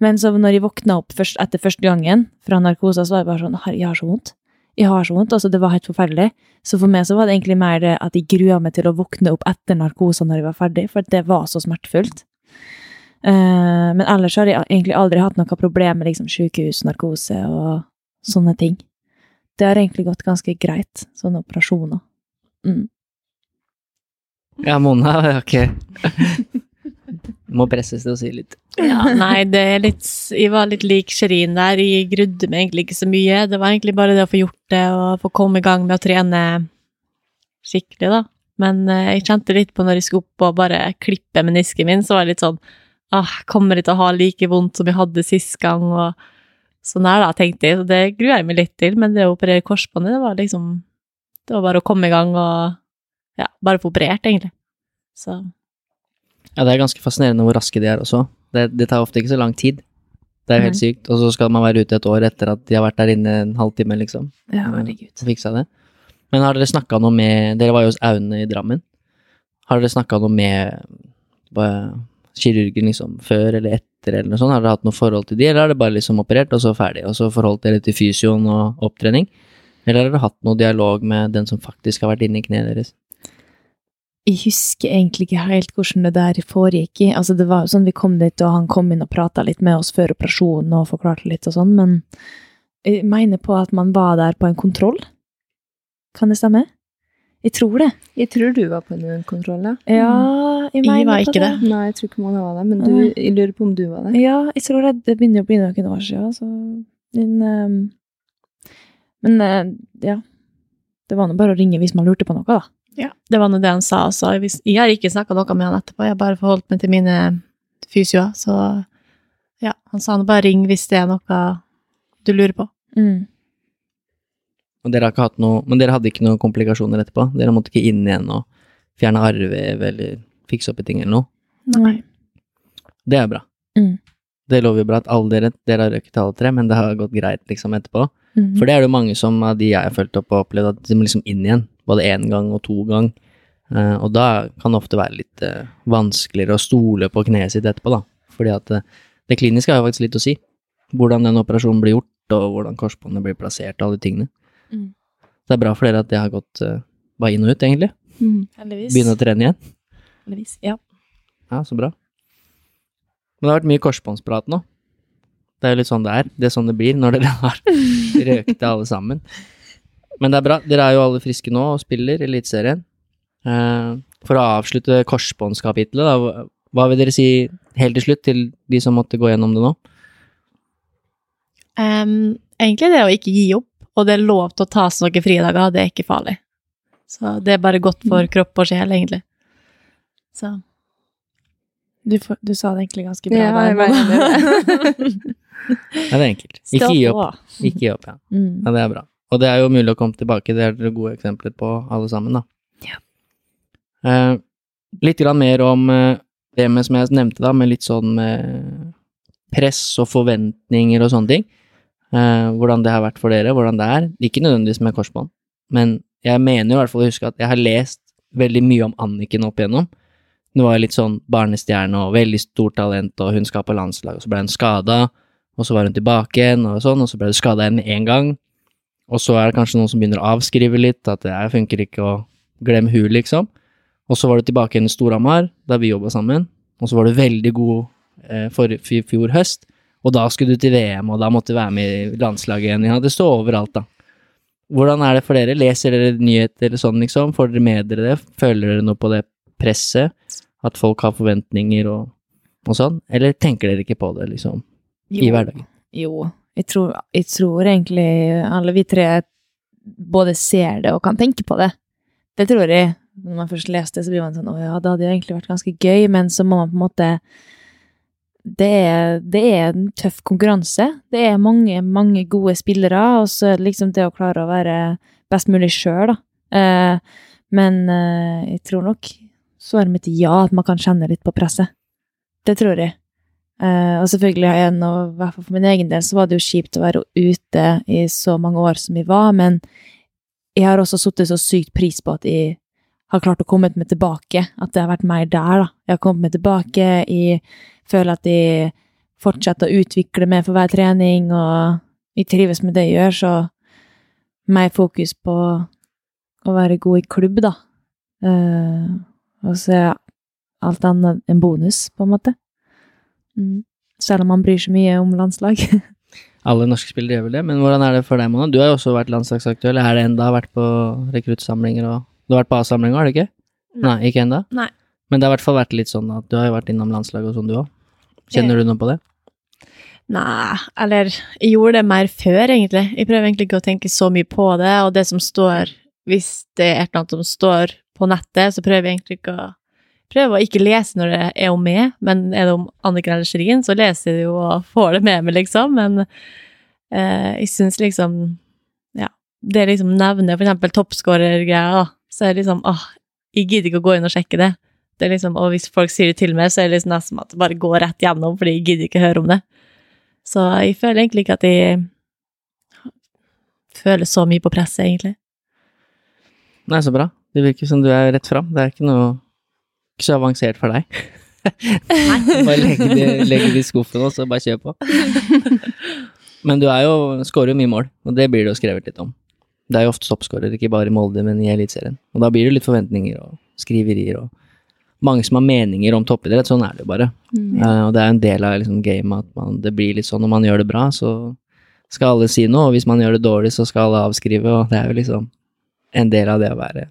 Men så når jeg våkna opp først, etter første gangen fra narkosa, så var jeg bare sånn, «Herre, jeg har så vondt jeg har så vondt, altså det var helt forferdelig. Så for meg så var det egentlig mer det at jeg grua meg til å våkne opp etter narkosa når jeg var ferdig, for det var så smertefullt. Eh, men ellers har jeg egentlig aldri hatt noe problem med liksom sykehus, narkose og sånne ting. Det har egentlig gått ganske greit, sånne operasjoner. Mm. Ja, Mona Ok. Må presses til å si litt. Ja, nei, det er litt Jeg var litt lik Sherin der. Jeg grudde meg egentlig ikke så mye. Det var egentlig bare det å få gjort det og få komme i gang med å trene skikkelig, da. Men eh, jeg kjente litt på når jeg skulle opp og bare klippe menisken min, så var det litt sånn ah, Kommer jeg til å ha like vondt som jeg hadde sist gang? Og sånn er det, tenkte jeg. Så det gruer jeg meg litt til. Men det å operere korsbåndet, det var liksom Det var bare å komme i gang og ja, bare få operert, egentlig. Så Ja, det er ganske fascinerende hvor raske de er også. Det, det tar ofte ikke så lang tid. Det er jo helt Nei. sykt. Og så skal man være ute et år etter at de har vært der inne en halvtime, liksom. Ja, herregud. Så fiksa det. Men har dere snakka noe med Dere var jo hos Aune i Drammen. Har dere snakka noe med kirurgen liksom før eller etter, eller noe sånt? Har dere hatt noe forhold til de, eller har dere bare liksom operert, og så ferdig, og så forholdt dere til fysioen og opptrening? Eller har dere hatt noe dialog med den som faktisk har vært inne i kneet deres? Jeg husker egentlig ikke helt hvordan det der foregikk. Altså, det var sånn Vi kom dit, og han kom inn og prata litt med oss før operasjonen og forklarte litt og sånn, men jeg mener på at man var der på en kontroll. Kan det stemme? Jeg tror det. Jeg tror du var på en kontroll, ja. Ja, jeg Jeg mener var på ikke det. Nei, jeg tror ikke man var det, men du, jeg lurer på om du var det. Ja, jeg tror det, det begynner å bli noen år siden, så men, ehm, men eh, ja. Det var nå bare å ringe hvis man lurte på noe, da. Ja, det var nå det han sa. Så jeg, jeg har ikke snakka noe med han etterpå, jeg har bare forholdt meg til mine fysioer. Så ja, han sa nå bare ring hvis det er noe du lurer på. Mm. Og dere noe, men dere hadde ikke noen komplikasjoner etterpå? Dere måtte ikke inn igjen og fjerne arvev eller fikse opp i ting eller noe? Nei. Det er bra. Mm. Det lover jo bra at alle dere, dere har røket alle tre, men det har gått greit liksom etterpå. Mm. For det er det mange som av de jeg har fulgt opp og opplevd, at de må liksom inn igjen. Både én gang og to gang. Uh, og da kan det ofte være litt uh, vanskeligere å stole på kneet sitt etterpå, da. Fordi at uh, det kliniske har jo faktisk litt å si. Hvordan den operasjonen blir gjort, og hvordan korsbåndet blir plassert, og alle de tingene. Mm. Det er bra for dere at det har gått uh, bare inn og ut, egentlig. Heldigvis. Begynne å trene igjen. Heldigvis. Ja. Ja, så bra. Men det har vært mye korsbåndsprat nå. Det er jo litt sånn det er. Det er sånn det blir når dere *laughs* har røkt det alle sammen. Men det er bra. Dere er jo alle friske nå og spiller Eliteserien. Uh, for å avslutte korsbåndskapitlet, da, hva vil dere si helt til slutt til de som måtte gå gjennom det nå? Um, egentlig det å ikke gi opp, og det er lov til å ta seg noen fridager, det er ikke farlig. Så det er bare godt for kropp og sjel, egentlig. Så Du, du sa det egentlig ganske bra Ja, jeg mener det. *laughs* Ja, det er enkelt. Ikke gi opp. Ikke gi opp, ja. Mm. Ja, det er bra. Og det er jo mulig å komme tilbake, det er dere gode eksempler på, alle sammen, da. Ja. Eh, litt grann mer om eh, det med, som jeg nevnte, da, med litt sånn med press og forventninger og sånne ting. Eh, hvordan det har vært for dere, hvordan det er. Ikke nødvendigvis med korsbånd, men jeg mener jo i hvert fall å huske at jeg har lest veldig mye om Anniken opp igjennom. Hun var litt sånn barnestjerne og veldig stort talent, og hun skal på landslag, og så ble hun skada, og så var hun tilbake igjen, og sånn, og så ble hun skada igjen med en gang. Og så er det kanskje noen som begynner å avskrive litt, at det her funker ikke, og glem hun, liksom. Og så var du tilbake igjen i Storhamar, da vi jobba sammen, og så var du veldig god eh, for fjor høst, og da skulle du til VM, og da måtte du være med i landslaget igjen. Ja, det står overalt, da. Hvordan er det for dere? Leser dere nyheter eller sånn, liksom? Får dere med dere det? Føler dere noe på det presset? At folk har forventninger og, og sånn? Eller tenker dere ikke på det, liksom, i hverdagen? Jo, jeg tror, jeg tror egentlig alle vi tre både ser det og kan tenke på det. Det tror jeg. Når man først leser det, så blir man sånn Å ja, det hadde jo egentlig vært ganske gøy, men så må man på en måte det er, det er en tøff konkurranse. Det er mange, mange gode spillere, og så er det liksom det å klare å være best mulig sjøl, da. Eh, men eh, jeg tror nok svaret mitt er ja, at man kan kjenne litt på presset. Det tror jeg. Eh, og selvfølgelig, jeg nå, i hvert fall for min egen del, så var det jo kjipt å være ute i så mange år som vi var, men jeg har også satt så sykt pris på at jeg har klart å komme meg tilbake, at det har vært mer der, da. Jeg har kommet meg tilbake, jeg føler at jeg fortsetter å utvikle meg for hver trening, og jeg trives med det jeg gjør, så mer fokus på å være god i klubb, da. Uh, og så er alt annet en bonus, på en måte. Mm. Selv om man bryr seg mye om landslag. *laughs* Alle norske spillere gjør vel det, men hvordan er det for deg, Mona? Du har jo også vært landslagsaktuell. Er det enda vært på rekruttsamlinger og Du har vært på A-samlinger, har du ikke? Nei, ikke? Nei. Men det har i hvert fall vært litt sånn at du har jo vært innom landslaget og sånn, du òg. Kjenner du noe på det? Nei, eller jeg gjorde det mer før, egentlig. Jeg prøver egentlig ikke å tenke så mye på det, og det som står Hvis det er et eller annet som står på nettet, så prøver jeg egentlig ikke å Prøver å ikke lese når det er om meg, men er det om Anniken eller Shirin, så leser jeg det jo og får det med meg, liksom. Men eh, jeg syns liksom Ja, det liksom nevner for eksempel toppskårergreia, da, så er det liksom åh, jeg gidder ikke å gå inn og sjekke det. Det er liksom, og hvis folk sier det til meg, så er det liksom nesten at det bare går rett gjennom, fordi jeg gidder ikke høre om det. Så jeg føler egentlig ikke at jeg føler så mye på presset, egentlig. Nei, så bra. Det virker som du er rett fram. Det er ikke noe Ikke så avansert for deg. bare legge det, legge det i skuffen og så bare kjør på. *laughs* Men du er jo, skårer jo mye mål, og det blir det jo skrevet litt om. Det er jo ofte toppskårer, ikke bare i Molde, men i Eliteserien. Og da blir det litt forventninger og skriverier og mange som har meninger om toppidrett. Sånn er det jo bare. Eh, og det er en del av liksom, gamet at man, det blir litt sånn når man gjør det bra, så skal alle si noe, og hvis man gjør det dårlig, så skal alle avskrive, og det er jo liksom en del av det å være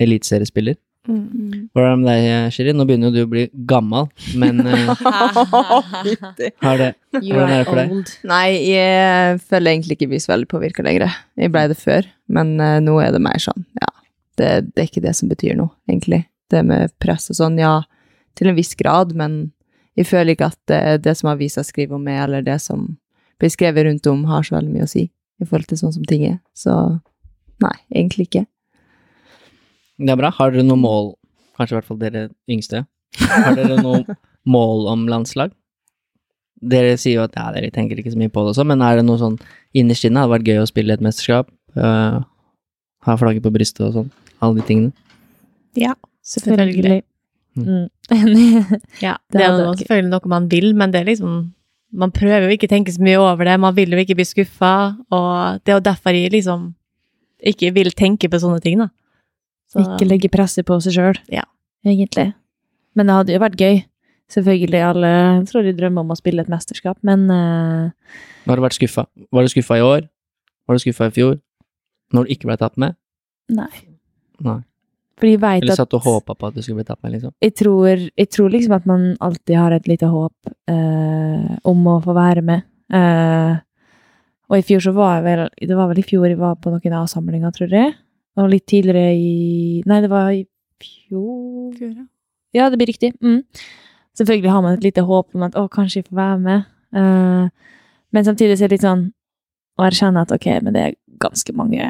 eliteseriespiller. Hvordan er det med deg, Shirin? Nå begynner jo du å bli gammel, men *laughs* eh, *laughs* har det Hvordan er det for deg? Nei, jeg føler egentlig ikke blir så veldig påvirka lenger. Jeg ble det før, men uh, nå er det mer sånn, ja. Det, det er ikke det som betyr noe, egentlig. Det med press og sånn, ja, til en viss grad, men jeg føler ikke at det, det som avisa skriver om meg, eller det som blir skrevet rundt om, har så veldig mye å si i forhold til sånn som ting er. Så nei, egentlig ikke. Det er bra. Har dere noe mål, kanskje i hvert fall dere yngste, har dere noe *laughs* mål om landslag? Dere sier jo at ja, dere tenker ikke så mye på det også, men er det noe sånn innerst inne? Hadde vært gøy å spille et mesterskap? Uh, ha flagget på brystet og sånn? Alle de tingene? Ja, Selvfølgelig. Mm. Mm. *laughs* Ja, Det det er jo selvfølgelig noe man vil, men det er liksom Man prøver jo ikke å tenke så mye over det, man vil jo ikke bli skuffa, og det er jo derfor jeg liksom ikke vil tenke på sånne ting, da. Så- Ikke legge presset på seg sjøl, Ja. egentlig. Men det hadde jo vært gøy. Selvfølgelig, alle tror de drømmer om å spille et mesterskap, men uh, Har du vært skuffa? Var du skuffa i år? Var du skuffa i fjor? Når du ikke ble tatt med? nei. Nei. Fordi jeg vet Eller at satt og håpa på at du skulle bli tatt med, liksom? jeg tror, jeg tror liksom at man alltid har et lite håp uh, om å få være med. Uh, og i fjor så var jeg vel Det var vel i fjor jeg var på noen avsamlinger, tror jeg. Og litt tidligere i Nei, det var i fjor Ja, det blir riktig. Mm. Selvfølgelig har man et lite håp om at å, kanskje jeg får være med. Uh, men samtidig så er det litt sånn å erkjenne at ok, men det er ganske mange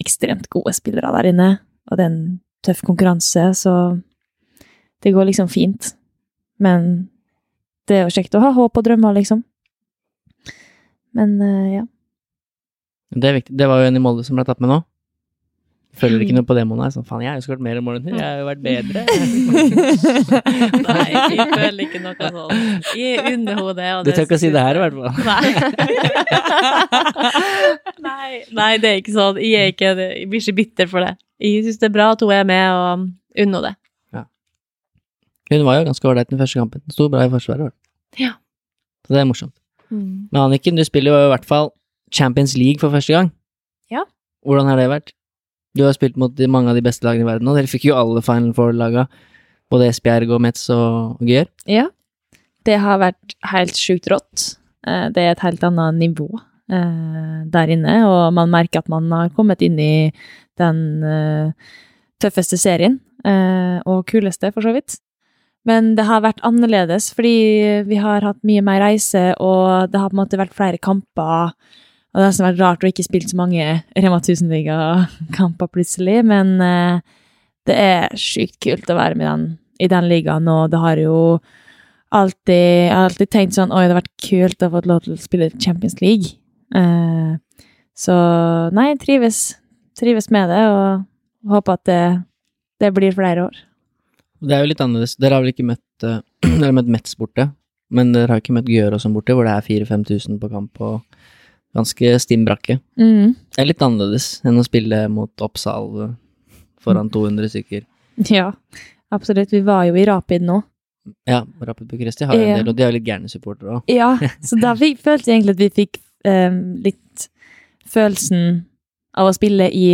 ekstremt gode spillere der inne, og det er en tøff konkurranse, så det går liksom fint. Men det er jo kjekt å ha håp og drømmer, liksom. Men uh, ja. Det er viktig. Det var jo en i Molde som ble tatt med nå. Følger ikke noe på det, Mona. Sånn, faen, jeg har jo skåret mer enn målet enn Jeg har jo vært bedre. *laughs* Nei, jeg føler ikke noe sånn. Jeg underhodet. under hodet. Du tør ikke å si det her, i hvert fall. *laughs* Nei. nei, det er ikke sånn. Jeg, er ikke, jeg blir ikke bitter for det. Jeg syns det er bra at hun er med, og unner det. Hun var jo ganske ålreit den første kampen. Sto bra i forsvaret. var. Ja. Så det er morsomt. Men Anniken, du spiller jo i hvert fall Champions League for første gang. Ja. Hvordan har det vært? Du har spilt mot mange av de beste lagene i verden, og dere fikk jo alle Final Four-laga. Både Esbjerg og Metz og Gyør. Ja. Det har vært helt sjukt rått. Eh, Det er et helt annet nivå eh, der inne, og man merker at man har kommet inn i den eh, tøffeste serien, og kuleste, for så vidt. Men det har vært annerledes, fordi vi har hatt mye mer reise, og det har på en måte vært flere kamper. Og det har vært rart å ikke spille så mange Rema 1000-ligakamper plutselig, men eh, det er sjukt kult å være med den, i den ligaen, og det har jo alltid, jeg har alltid tenkt sånn, oi, det har vært kult å få lov til å spille Champions League. Eh, så nei, trives, trives med det, og håper at det, det blir flere år. Det er jo litt annerledes. Dere har vel ikke møtt eh, *clears throat* Dere har møtt Metz borte, men dere har ikke møtt sånn borte, hvor det er 4000-5000 på kamp og ganske stim brakke. Mm. Det er litt annerledes enn å spille mot Oppsal eh, foran 200 stykker. Ja, absolutt. Vi var jo i Rapid nå. Ja, Rapid Bucuresti har jo en del, og de har jo litt gærne supportere òg. Ja, *laughs* så da fikk, følte jeg egentlig at vi fikk eh, litt følelsen av å spille i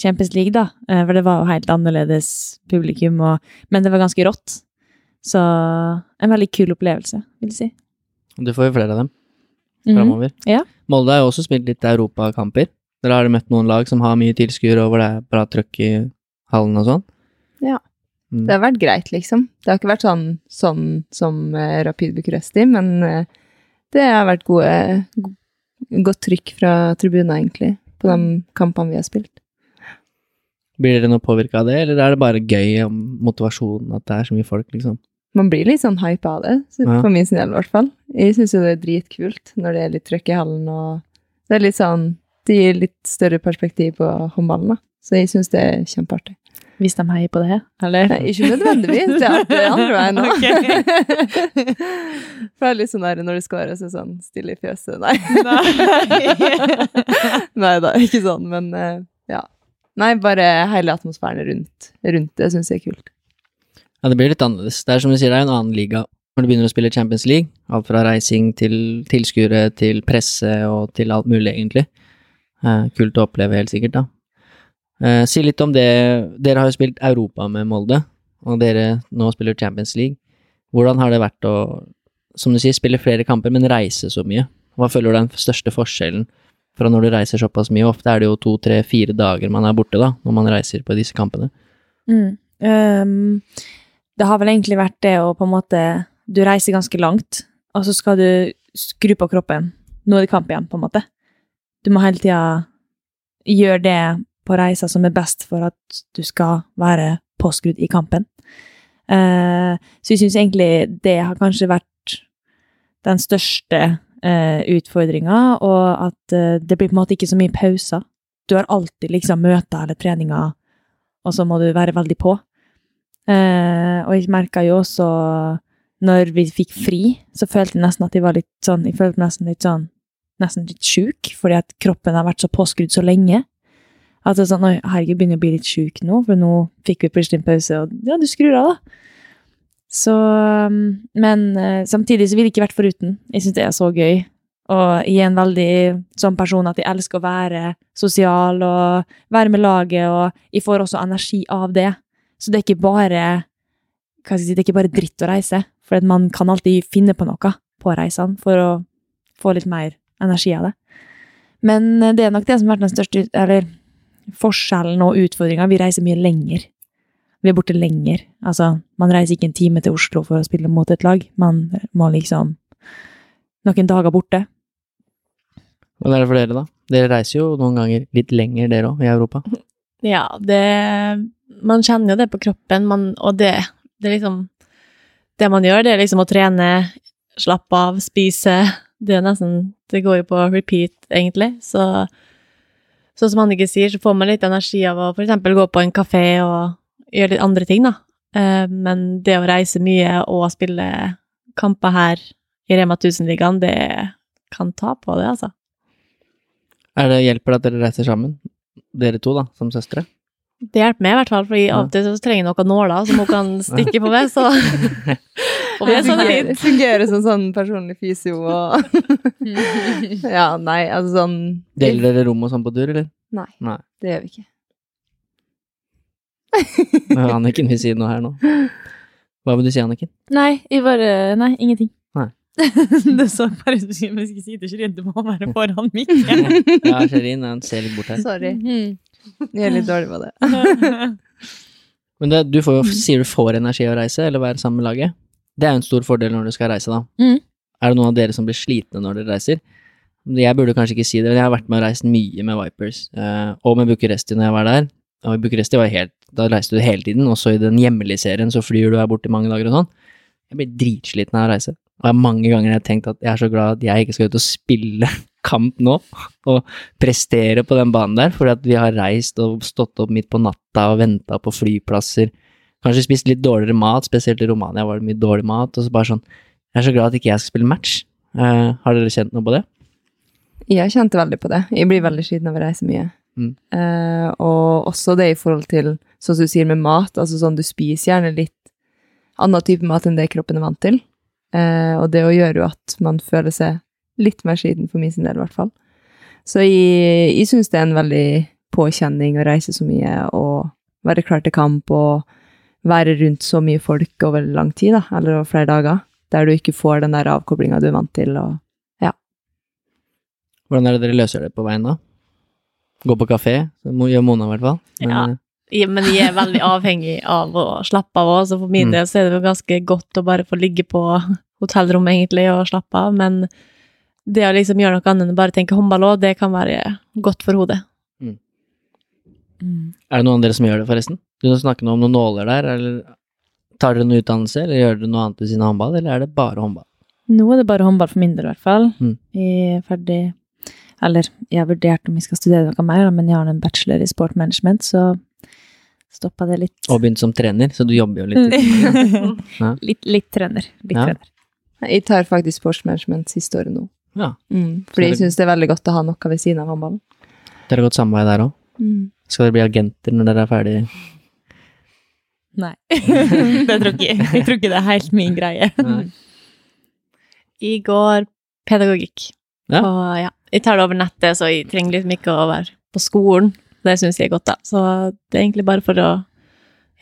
Champions League, da. Eh, for det var jo helt annerledes publikum, og, men det var ganske rått. Så en veldig kul opplevelse, vil jeg si. Du får jo flere av dem Mhm. Mm, Ja. Molde har jo også spilt litt europakamper. Dere har møtt noen lag som har mye tilskuere, og hvor det er bra trøkk i hallen og sånn? Ja. Mm. Det har vært greit, liksom. Det har ikke vært sånn, sånn som uh, Rapid Bucuresti, men uh, det har vært gode, go godt trykk fra tribunen, egentlig, på de kampene vi har spilt. Blir dere noe påvirka av det, eller er det bare gøy om motivasjonen at det er så mye folk, liksom? Man blir litt sånn hypa av det, Ja. for min sin del i hvert fall. Jeg syns jo det er dritkult når det er litt trøkk i hallen, og det er litt sånn Det gir litt større perspektiv på håndballen, da. Så jeg syns det er kjempeartig. Hvis de heier på det, eller? Nei, ikke nødvendigvis. Det er artig andre veien òg. *laughs* Okay. *laughs* For det er litt sånn der når du scorer, så er det sånn stille i fjøset. Nei. Nei. *laughs* Nei da, ikke sånn, men eh, ja. Nei, bare hele atmosfæren rundt, rundt det syns jeg er kult. Ja, det blir litt annerledes. Det er som du sier, det er en annen liga. Når du begynner å spille Champions League, alt fra reising til tilskuere til presse og til alt mulig, egentlig. Eh, kult å oppleve, helt sikkert, da. Eh, si litt om det Dere har jo spilt Europa med Molde, og dere nå spiller Champions League. Hvordan har det vært å, som du sier, spille flere kamper, men reise så mye? Hva føler du er den største forskjellen fra når du reiser såpass mye? Ofte er det jo to, tre, fire dager man er borte, da, når man reiser på disse kampene. Mm. Ehm, det har vel egentlig vært det å på en måte Du reiser ganske langt, og så skal du skru på kroppen. Nå er det kamp igjen, på en måte. Du må hele tida gjøre det på reisa som er best for at du skal være påskrudd i kampen. Uh, så jeg syns egentlig det har kanskje vært den største uh, utfordringa, og at uh, det blir på en måte ikke så mye pauser. Du har alltid liksom møter eller treninger, og så må du være veldig på. Eh, og jeg merka jo også når vi fikk fri, så følte jeg nesten at jeg var litt sånn Jeg følte nesten litt sånn Nesten litt sjuk, fordi at kroppen har vært så påskrudd så lenge. At det er sånn Oi, herregud, begynner å bli litt sjuk nå, for nå fikk vi plutselig en pause, og ja, du skrur av, da. Så um, Men eh, samtidig så ville jeg ikke vært foruten. Jeg syns det er så gøy. Og jeg er en veldig sånn person at jeg elsker å være sosial og være med laget, og jeg får også energi av det. Så det er ikke bare hva skal jeg si, det er ikke bare dritt å reise, for man kan alltid finne på noe på reisene for å få litt mer energi av det. Men eh, det er nok det som har vært den største eller forskjellen og utfordringa. Vi reiser mye lenger. Vi er borte lenger. Altså, man reiser ikke en time til Oslo for å spille mot et lag. Man må liksom noen dager borte. Hvordan er det for dere, da? Dere reiser jo noen ganger litt lenger, dere òg, i Europa. Ja, det Man kjenner jo det på kroppen, man, og det, det er liksom Det man gjør, det er liksom å trene, slappe av, spise. Det er nesten Det går jo på repeat, egentlig. Så sånn som Annike sier, så får man litt energi av å eksempel gå på en kafé og gjøre litt andre ting, da. Eh, Men det å reise mye og spille kamper her i Rema 1000-ligaen, det kan ta på det, altså. Er det hjelper det at dere reiser sammen? Dere to, da, som søstre? Det hjelper meg i hvert fall, for av og til så trenger jeg noen nåler som hun kan *laughs* stikke på meg, så *laughs* Og det er sånn fungerer, fint. fungerer som sånn personlig fysio og *laughs* Ja, nei, altså sånn Deler dere rom og sånn på tur, eller? Nei. Nei. Det gjør vi ikke. Men Anniken vil si noe her nå. Hva vil du si, Anniken? Nei, jeg bare Nei, ingenting. *laughs* Det så bare ut som jeg skulle si til Shirin, du må være foran mikken. Ja, Shirin han ser litt bort her. Sorry. Mhm. Jeg er litt dårlig på det. *laughs* Men det, du får jo, sier du får energi av å reise, eller være sammen med laget. Det er jo en stor fordel når du skal reise, da. Mm. Er det noen av dere som blir slitne når dere reiser? Jeg burde kanskje ikke si det, men jeg har vært med og reist mye med Vipers, eh, og med Bucuresti når jeg var der. Og i Bucuresti var helt, da reiste du hele tiden, og så i den hjemlige serien så flyr du her bort i mange dager og sånn. Jeg blir dritsliten av å reise. Og jeg har mange ganger jeg har tenkt at jeg er så glad at jeg ikke skal ut og spille *laughs* kamp nå, og prestere på den banen der, fordi at vi har reist og stått opp midt på natta og venta på flyplasser. Kanskje spist litt dårligere mat, spesielt i Romania var det mye dårlig mat, og så bare sånn Jeg er så glad at ikke jeg skal spille match. Uh, har dere kjent noe på det? Jeg kjente veldig på det. Jeg blir veldig sliten av å reise mye. Mm. Uh, og også det i forhold til, sånn som du sier med mat, altså sånn du spiser gjerne litt annen type mat enn det kroppen er vant til. Eh, og det å gjøre jo at man føler seg litt mer sliten, for min sin del i hvert fall. Så jeg, jeg syns det er en veldig påkjenning å reise så mye og være klar til kamp og være rundt så mye folk over lang tid, da, eller over flere dager, der du ikke får den der avkoblinga du er vant til. og Hvordan er det dere løser det på veien da? Gå på kafé, det gjør Mona i hvert fall. Men, Ja. Ja, men jeg er veldig avhengig av å slappe av òg, så for min Mm. del så er det jo ganske godt å bare få ligge på hotellrommet egentlig og slappe av, men det å liksom gjøre noe annet enn å bare tenke håndball òg, det kan være godt for hodet. Mm. Er det noen av dere som gjør det, forresten? Du snakker nå om noen nåler der, eller tar dere noe utdannelse, eller gjør dere noe annet ved siden av håndball, eller er det bare håndball? Nå er det bare håndball for min del, i hvert fall. Mm. Jeg er ferdig Eller, jeg har vurdert om jeg skal studere noe mer, men jeg har en bachelor i sport management, så stoppa det litt. Og begynt som trener, så du jobber jo litt. *laughs* Ja. litt, litt trener. Litt Ja. trener. Jeg tar faktisk sportsmanagement siste året nå. Ja. Mm. Fordi jeg syns det er veldig godt å ha noe ved siden av håndballen. Dere har gått samme vei der òg. Mm. Skal dere bli agenter når dere er ferdig? Nei. *laughs* det tror ikke jeg. Jeg tror ikke det er helt min greie. Nei. I går pedagogikk. Ja. Og ja, jeg tar det over nettet, så jeg trenger liksom ikke å være på skolen. Det syns jeg er godt, da. Så det er egentlig bare for å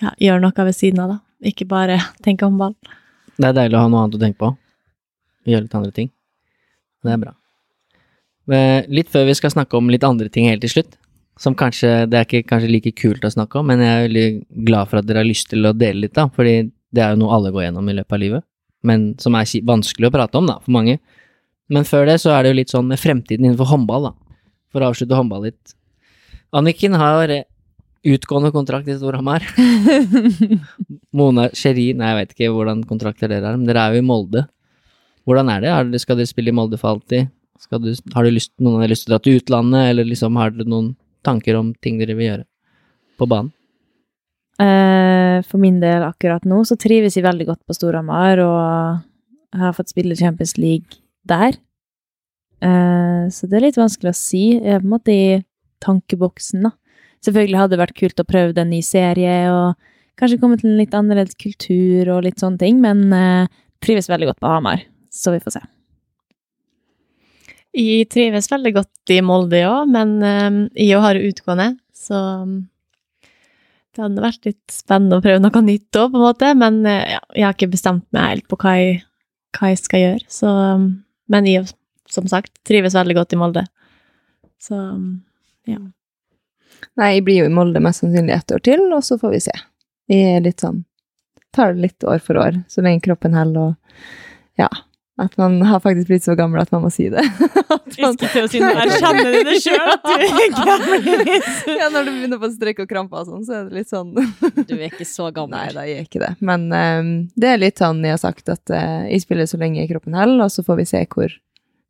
ja, gjøre noe ved siden av, da. Ikke bare *laughs* tenke håndball. Det er deilig å ha noe annet å tenke på. Gjøre litt andre ting. Det er bra. Eh, Litt før vi skal snakke om litt andre ting helt til slutt, som kanskje Det er ikke kanskje like kult å snakke om, men jeg er veldig glad for at dere har lyst til å dele litt, da. Fordi det er jo noe alle går gjennom i løpet av livet, men som er vanskelig å prate om, da, for mange. Men før det så er det jo litt sånn med fremtiden innenfor håndball, da. For å avslutte håndball litt. Anniken har utgående kontrakt i Storhamar. *laughs* Mona Sherin, nei, jeg vet ikke hvordan kontrakter dere har, men dere er jo i Molde. Hvordan er det? Skal dere spille i Molde for alltid? Du, har du lyst, noen av dere lyst til å dra til utlandet, eller liksom har dere noen tanker om ting dere vil gjøre på banen? Eh, For min del akkurat nå så trives jeg veldig godt på Storhamar, og jeg har fått spille Champions League der. Eh, Så det er litt vanskelig å si. Jeg er på en måte i tankeboksen, da. Selvfølgelig hadde det vært kult å prøve en ny serie, og kanskje komme til en litt annerledes kultur og litt sånne ting, men eh, trives veldig godt på Hamar. Så vi får se. Jeg trives veldig godt i Molde òg, men eh, jeg har utgående, så det hadde vært litt spennende å prøve noe nytt òg, på en måte. Men eh, ja, jeg har ikke bestemt meg helt på hva jeg, hva jeg skal gjøre. Så, men jeg, som sagt, trives veldig godt i Molde. Så ja. Nei, jeg blir jo i Molde mest sannsynlig ett år til, og så får vi se. Jeg er litt sånn Tar det litt år for år, så lenge kroppen holder, og ja. At man har faktisk blitt så gammel at man må si det. *laughs* At man- Erkjenner du det sjøl at du er *laughs* gammel? ja, når du begynner på strekk og kramper og sånn, så er det litt sånn *laughs* Du er ikke så Nei, da jeg ikke det. Men um, det er litt sånn jeg har sagt, at uh, jeg spiller så lenge kroppen holder, og så får vi se hvor,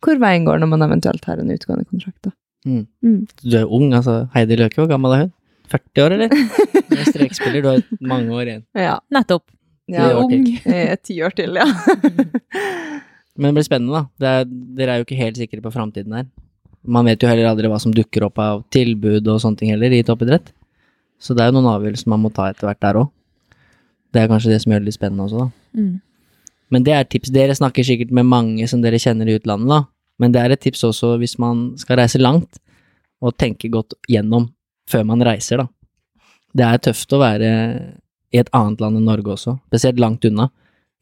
hvor veien går når man eventuelt har en utgående kontrakt, da. Mm. Mm. Du er ung, altså. Heidi Løke, hvor gammel er hun? 40 år, eller? *laughs* Du er strekspiller, du har mange år igjen. Ja. Nettopp. Jeg er ung. Jeg er ti år til, ja. *laughs* Men det blir spennende, da. Det er, dere er jo ikke helt sikre på framtiden her. Man vet jo heller aldri hva som dukker opp av tilbud og sånne ting heller i toppidrett. Så det er jo noen avgjørelser man må ta etter hvert der òg. Det er kanskje det som gjør det litt spennende også, da. Mm. Men det er tips. Dere snakker sikkert med mange som dere kjenner i utlandet, da. Men det er et tips også hvis man skal reise langt, og tenke godt gjennom før man reiser, da. Det er tøft å være i et annet land enn Norge også, spesielt langt unna,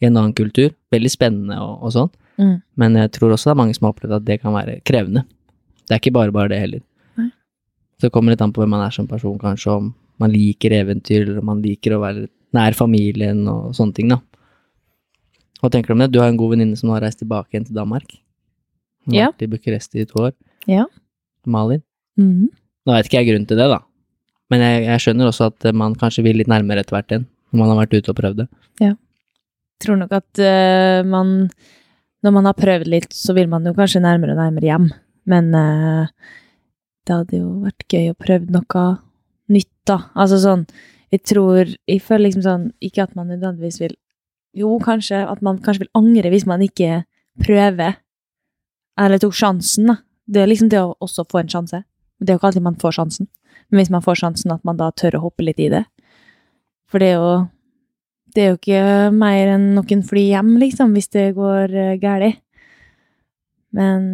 i en annen kultur. Veldig spennende og, og sånn. Mm. Men jeg tror også det er mange som har opplevd at det kan være krevende. Det er ikke bare bare det heller. Nei. Så det kommer litt an på hvem man er som person, kanskje, om man liker eventyr, eller om man liker å være nær familien og sånne ting, da. Hva tenker du om det? Du har en god venninne som nå har reist tilbake igjen til Danmark. Hun har Ja. vært i Bucuresti i to år. Ja. Malin. Mhm. Nå vet ikke jeg grunnen til det, da. Men jeg, jeg skjønner også at eh, man kanskje vil litt nærmere etter hvert igjen, når man har vært ute og prøvd det. tror nok at uh, man Når man har prøvd litt, så vil man jo kanskje nærmere og nærmere hjem. Men uh, det hadde jo vært gøy å prøve noe nytt, da. Altså sånn Jeg tror Jeg føler liksom sånn Ikke at man nødvendigvis vil Jo, kanskje at man kanskje vil angre hvis man ikke prøver. Eller tok sjansen, da. Det er liksom det å også få en sjanse. Det er jo ikke alltid man får sjansen. Men hvis man får sjansen, at man da tør å hoppe litt i det. For det er jo det er jo ikke mer enn noen fly hjem, liksom, hvis det går uh, galt. Men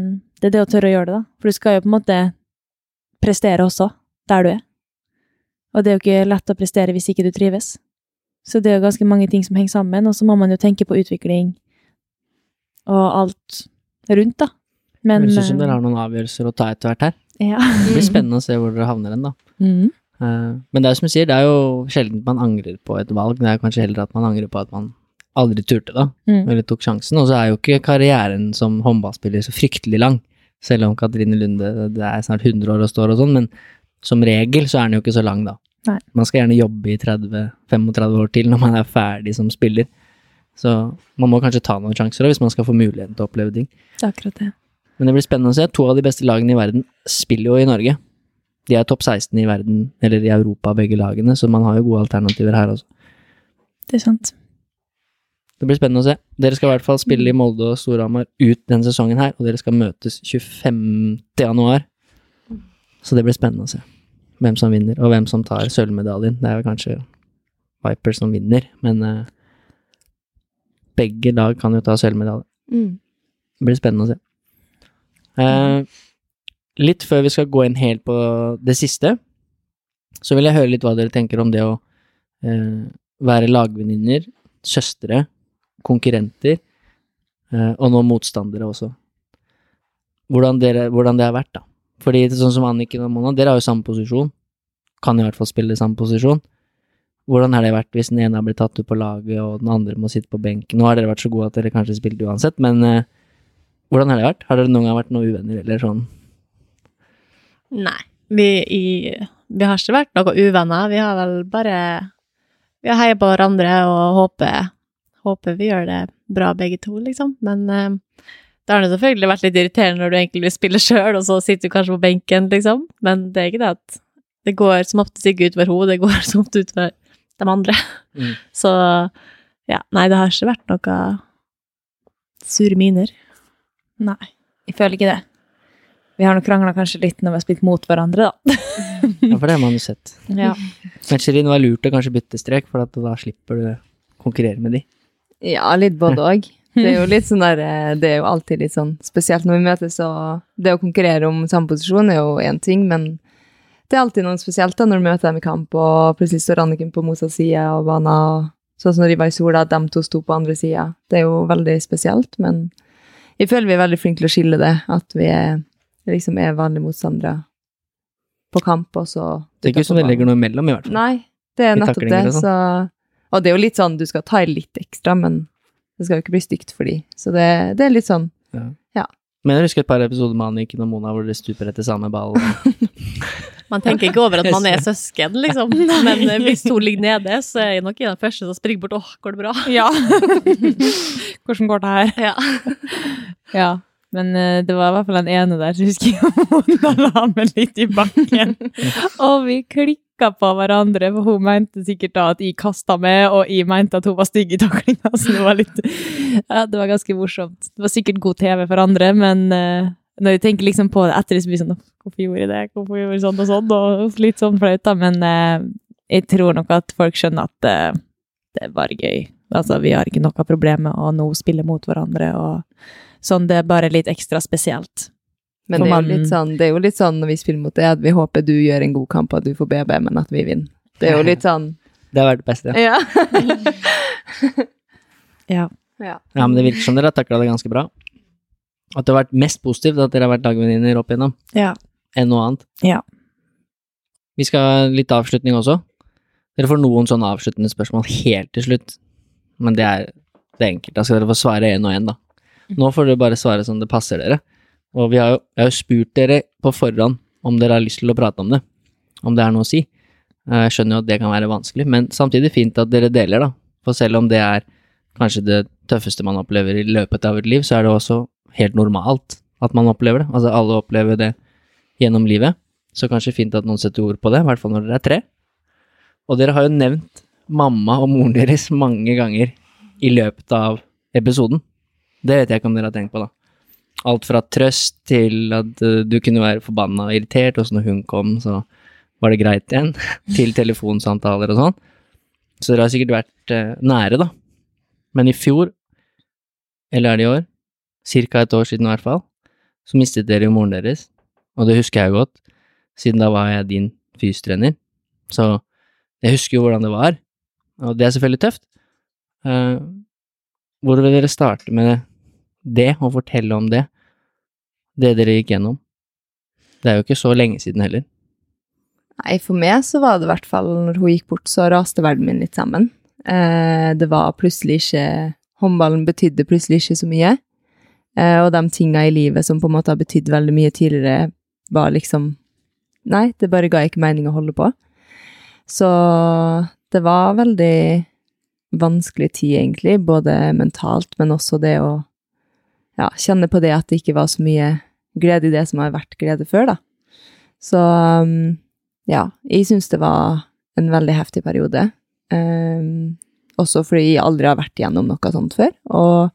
det er det å tørre å gjøre det, da. For du skal jo på en måte prestere også, der du er. Og det er jo ikke lett å prestere hvis ikke du trives. Så det er jo ganske mange ting som henger sammen, og så må man jo tenke på utvikling og alt rundt, da. Men Men, Høres ut som dere eh, har noen avgjørelser å ta etter hvert her. Ja. Det blir spennende å se hvor dere havner hen, da. Mm. Eh, Men det er jo som du sier, det er jo sjelden man angrer på et valg. Det er kanskje heller at man angrer på at man aldri turte, da. Mm. Eller tok sjansen. Og så er jo ikke karrieren som håndballspiller så fryktelig lang. Selv om Katrine Lunde det er snart 100 år og står og sånn, men som regel så er den jo ikke så lang, da. Nei. Man skal gjerne jobbe i 30-35 år til når man er ferdig som spiller. Så man må kanskje ta noen sjanser da, hvis man skal få muligheten til å oppleve ting. Det er akkurat det. Men det blir spennende å se. To av de beste lagene i verden spiller jo i Norge. De er topp 16 i verden, eller i Europa, begge lagene, så man har jo gode alternativer her også. Det er sant. Det blir spennende å se. Dere skal i hvert fall spille i Molde og Storhamar ut denne sesongen her, og dere skal møtes 25. januar. Så det blir spennende å se hvem som vinner, og hvem som tar sølvmedaljen. Det er jo kanskje Viper som vinner, men uh, begge lag kan jo ta sølvmedalje. Mm. Det blir spennende å se. Eh, litt før vi skal gå inn helt på det siste, så vil jeg høre litt hva dere tenker om det å eh, være lagvenninner, søstre, konkurrenter, eh, og nå motstandere også. Hvordan, dere, hvordan det har vært, da. Fordi sånn som Anniken og Mona, dere har jo samme posisjon. Kan i hvert fall spille samme posisjon. Hvordan har det vært hvis den ene har blitt tatt ut på laget, og den andre må sitte på benken? Nå har dere vært så gode at dere kanskje spilte uansett, men eh, hvordan har det vært? Har dere noen gang vært noen uvenner, eller sånn? Nei. Vi, i, vi har ikke vært noen uvenner. Vi har vel bare Vi har heia på hverandre og håper, håper vi gjør det bra begge to, liksom. Men eh, det har selvfølgelig vært litt irriterende når du egentlig vil spille sjøl, og så sitter du kanskje på benken, liksom. Men det er ikke det at det går som oftest ikke utover henne, det går *laughs* som oftest utover de andre. Mm. Så ja, nei, det har ikke vært noe sure miner. Nei, jeg føler ikke det. Vi har nok krangla kanskje litt når vi har spilt mot hverandre, da. Ja, for det har man jo sett. *laughs* Ja. Men Shirin, var lurt å kanskje bytte strek, for at da slipper du å konkurrere med de. Ja, litt både òg. Det er jo litt sånn der eh, Det er jo alltid litt sånn spesielt når vi møtes, og det å konkurrere om samme posisjon er jo én ting, men det er alltid noe spesielt da når du møter dem i kamp, og plutselig står Anniken på motsatt side av banen, og sånn som når de var i sola, at de to sto på andre sida. Det er jo veldig spesielt, men jeg føler vi er veldig flinke til å skille det, at vi er, liksom er vanlige motstandere på kamp, og så Det er ikke som det legger noe imellom, i hvert fall. Nei, det er nettopp det. Så, og det er jo litt sånn, du skal ta i litt ekstra, men det skal jo ikke bli stygt for de. Så det, det er litt sånn ja. Men jeg husker et par episoder med Anniken og Mona hvor dere stuper etter samme ball. *laughs* Man tenker ikke over at man er *laughs* søsken, liksom. *laughs* Men eh, hvis hun ligger nede, så er jeg nok i den første som springer bort. Åh, går det bra? ja. *laughs* Hvordan går det her? Ja. Ja. Men eh, det var i hvert fall den ene der, som husker jeg hun la meg litt i bakken. og vi klikka på hverandre, for hun mente sikkert da at jeg kasta meg, og jeg mente at hun var stygg i taklinga, så det var litt Ja, det var ganske morsomt. Det var sikkert god TV for andre, men eh, når jeg tenker liksom på det etter, så blir det sånn Hvorfor gjorde jeg det? Hvorfor gjorde jeg sånn og sånn? Og litt sånn flaut, da. Men eh, jeg tror nok at folk skjønner at eh, det var gøy. Altså, vi har ikke noe problem med å nå spille mot hverandre, og sånn, det er bare litt ekstra spesielt. Men det er, jo litt sånn, det er jo litt sånn når vi spiller mot det, at vi håper du gjør en god kamp, og at du får BB, men at vi vinner. Det er jo litt sånn Det har vært det beste. Ja. *laughs* Ja. ja. Ja, men det virker som dere har takla det ganske bra. At det har vært mest positivt at dere har vært dagvenninner opp igjennom, Ja. enn noe annet. Ja. Vi skal ha litt avslutning også. Dere får noen sånne avsluttende spørsmål helt til slutt, men det er, det enkelte. enkelt. Da skal dere få svare én og én, da. Nå får dere bare svare som det passer dere. Og vi har jo, jeg har jo spurt dere på forhånd om dere har lyst til å prate om det, om det er noe å si. Eh, Jeg skjønner jo at det kan være vanskelig, men samtidig fint at dere deler, da. For selv om det er kanskje det tøffeste man opplever i løpet av et liv, så er det også helt normalt at man opplever det. Altså alle opplever det gjennom livet, så kanskje fint at noen setter ord på det, i hvert fall når dere er tre. Og dere har jo nevnt mamma og moren deres mange ganger i løpet av episoden. Det vet jeg ikke om dere har tenkt på, da. Alt fra trøst til at eh, du kunne være forbanna og irritert, og så når hun kom, så var det greit igjen, *laughs* til telefonsamtaler og sånn. Så dere har sikkert vært eh, nære, da. Men i fjor, eller er det i år, cirka et år siden i hvert fall, så mistet dere jo moren deres, og det husker jeg godt, siden da var jeg din fystrener. Så jeg husker jo hvordan det var, og det er selvfølgelig tøft. Uh, hvor vil dere starte med det, og fortelle om det? Det dere gikk gjennom. Det er jo ikke så lenge siden heller. Nei, for meg så var det i hvert fall når hun gikk bort, så raste verden min litt sammen. Eh, det var plutselig ikke Håndballen betydde plutselig ikke så mye. Eh, og de tinga i livet som på en måte har betydd veldig mye tidligere, var liksom Nei, det bare ga ikke mening å holde på. Så det var veldig vanskelig tid, egentlig, både mentalt, men også det å ja, kjenne på det at det ikke var så mye glede i det som har vært glede før, da. Så um, ja, jeg syns det var en veldig heftig periode. Um, også fordi jeg aldri har vært igjennom noe sånt før. Og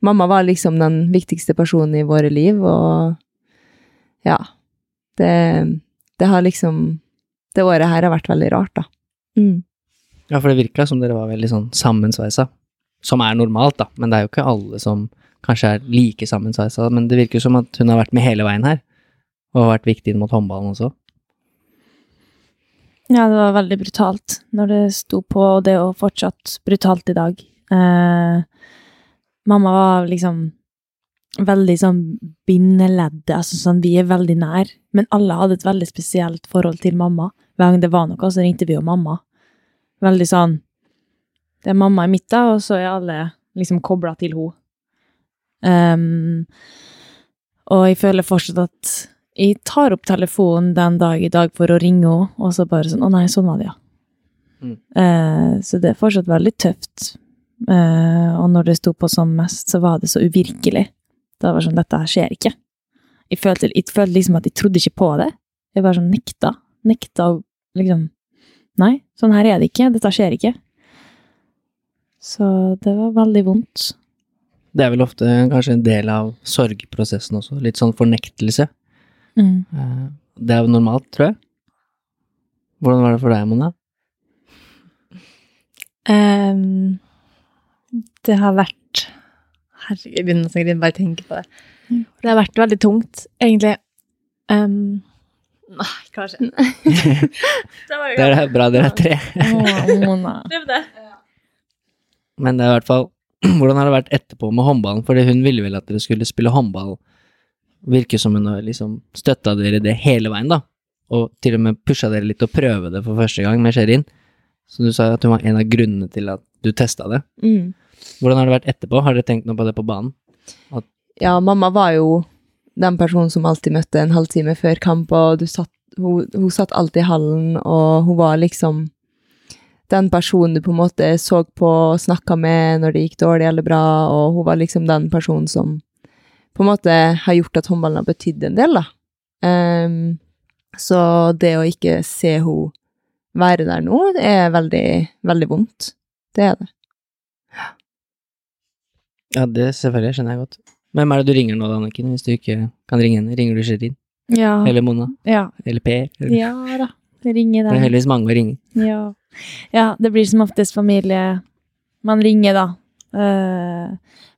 mamma var liksom den viktigste personen i våre liv, og ja. Det, det har liksom Det året her har vært veldig rart, da. Mm. Ja, for det virka som dere var veldig sånn sammensveisa. Som er normalt, da, men det er jo ikke alle som kanskje er like sammensveisa. Men det virker som at hun har vært med hele veien her, og har vært viktig inn mot håndballen også. Ja, det var veldig brutalt når det sto på, og det er jo fortsatt brutalt i dag. Eh, mamma var liksom veldig sånn bindeleddet, altså sånn vi er veldig nær, men alle hadde et veldig spesielt forhold til mamma. Hver gang det var noe, så ringte vi jo mamma. Veldig sånn Det er mamma i midten, og så er alle liksom kobla til henne. Um, og jeg føler fortsatt at jeg tar opp telefonen den dag i dag for å ringe henne, og så bare sånn Å nei, sånn var det, ja. Mm. Uh, så det er fortsatt veldig tøft. Eh, og når det sto på som mest, så var det så uvirkelig. Det var sånn Dette her skjer ikke. Jeg følte, jeg følte liksom at jeg trodde ikke på det. Jeg bare sånn nekta. Nekta å liksom Nei, sånn her er det ikke. Dette skjer ikke. Så det var veldig vondt. Det er vel ofte kanskje en del av sorgprosessen også, litt sånn fornektelse. Mm. Eh, Det er jo normalt, tror jeg. Hvordan var det for deg, Mona? Ehm, det har vært Herregud, jeg begynner å grine bare jeg tenker på det. Mm. Det har vært veldig tungt, egentlig. Um, nei, kanskje. *laughs* det var Det er bra dere er tre. Mona. *laughs* Men det er i hvert fall *clears throat* Hvordan har det vært etterpå med håndballen? Fordi hun ville vel at dere skulle spille håndball. Virker som hun har liksom støtta dere det hele veien, da. Og til og med pusha dere litt til å prøve det for første gang med Sherin. Så du sa at hun var en av grunnene til at du testa det. Mm. Hvordan har det vært etterpå? Har dere tenkt noe på det på banen? Ja, mamma var jo den personen som alltid møtte en halvtime før kamp, og du satt, hun, hun satt alltid i hallen, og hun var liksom den personen du på en måte så på og snakka med når det gikk dårlig eller bra, og hun var liksom den personen som på en måte har gjort at håndballen har betydd en del, da. Um, så det å ikke se henne være der nå, det er veldig, veldig vondt. Det er det. Ja, det selvfølgelig skjønner jeg godt. Hvem er det du ringer nå, da, Anniken, hvis du ikke kan ringe henne? Ringer du Sherin? Ja. Eller Mona? Ja. Eller Per? Eller? ja da. Det ringer Det er der. heldigvis mange å ringe. Ja. ja, det blir som oftest familie man ringer, da. Uh,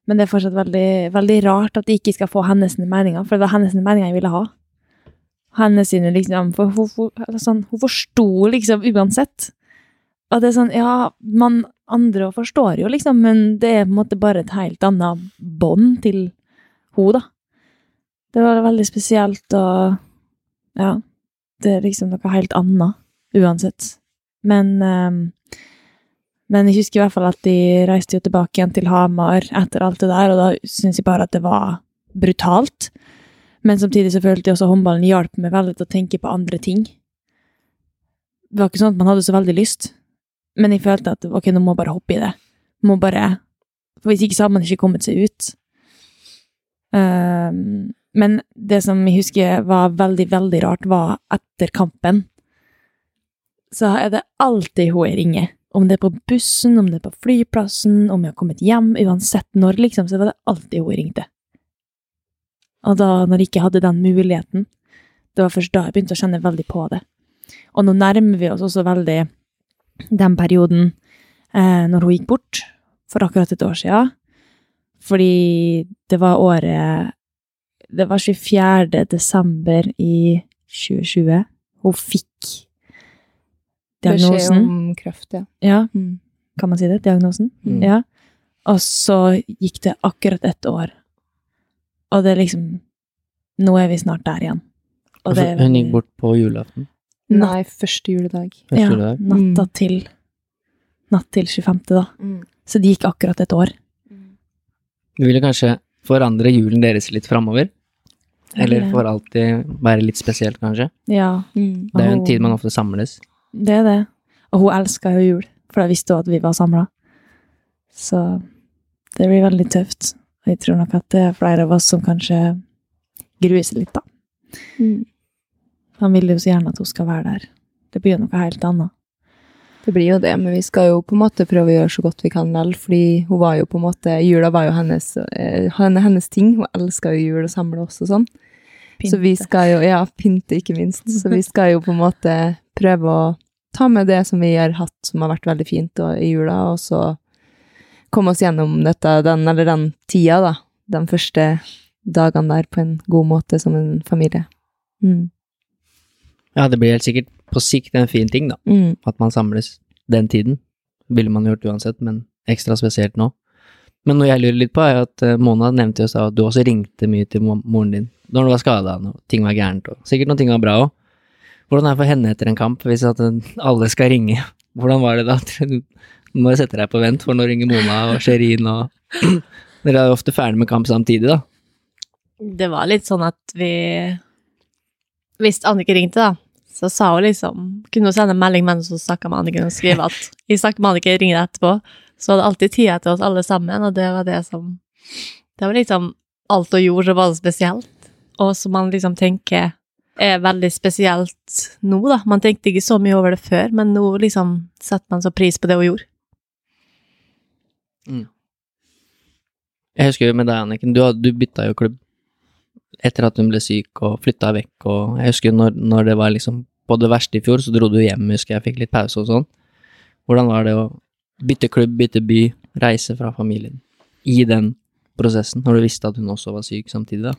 men det er fortsatt veldig, veldig rart at de ikke skal få hennes meninger, for det var hennes meninger jeg ville ha. Hennes sine, liksom. For hun, hun, sånn, hun forsto liksom uansett. At det er sånn, ja, man andre forstår jo, liksom, men det er på en måte bare et helt annet bånd til hun, da. Det var veldig spesielt, og ja, det er liksom noe helt annet, uansett. Men, ehm, men jeg husker i hvert fall at de reiste jo tilbake igjen til Hamar etter alt det der, og da syns jeg bare at det var brutalt. Men samtidig så følte jeg også håndballen hjalp meg veldig til å tenke på andre ting. Det var ikke sånn at man hadde så veldig lyst, men jeg følte at ok, nå må jeg bare hoppe i det. Må bare For hvis ikke så hadde man ikke kommet seg ut. Um, men det som jeg husker var veldig, veldig rart, var etter kampen. Så er det alltid hun jeg ringer. Om det er på bussen, om det er på flyplassen, om jeg har kommet hjem, uansett når, liksom, så var det alltid hun jeg ringte. Og da, når jeg ikke hadde den muligheten, det var først da jeg begynte å kjenne veldig på det. Og nå nærmer vi oss også veldig den perioden eh, når hun gikk bort, for akkurat et år siden. Fordi det var året Det var 24. desember i 2020 hun fikk Beskjed diagnosen. om kreft, ja. Ja, Mm. kan man si det? Diagnosen? Mm. Ja. Og så gikk det akkurat ett år. Og det er liksom Nå er vi snart der igjen. Og det er Hun gikk bort på julaften. Nei, første juledag. første Ja, juledag. natta Mm. til Natt til 25., da. Så det gikk akkurat et år. Du ville kanskje forandre julen deres litt framover? Eller Eller- for alltid være litt spesielt, kanskje? Ja, Mm. Det er jo en tid man ofte samles. det er det. Og hun elska jo jul, for da visste hun at vi var samla. Så det blir veldig tøft. Og jeg tror nok at det er flere av oss som kanskje gruer seg litt, da. Mm. Han vil jo så gjerne at hun skal være der. Det blir jo noe helt annet. Det blir jo det, men vi skal jo på en måte prøve å gjøre så godt vi kan vel, fordi hun var jo på en måte Jula var jo hennes, eh, hennes ting. Hun elska jo jul og samle oss og sånn. Så vi skal jo Ja, pynte, ikke minst. Så vi skal jo på en måte prøve å ta med det som vi har hatt som har vært veldig fint og, i jula, og så komme oss gjennom dette, den, eller den tida, da. De første dagene der på en god måte som en familie. Mm. Ja, det blir helt sikkert på sikt en fin ting, da. Mm. At man samles den tiden. Ville man gjort uansett, men ekstra spesielt nå. Men noe jeg lurer litt på, er at eh, Mona nevnte jo sa at du også ringte mye til moren din når du var skada og ting var gærent, og sikkert noen ting var bra òg. Hvordan er det for henne etter en kamp, hvis alle skal ringe? Hvordan var det da? Du må sette deg på vent, for nå ringer Mona og Sherin og *clears throat* Dere er jo ofte ferdig med kamp samtidig, da. Det var litt sånn at vi Hvis Annike ringte, da, så sa hun liksom Kunne hun sende en melding mens hun snakka med Anniken og skrive at *laughs* vi snakker med Anniken, ring deg etterpå. Så hadde alltid tida til oss alle sammen, og det var det som Det var liksom alt hun gjorde, som var spesielt. Og som man liksom tenker er veldig spesielt nå, da. Man tenkte ikke så mye over det før, men nå liksom setter man så pris på det hun gjorde. Jeg husker jo med deg, Anniken, du, du bytta jo klubb etter at hun ble syk og flytta vekk, og jeg husker når, når det var liksom på det verste i fjor, så dro du hjem, husker jeg, fikk litt pause og sånn. Hvordan var det å bytte klubb, bytte by, reise fra familien i den prosessen, når du visste at hun også var syk samtidig, da?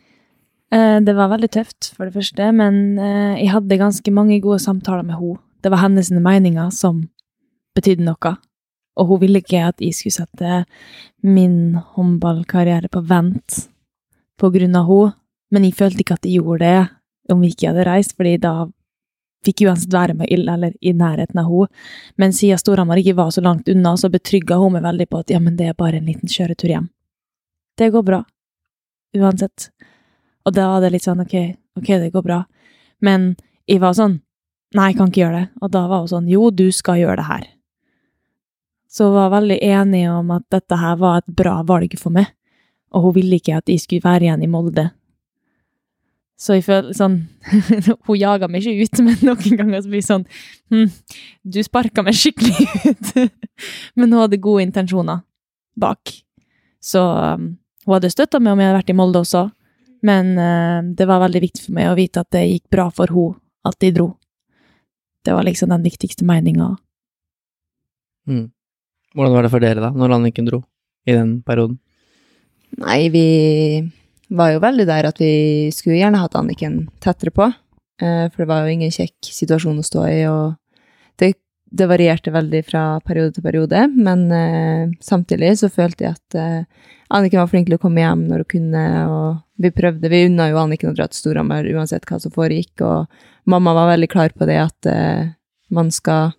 Eh, Det var veldig tøft, for det første, men eh, jeg hadde ganske mange gode samtaler med henne. Det var hennes meninger som betydde noe, og hun ville ikke at jeg skulle sette min håndballkarriere på vent på grunn av henne, men jeg følte ikke at jeg gjorde det om vi ikke hadde reist, fordi da fikk jeg uansett være med ille eller i nærheten av henne. Men siden Storhamar ikke var så langt unna, så betrygga hun meg veldig på at ja, men det er bare en liten kjøretur hjem. Det går bra. Uansett. Og da var det litt sånn, ok, ok, det går bra. Men jeg var sånn, nei, jeg kan ikke gjøre det. Og da var hun sånn, jo, du skal gjøre det her. Så hun var veldig enig om at dette her var et bra valg for meg. Og hun ville ikke at jeg skulle være igjen i Molde. Så jeg føler sånn, *laughs* hun jaga meg ikke ut, *laughs* men noen ganger så blir det sånn, hm, du sparka meg skikkelig ut. *laughs* men hun hadde gode intensjoner bak. Så um, hun hadde støtta meg om jeg hadde vært i Molde også. Men uh, det var veldig viktig for meg å vite at det gikk bra for hun at de dro. Det var liksom den viktigste meninga. Mm. Hvordan var det for dere, da, når Anniken dro i den perioden? Nei, vi var jo veldig der at vi skulle gjerne hatt Anniken tettere på. eh, For det var jo ingen kjekk situasjon å stå i, og det, det varierte veldig fra periode til periode. Men eh, samtidig så følte jeg at eh, Anniken var flink til å komme hjem når hun kunne, og vi prøvde. Vi unna jo Anniken å dra til Storhamar uansett hva som foregikk, og mamma var veldig klar på det at man skal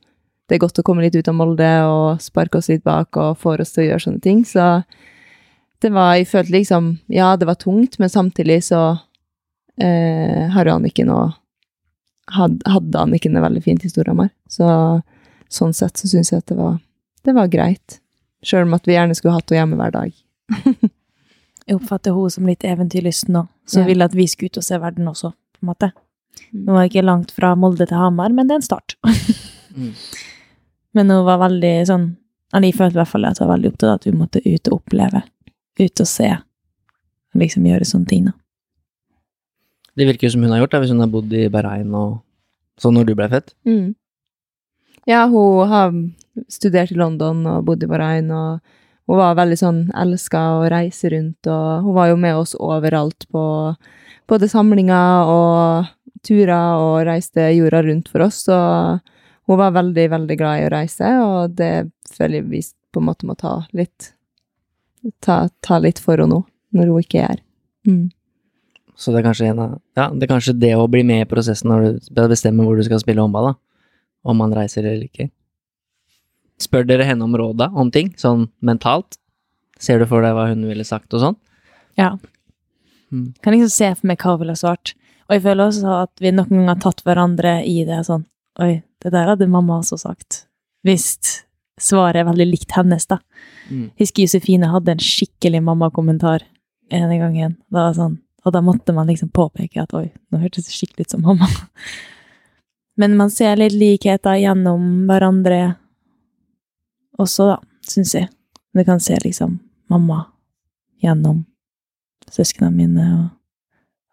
Det er godt å komme litt ut av Molde og sparke oss litt bak og få oss til å gjøre sånne ting. Så det var, jeg følte liksom, ja, det var tungt, men samtidig så eh, har jo Anniken og had, hadde Anniken det veldig fint i Storhamar. Så sånn sett så syns jeg at det var, det var greit. Sjøl om at vi gjerne skulle hatt henne hjemme hver dag. *laughs* Jeg oppfatter henne som litt eventyrlysten nå, så Ja. ville at vi skulle ut og se verden også, på en måte. Mm. Nå er jeg ikke langt fra Molde til Hamar, men det er en start. Mm. *laughs* Men hun var veldig sånn Eller jeg følte i hvert fall at hun var veldig opptatt av at hun måtte ut og oppleve. Ut og se. Liksom gjøre sånne ting, da. Det virker jo som hun har gjort det, hvis hun har bodd i Bahrain og sånn når du ble født. Mm. Ja, hun har studert i London og bodd i Bahrain, og hun var veldig sånn elska å reise rundt, og hun var jo med oss overalt på både samlinger og turer, og reiste jorda rundt for oss, så hun var veldig, veldig glad i å reise, og det føler jeg vi på en måte må ta litt ta, ta litt for henne nå, når hun ikke er her. Mm. Så det er kanskje en av Ja, det er kanskje det å bli med i prosessen når du bestemmer hvor du skal spille håndball, da. Om man reiser eller ikke. Spør dere henne om råda om ting, sånn mentalt? Ser du for deg hva hun ville sagt og sånn? Ja. Mm. Kan liksom se for meg hva hun ville svart. Og jeg føler også at vi noen ganger har tatt hverandre i det sånn Oi, det der hadde mamma også sagt. Hvis svaret er veldig likt hennes, da. Mm. Husker Josefine hadde en skikkelig mammakommentar en gang igjen. Det var sånn Og da måtte man liksom påpeke at oi, nå hørtes det skikkelig ut som mamma. *laughs* Men man ser litt likheter gjennom hverandre også, da, syns jeg. Du kan se liksom mamma gjennom søsknene mine og,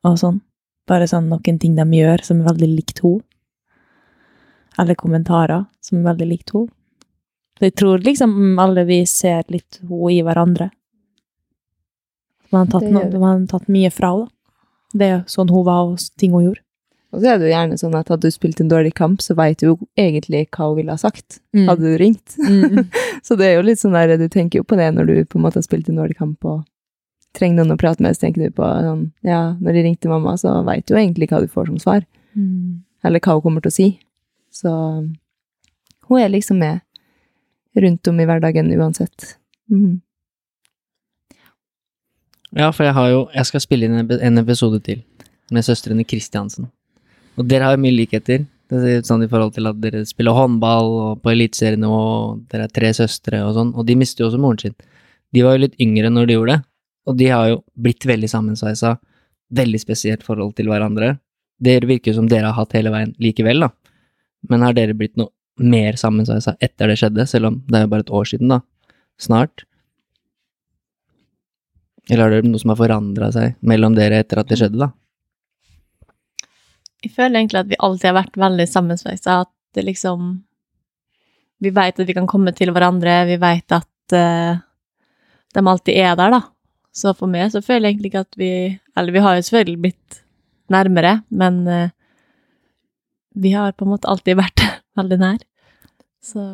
og sånn. Bare sånn noen ting de gjør som er veldig likt henne. Eller kommentarer som er veldig likt henne. Så jeg tror liksom alle vi ser litt henne i hverandre. Man har tatt, Det no, man har tatt mye fra henne. Det er sånn hun var, og ting hun gjorde. Og så er det jo gjerne sånn at hadde du spilt en dårlig kamp, så veit du jo egentlig hva hun ville ha sagt. Mm. Hadde du ringt. Mm. *laughs* Så det er jo litt sånn der, du tenker jo på det når du på en måte har spilt en dårlig kamp og trenger noen å prate med, så tenker du på sånn, ja, når de ringte mamma, så veit du jo egentlig hva du får som svar. Mm. Eller hva hun kommer til å si. Så hun er liksom med rundt om i hverdagen uansett. Mm. Ja, for jeg har jo Jeg skal spille inn en episode til med søstrene Kristiansen. Og dere har jo mye likheter. Det er sånn i forhold til at dere spiller håndball og på eliteserienivå, og dere er tre søstre og sånn, og de mister jo også moren sin. De var jo litt yngre når de gjorde det, og de har jo blitt veldig sammensveisa. Veldig spesielt forhold til hverandre. Det virker jo som dere har hatt hele veien likevel, da. Men har dere blitt noe mer sammensveisa etter det skjedde, selv om det er jo bare et år siden, da? Snart? Eller har det noe som har forandra seg mellom dere etter at det skjedde, da? Jeg føler egentlig at vi alltid har vært veldig sammensveisa. At det liksom Vi veit at vi kan komme til hverandre, vi veit at uh, de alltid er der, da. Så for meg så føler jeg egentlig ikke at vi Eller vi har jo selvfølgelig blitt nærmere, men eh, vi har på en måte alltid vært *laughs* veldig nær. Så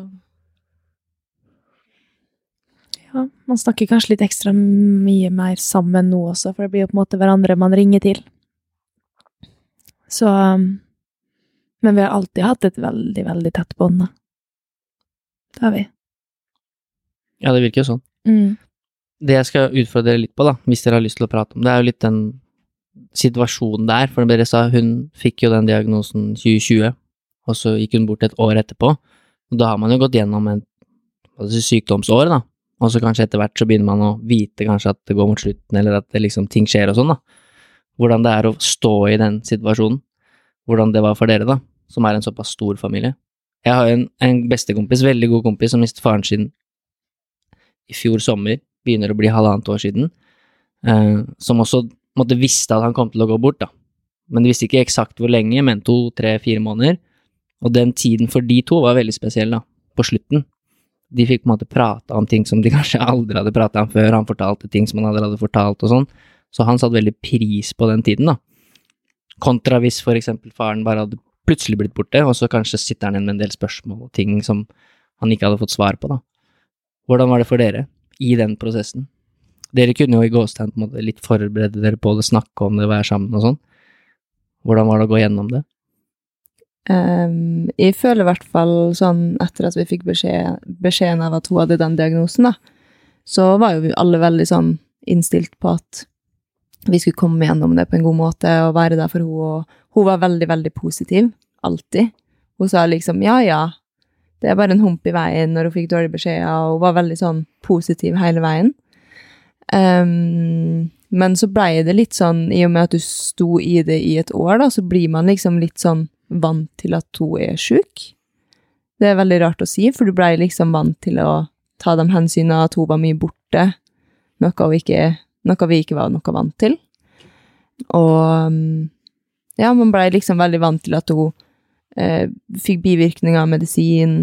Ja, man snakker kanskje litt ekstra mye mer sammen nå også, for det blir jo på en måte hverandre man ringer til. Så um, Men vi har alltid hatt et veldig, veldig tett bånd, da. Det har vi. Ja, det virker jo sånn. Mm. Det jeg skal utfordre dere litt på, da, hvis dere har lyst til å prate om det, er jo litt den situasjonen der. For dere sa hun fikk jo den diagnosen 2020, og så gikk hun bort et år etterpå. Og da har man jo gått gjennom en hva si, sykdomsår, da. Og så kanskje etter hvert så begynner man å vite kanskje at det går mot slutten, eller at liksom ting skjer og sånn, da. Hvordan det er å stå i den situasjonen. Hvordan det var for dere, da, som er en såpass stor familie. Jeg har en, en bestekompis, veldig god kompis, som mistet faren sin i fjor sommer, begynner å bli halvannet år siden, eh, som også måtte visste at han kom til å gå bort, da. Men de visste ikke eksakt hvor lenge, men to, tre, fire måneder. Og den tiden for de to var veldig spesiell, da, på slutten. De fikk på en måte prata om ting som de *laughs* kanskje aldri hadde prata om før, han fortalte ting som han aldri hadde fortalt og sånn, så han satte veldig pris på den tiden, da. Kontra hvis for eksempel faren bare hadde plutselig blitt borte, og så kanskje sitter han igjen med en del spørsmål og ting som han ikke hadde fått svar på, da. Hvordan var det for dere i den prosessen? Dere kunne jo i gåstegn på en måte litt forberede dere på det, snakke om det, være sammen og sånn. Hvordan var det å gå gjennom det? Um, jeg føler i hvert fall sånn etter at vi fikk beskjed, beskjeden av at hun hadde den diagnosen, da, så var jo vi alle veldig sånn innstilt på at vi skulle komme gjennom det på en god måte og være der for henne, og hun var veldig, veldig positiv. Alltid. Hun sa liksom ja, ja, det er bare en hump i veien når hun fikk dårlige beskjeder, og hun var veldig sånn positiv hele veien. Ehm, men så blei det litt sånn, i og med at du sto i det i et år, da, så blir man liksom litt sånn vant til at hun er sjuk. Det er veldig rart å si, for du blei liksom vant til å ta de hensynene at hun var mye borte, noe, hun ikke, noe vi ikke var noe vant til. Og um, ja, man blei liksom veldig vant til at hun eh, fikk bivirkninger av medisin,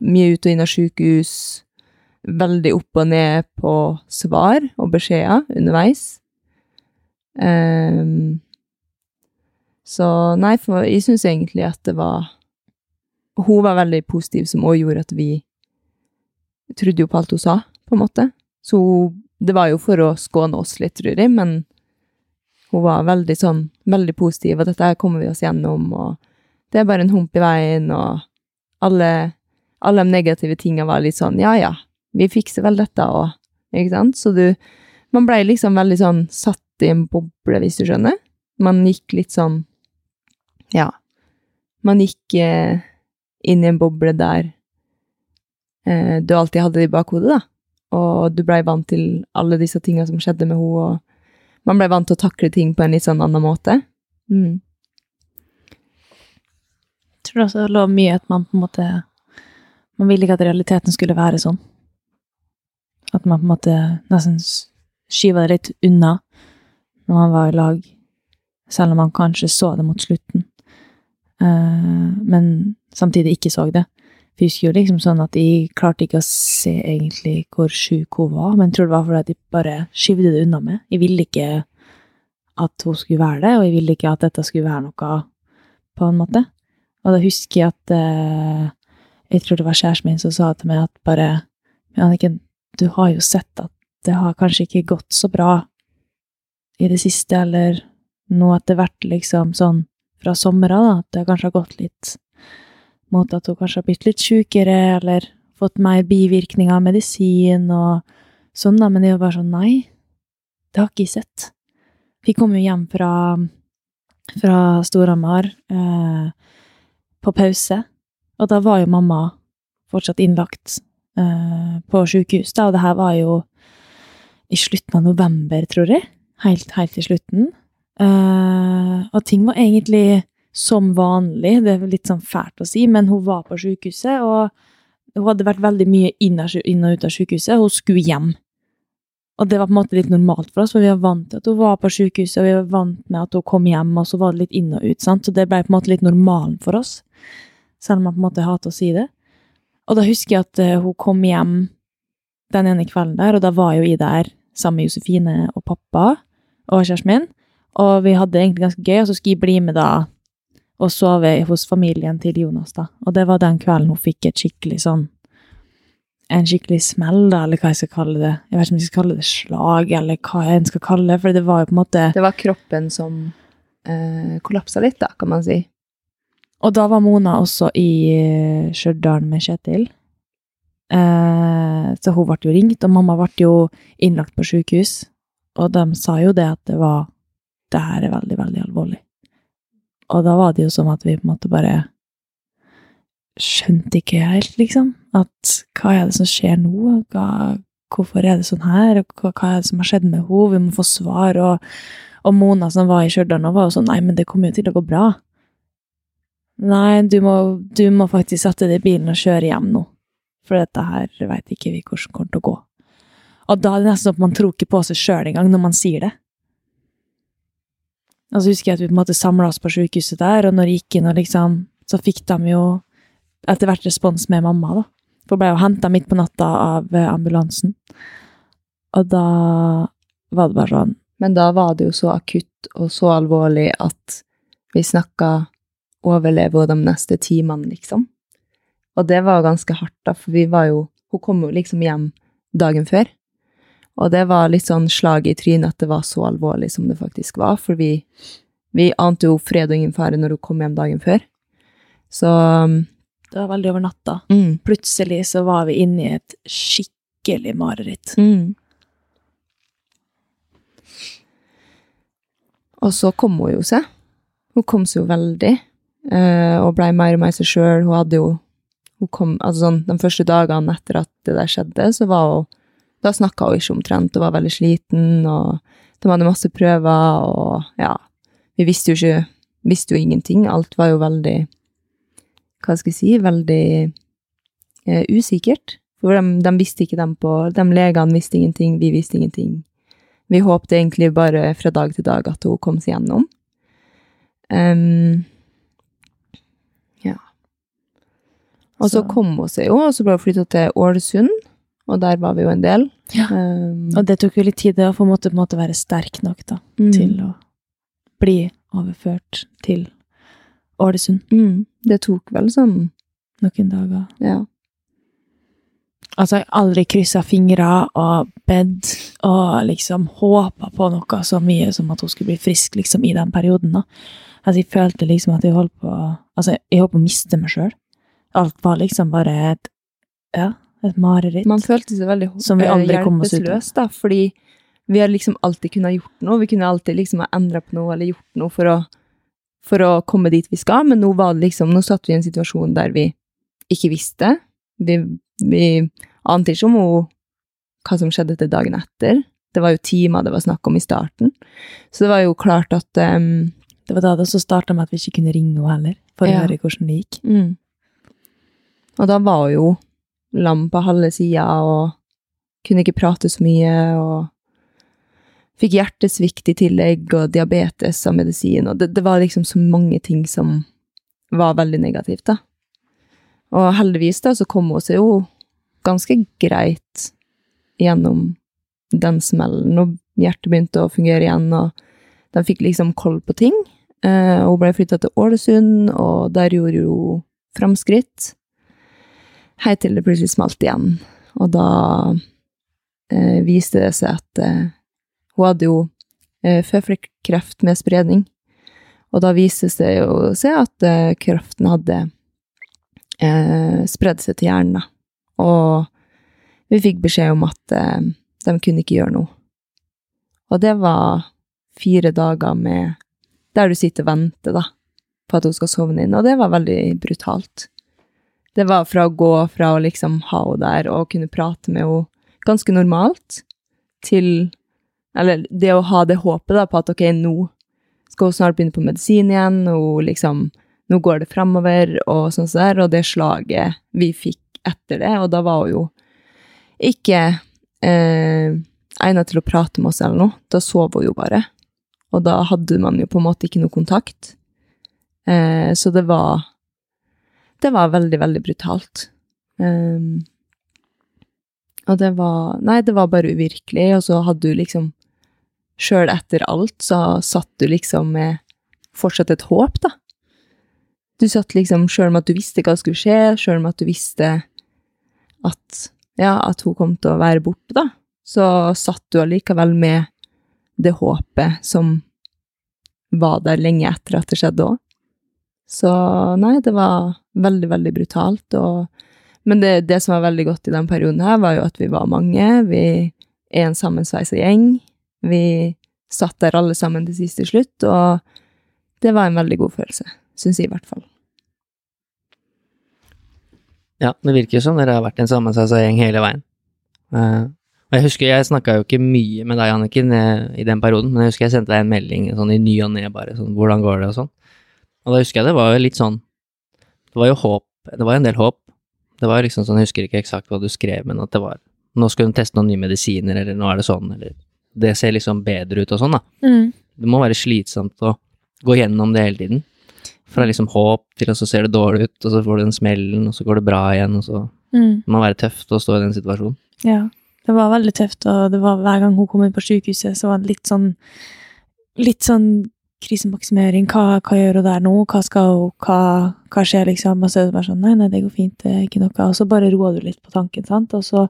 mye ut og inn av sykehus, veldig opp og ned på svar og beskjeder underveis. Um, så nei, for jeg syns egentlig at det var Hun var veldig positiv, som òg gjorde at vi trodde jo på alt hun sa, på en måte. Så det var jo for å skåne oss litt, tror jeg, men hun var veldig sånn, veldig positiv, og dette her kommer vi oss gjennom, og det er bare en hump i veien, og alle, alle de negative tinga var litt sånn, ja ja, vi fikser vel dette òg, ikke sant? Så du, man blei liksom veldig sånn satt i en boble, hvis du skjønner. Man gikk litt sånn, ja, man gikk eh, inn i en boble der eh, du alltid hadde det i bakhodet, da. Og du blei vant til alle disse tinga som skjedde med henne, og Man ble vant til å takle ting på en litt sånn annen måte. Mm. Jeg tror også det lå mye at man på en måte Man ville ikke at realiteten skulle være sånn. At man på en måte nesten skyver det litt unna når man var i lag, selv om man kanskje så det mot slutten. Eh, men samtidig ikke så det. Jeg husker jo liksom sånn at de klarte ikke å se egentlig hvor sjuk hun var, men jeg tror det var fordi at de bare skyvde det unna meg. Jeg ville ikke at hun skulle være det, og jeg ville ikke at dette skulle være noe på en måte. Og da husker jeg at eh, jeg tror det var kjæresten min som sa til meg at bare Anniken, du har jo sett at det har kanskje ikke gått så bra i det siste, eller nå etter hvert, liksom sånn fra sommera, da, at det kanskje har gått litt mot at hun kanskje har blitt litt sjukere, eller fått mer bivirkninger av medisin og sånn, da, men det var bare sånn Nei, det har ikke jeg sett. Vi kom jo hjem fra, fra Storhamar eh, på pause, og da var jo mamma fortsatt innlagt på sjukehus, da, og det her var jo i slutten av november, tror jeg. Helt, helt i slutten. Uh, og ting var egentlig som vanlig, det er litt sånn fælt å si, men hun var på sykehuset, og hun hadde vært veldig mye inn og ut av sykehuset, og hun skulle hjem. Og det var på en måte litt normalt for oss, for vi var vant til at hun var på sykehuset, og vi var vant med at hun kom hjem, og så var det litt inn og ut, sant? så det ble på en måte litt normalen for oss, selv om man på en måte hater å si det. Og da husker jeg at eh, hun kom hjem den ene kvelden der, og da var jo jeg der sammen med Josefine og pappa og kjæresten min, og vi hadde det egentlig ganske gøy, og så skulle jeg bli med da og sove hos familien til Jonas, da. Og det var den kvelden hun fikk et skikkelig sånn En skikkelig smell, da, eller hva jeg skal kalle det. Jeg vet ikke om jeg skal kalle det slag, eller hva jeg skal kalle det, for det var jo på en måte Det var kroppen som eh, kollapsa litt, da, kan man si. Og da var Mona også i eh, Stjørdal med Kjetil. Eh, så hun ble jo ringt, og mamma ble jo innlagt på sykehus. Og de sa jo det at det var Det her er veldig, veldig alvorlig. Og da var det jo som at vi på en måte bare skjønte ikke helt, liksom. At hva er det som skjer nå? Hva, hvorfor er det sånn her? Hva, hva er det som har skjedd med henne? Vi må få svar. Og, og Mona som var i Stjørdal nå, var jo sånn Nei, men det kommer jo til å gå bra. Nei, du må, du må faktisk sette deg i bilen og kjøre hjem nå. For dette her veit ikke vi hvordan kommer til å gå. Og da er det nesten sånn at man tror ikke på seg sjøl engang når man sier det. Og så husker jeg at vi på en måte samla oss på sykehuset der, og når jeg gikk inn, og liksom, så fikk de jo etter hvert respons med mamma, da. For hun ble jo henta midt på natta av eh, ambulansen. Og da var det bare sånn Men da var det jo så akutt og så alvorlig at vi snakka overleve de neste timene, liksom. Og det var ganske hardt, da, for vi var jo Hun kom jo liksom hjem dagen før. Og det var litt sånn slag i trynet at det var så alvorlig som det faktisk var, for vi, vi ante jo fred og ingen fare når hun kom hjem dagen før. Så Det var veldig over natta. mm, Plutselig så var vi inne i et skikkelig mareritt. mm. Og så kom hun jo seg. Hun kom seg jo veldig, og blei mer og mer seg sjøl. Hun hadde jo hun kom, altså sånn, De første dagene etter at det der skjedde, så var hun Da snakka hun ikke omtrent, og var veldig sliten, og de hadde masse prøver, og ja Vi visste jo ikke Visste jo ingenting. Alt var jo veldig Hva skal jeg si Veldig eh, usikkert. For de, de visste ikke dem på De legene visste ingenting, vi visste ingenting. Vi håpte egentlig bare fra dag til dag at hun kom seg gjennom. Em, Og så Så- kom hun seg jo, og så ble hun flytta til Ålesund, og der var vi jo en del. Ja. Um, Og det tok jo litt tid det å få måtte, en måte være sterk nok da, mm, til å bli overført til Ålesund mm, Det tok vel sånn, noen dager. ja. Altså, jeg har aldri kryssa fingre og bedt og liksom håpa på noe så mye som at hun skulle bli frisk liksom i den perioden. da. Altså, jeg følte liksom at jeg holdt på Altså, jeg holdt på å miste meg sjøl. Alt var liksom bare et Ja, et mareritt. Man følte seg veldig Som vi eh, aldri kom oss ut av. hjelpeløs, da, fordi vi har liksom alltid kunnet gjort noe. Vi kunne alltid liksom ha endra på noe eller gjort noe for å, for å komme dit vi skal, men nå var det liksom, nå satt vi i en situasjon der vi ikke visste. Vi, vi ante ikke om hun, hva som skjedde til dagen etter. Det var jo timer det var snakk om i starten. Så det var jo klart at um, Det var da det også starta med at vi ikke kunne ringe henne heller, for Ja. å høre hvordan det gikk. mm. Og da var jo lam på halve sida og kunne ikke prate så mye og fikk hjertesvikt i tillegg og diabetes av medisin, og det, det var liksom så mange ting som var veldig negativt, da. Og heldigvis da så kom hun seg jo ganske greit gjennom den smellen, og hjertet begynte å fungere igjen, og de fikk liksom koll på ting. Eh, og hun ble flytta til Ålesund, og der gjorde hun framskritt. Helt til det plutselig smalt igjen. Og da eh, viste det seg at eh, hun hadde jo eh, føflekkreft med spredning. Og da viste det seg jo seg at eh, kreften hadde eh, spredd seg til hjernen. Og vi fikk beskjed om at eh, de kunne ikke gjøre noe. Og det var fire dager med der du sitter og venter da, på at hun skal sovne inn, og det var veldig brutalt. Det var fra å gå fra å liksom ha henne der og kunne prate med henne ganske normalt, til Eller det å ha det håpet da, på at ok, nå skal hun snart begynne på medisin igjen, og liksom Nå går det framover, og sånn sånn der, og det slaget vi fikk etter det, og da var hun jo ikke eh, egnet til å prate med oss eller noe. Da sov hun jo bare. Og da hadde man jo på en måte ikke noe kontakt. Eh, så det var Det var veldig, veldig brutalt. Um, og det var Nei, det var bare uvirkelig, og så hadde du liksom Sjøl etter alt så satt du liksom med fortsatt et håp, da. Du satt liksom, sjøl om at du visste hva skulle skje, sjøl om at du visste at ja, at hun kom til å være borte, da, så satt du allikevel med det håpet som var der lenge etter at det skjedde òg. Så nei, det var veldig, veldig brutalt. Og, men det, det som var veldig godt i den perioden her, var jo at vi var mange. Vi er en sammensveisa gjeng. Vi satt der alle sammen til siste slutt, og det var en veldig god følelse. Syns jeg, i hvert fall. Ja, det virker jo som dere har vært en sammensveisa gjeng hele veien. Uh, og jeg husker, jeg snakka jo ikke mye med deg, Anniken, eh, i den perioden, men jeg husker jeg sendte deg en melding sånn i ny og ne, bare sånn, hvordan går det, og sånn. Og da husker jeg det var jo litt sånn, det var jo håp, det var en del håp. Det var liksom sånn, jeg husker ikke eksakt hva du skrev, men at det var, nå skal hun teste noen nye medisiner, eller nå er det sånn, eller det ser liksom bedre ut og sånn, da. Mm. Det må være slitsomt å gå gjennom det hele tiden. Fra liksom håp til, at så ser det dårlig ut, og så får du den smellen, og så går det bra igjen, og så Mm. det må være tøft å stå i den situasjonen. Ja, det var veldig tøft, og det var hver gang hun kom inn på sykehuset, så var det litt sånn litt sånn krisemaksimering. Hva, hva gjør hun der nå? Hva skal hun hva, hva skjer, liksom? Og så er det bare sånn Nei, nei, det går fint, det er ikke noe. Og så bare roer du litt på tanken, sant? Og så,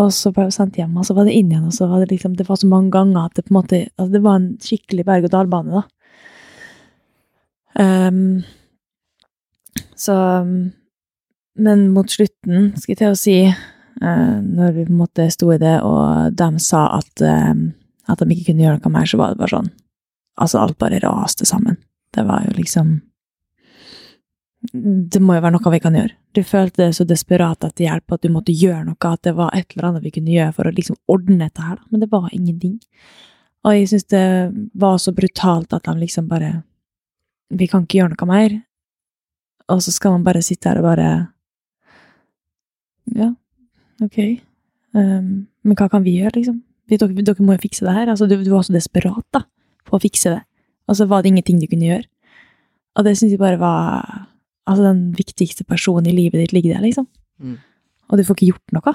og så ble hun sendt hjem, og så var det inn igjen, og så var det liksom Det var så mange ganger at det på en måte altså Det var en skikkelig berg-og-dal-bane, da. Um, så Men mot slutten, skal jeg til å si uh, når vi på en måte sto i det, og de sa at, uh, at de ikke kunne gjøre noe mer, så var det bare sånn Altså, alt bare raste sammen. Det var jo liksom Det må jo være noe vi kan gjøre. Du følte det så desperat etter hjelp at du måtte gjøre noe, at det var et eller annet vi kunne gjøre for å liksom ordne dette her, da. Men det var ingenting. Og jeg syns det var så brutalt at de liksom bare Vi kan ikke gjøre noe mer. Og så skal man bare sitte her og bare Ja, ok. Um, men hva kan vi gjøre, liksom? Dere, dere må jo fikse det her. Altså, du, du var så desperat da, på å fikse det. Og så var det ingenting du kunne gjøre. Og det syns jeg bare var Altså, den viktigste personen i livet ditt ligger der, liksom. Mm. Og du får ikke gjort noe.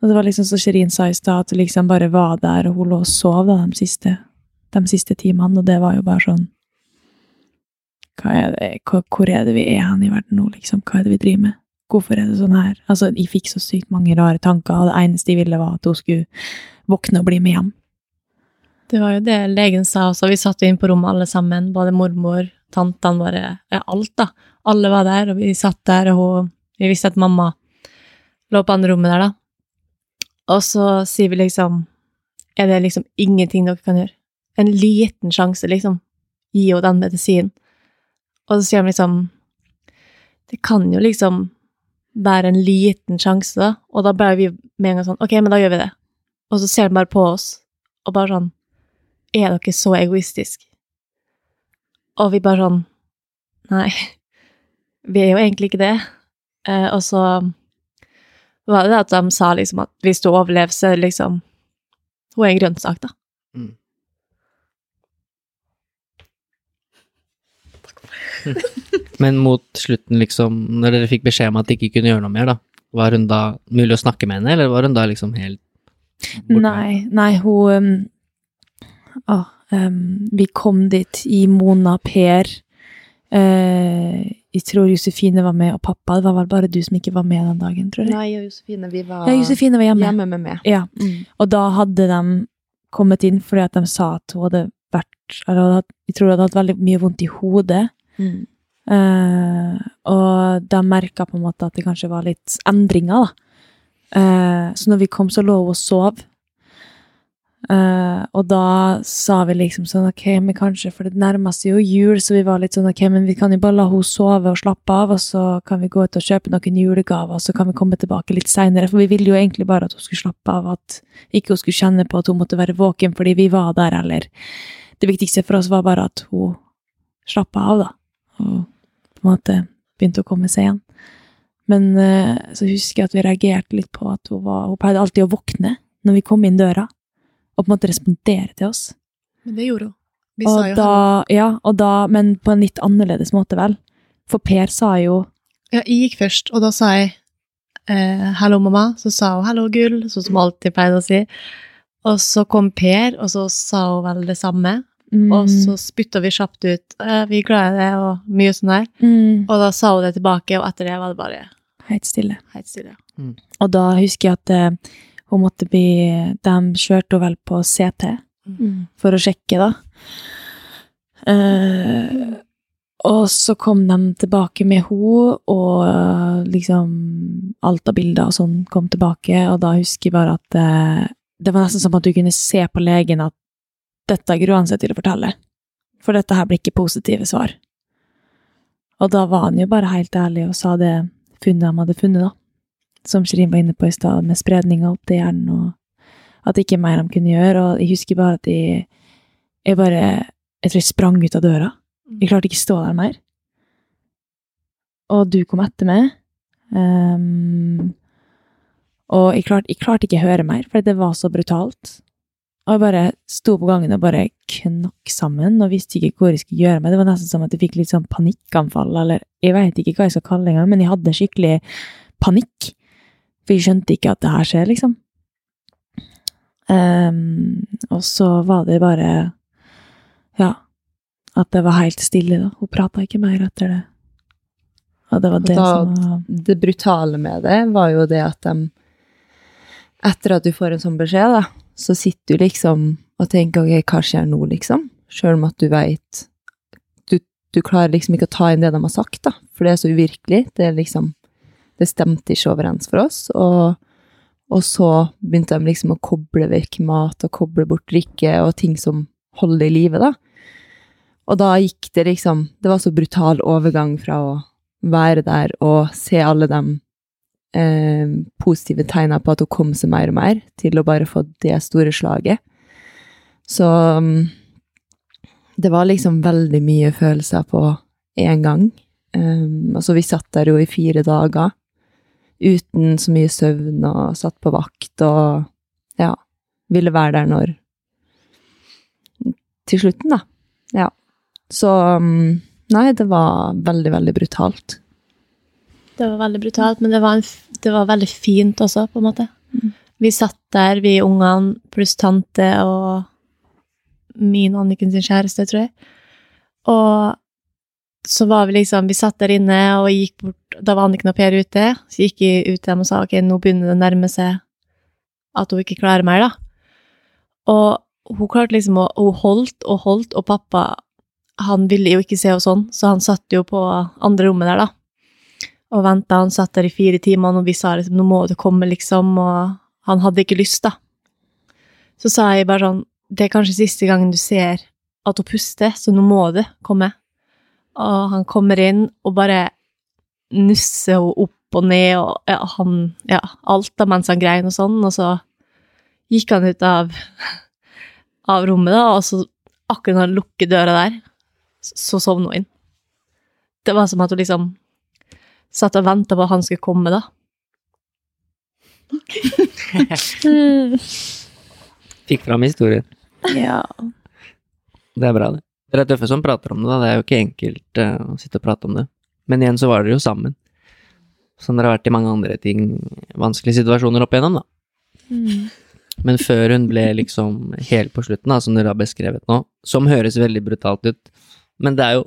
Og det var liksom så Shirin sa i stad, at du liksom bare var der, og hun lå og sov da, de siste, de siste timene, og det var jo bare sånn hva er det, hvor er det vi er hen i verden nå, liksom? Hva er det vi driver med? Hvorfor er det sånn her? Altså, jeg fikk så sykt mange rare tanker, og det eneste jeg ville var at hun skulle våkne og bli med hjem. Det var jo det legen sa også. Vi satt inn på rommet alle sammen, både mormor, tantene våre, ja, alt da. Alle var der, og vi satt der, og hun, vi visste at mamma lå på andre rommet der da. Og så sier vi liksom, er det liksom ingenting dere kan gjøre? En liten sjanse, liksom. Gi henne den medisinen. Og så sier de liksom, det kan jo liksom være en liten sjanse da, og da ble vi med en gang sånn, ok, men da gjør vi det. Og så ser de bare på oss, og bare sånn, er dere så egoistiske? Og vi bare sånn Nei, vi er jo egentlig ikke det. Eh, og så var det at de sa liksom at hvis du overlever, så liksom Hun er en grønnsak, da. Mm. *laughs* Men mot slutten, liksom, når dere fikk beskjed om at de ikke kunne gjøre noe mer, da, var hun da mulig å snakke med henne, eller var hun da liksom helt borte? Nei, nei, hun å, um, Vi kom dit i Mona, Per Uh, Jeg tror Josefine var med, og pappa. Det var vel bare du som ikke var med den dagen, tror jeg. Nei og Josefine, vi var Ja, Josefine var hjemme. hjemme med meg. Ja, Mm. og da hadde de kommet inn fordi at de sa at hun hadde vært eller hadde- Jeg tror hun hadde hatt veldig mye vondt i hodet. Mm. Uh, og de merka på en måte at det kanskje var litt endringer, da. Uh, så når vi kom, så lå hun og sov. Eh, og da sa vi liksom sånn ok, men kanskje, for det nærmer seg jo jul, så vi var litt sånn ok, men vi kan jo bare la hun sove og slappe av, og så kan vi gå ut og kjøpe noen julegaver, og så kan vi komme tilbake litt seinere, for vi ville jo egentlig bare at hun skulle slappe av, at ikke hun skulle kjenne på at hun måtte være våken fordi vi var der, eller Det viktigste for oss var bare at hun slappa av, da og på en måte begynte å komme seg igjen. Men uh, så husker jeg at vi reagerte litt på at hun var Hun pleide alltid å våkne når vi kom inn døra, og på en måte respondere til oss. Men det gjorde hun. Vi og da, ja, og da, men på en litt annerledes måte, vel. For Per sa jo Ja, jeg gikk først, og da sa jeg eh, 'hallo, mamma'. Så sa hun 'hallo, gull', sånn som hun alltid pleide å si. Og så kom Per, og så sa hun vel det samme. mm, Og så spytta vi kjapt ut eh, 'vi er glad i det', og mye sånn der. mm, Og da sa hun det tilbake, og etter det var det bare Helt stille. helt stille. Og da husker jeg at eh, hun måtte bli De kjørte henne vel på CT. Mm. for å sjekke, da. Eh, og så kom de tilbake med henne, og eh, liksom alt av bilder og sånn kom tilbake, og da husker jeg bare at eh, det var nesten som at du kunne se på legen at dette gruer han seg til å fortelle, for dette her blir ikke positive svar. Og da var han jo bare helt ærlig og sa det funnet de hadde funnet, da. Som Shirin var inne på i stad, med spredninga opp til hjernen, og at det ikke er mer de kunne gjøre. Og jeg husker bare at jeg, jeg bare Jeg tror jeg sprang ut av døra. Jeg klarte ikke stå der mer. Og du kom etter meg. Um, og jeg klarte, jeg klarte ikke å høre mer, for det var så brutalt. Og jeg bare sto på gangen og bare knakk sammen og visste ikke hvor jeg skulle gjøre meg. Det var nesten som at jeg fikk litt sånn panikkanfall, eller jeg vet ikke hva jeg skal kalle det engang, men jeg hadde skikkelig panikk. For jeg skjønte ikke at det her skjer, liksom. Um, og så var det bare Ja, at det var helt stille, da. Hun prata ikke mer etter det. Og det var det Da- som var Det brutale med det var jo det at de Etter at du får en sånn beskjed, da, så sitter du liksom og tenker ok, hva skjer nå, liksom? Sjøl om at du veit du, du klarer liksom ikke å ta inn det de har sagt, da, for det er så uvirkelig. Det er liksom Det stemte ikke overens for oss. Og, og så begynte de liksom å koble vekk mat og koble bort drikke og ting som holder i live, da. Og da gikk det liksom Det var så brutal overgang fra å være der og se alle de eh, positive tegna på at hun kom seg mer og mer, til å bare få det store slaget. Så mm, det var liksom veldig mye følelser på én gang. Um, altså, vi satt der jo i fire dager uten så mye søvn og satt på vakt og ja, ville være der når Til slutten, da. Ja. Så mm, Nei, det var veldig, veldig brutalt. Det var veldig brutalt, men det var, en, det var veldig fint også, på en måte. Mm. Vi satt der, vi ungene pluss tante og min Anniken sin kjæreste, tror jeg. Og så var vi liksom Vi satt der inne og gikk bort Da var Anniken og Per ute. Så gikk jeg ut til dem og sa ok, nå begynner det å nærme seg at hun ikke klarer mer, da. Og hun klarte liksom å Hun holdt og holdt, og pappa han ville jo ikke se henne sånn, så han satt jo på andre rommet der, da og venta. Han satt der i fire timer, og vi sa liksom 'nå må du komme', liksom, og han hadde ikke lyst, da. Så sa jeg bare sånn 'det er kanskje siste gangen du ser at hun puster, så nå må du komme'. Og han kommer inn og bare nusser henne opp og ned, og ja, han Ja, alt da mens han grein og sånn, og så gikk han ut av av rommet, da, og så akkurat når han lukker døra der, så sovner hun inn. Det var som at hun liksom satt og venta på at han skulle komme, da. *laughs* Mm. Fikk fram historien. Ja. Det er bra, det. Dere er tøffe som prater om det, da. Det er jo ikke enkelt uh, å sitte og prate om det. Men igjen så var dere jo sammen. Som dere har vært i mange andre ting, vanskelige situasjoner opp igjennom, da. Mm. Men før hun ble liksom helt på slutten, da, som dere har beskrevet nå, som høres veldig brutalt ut, men det er jo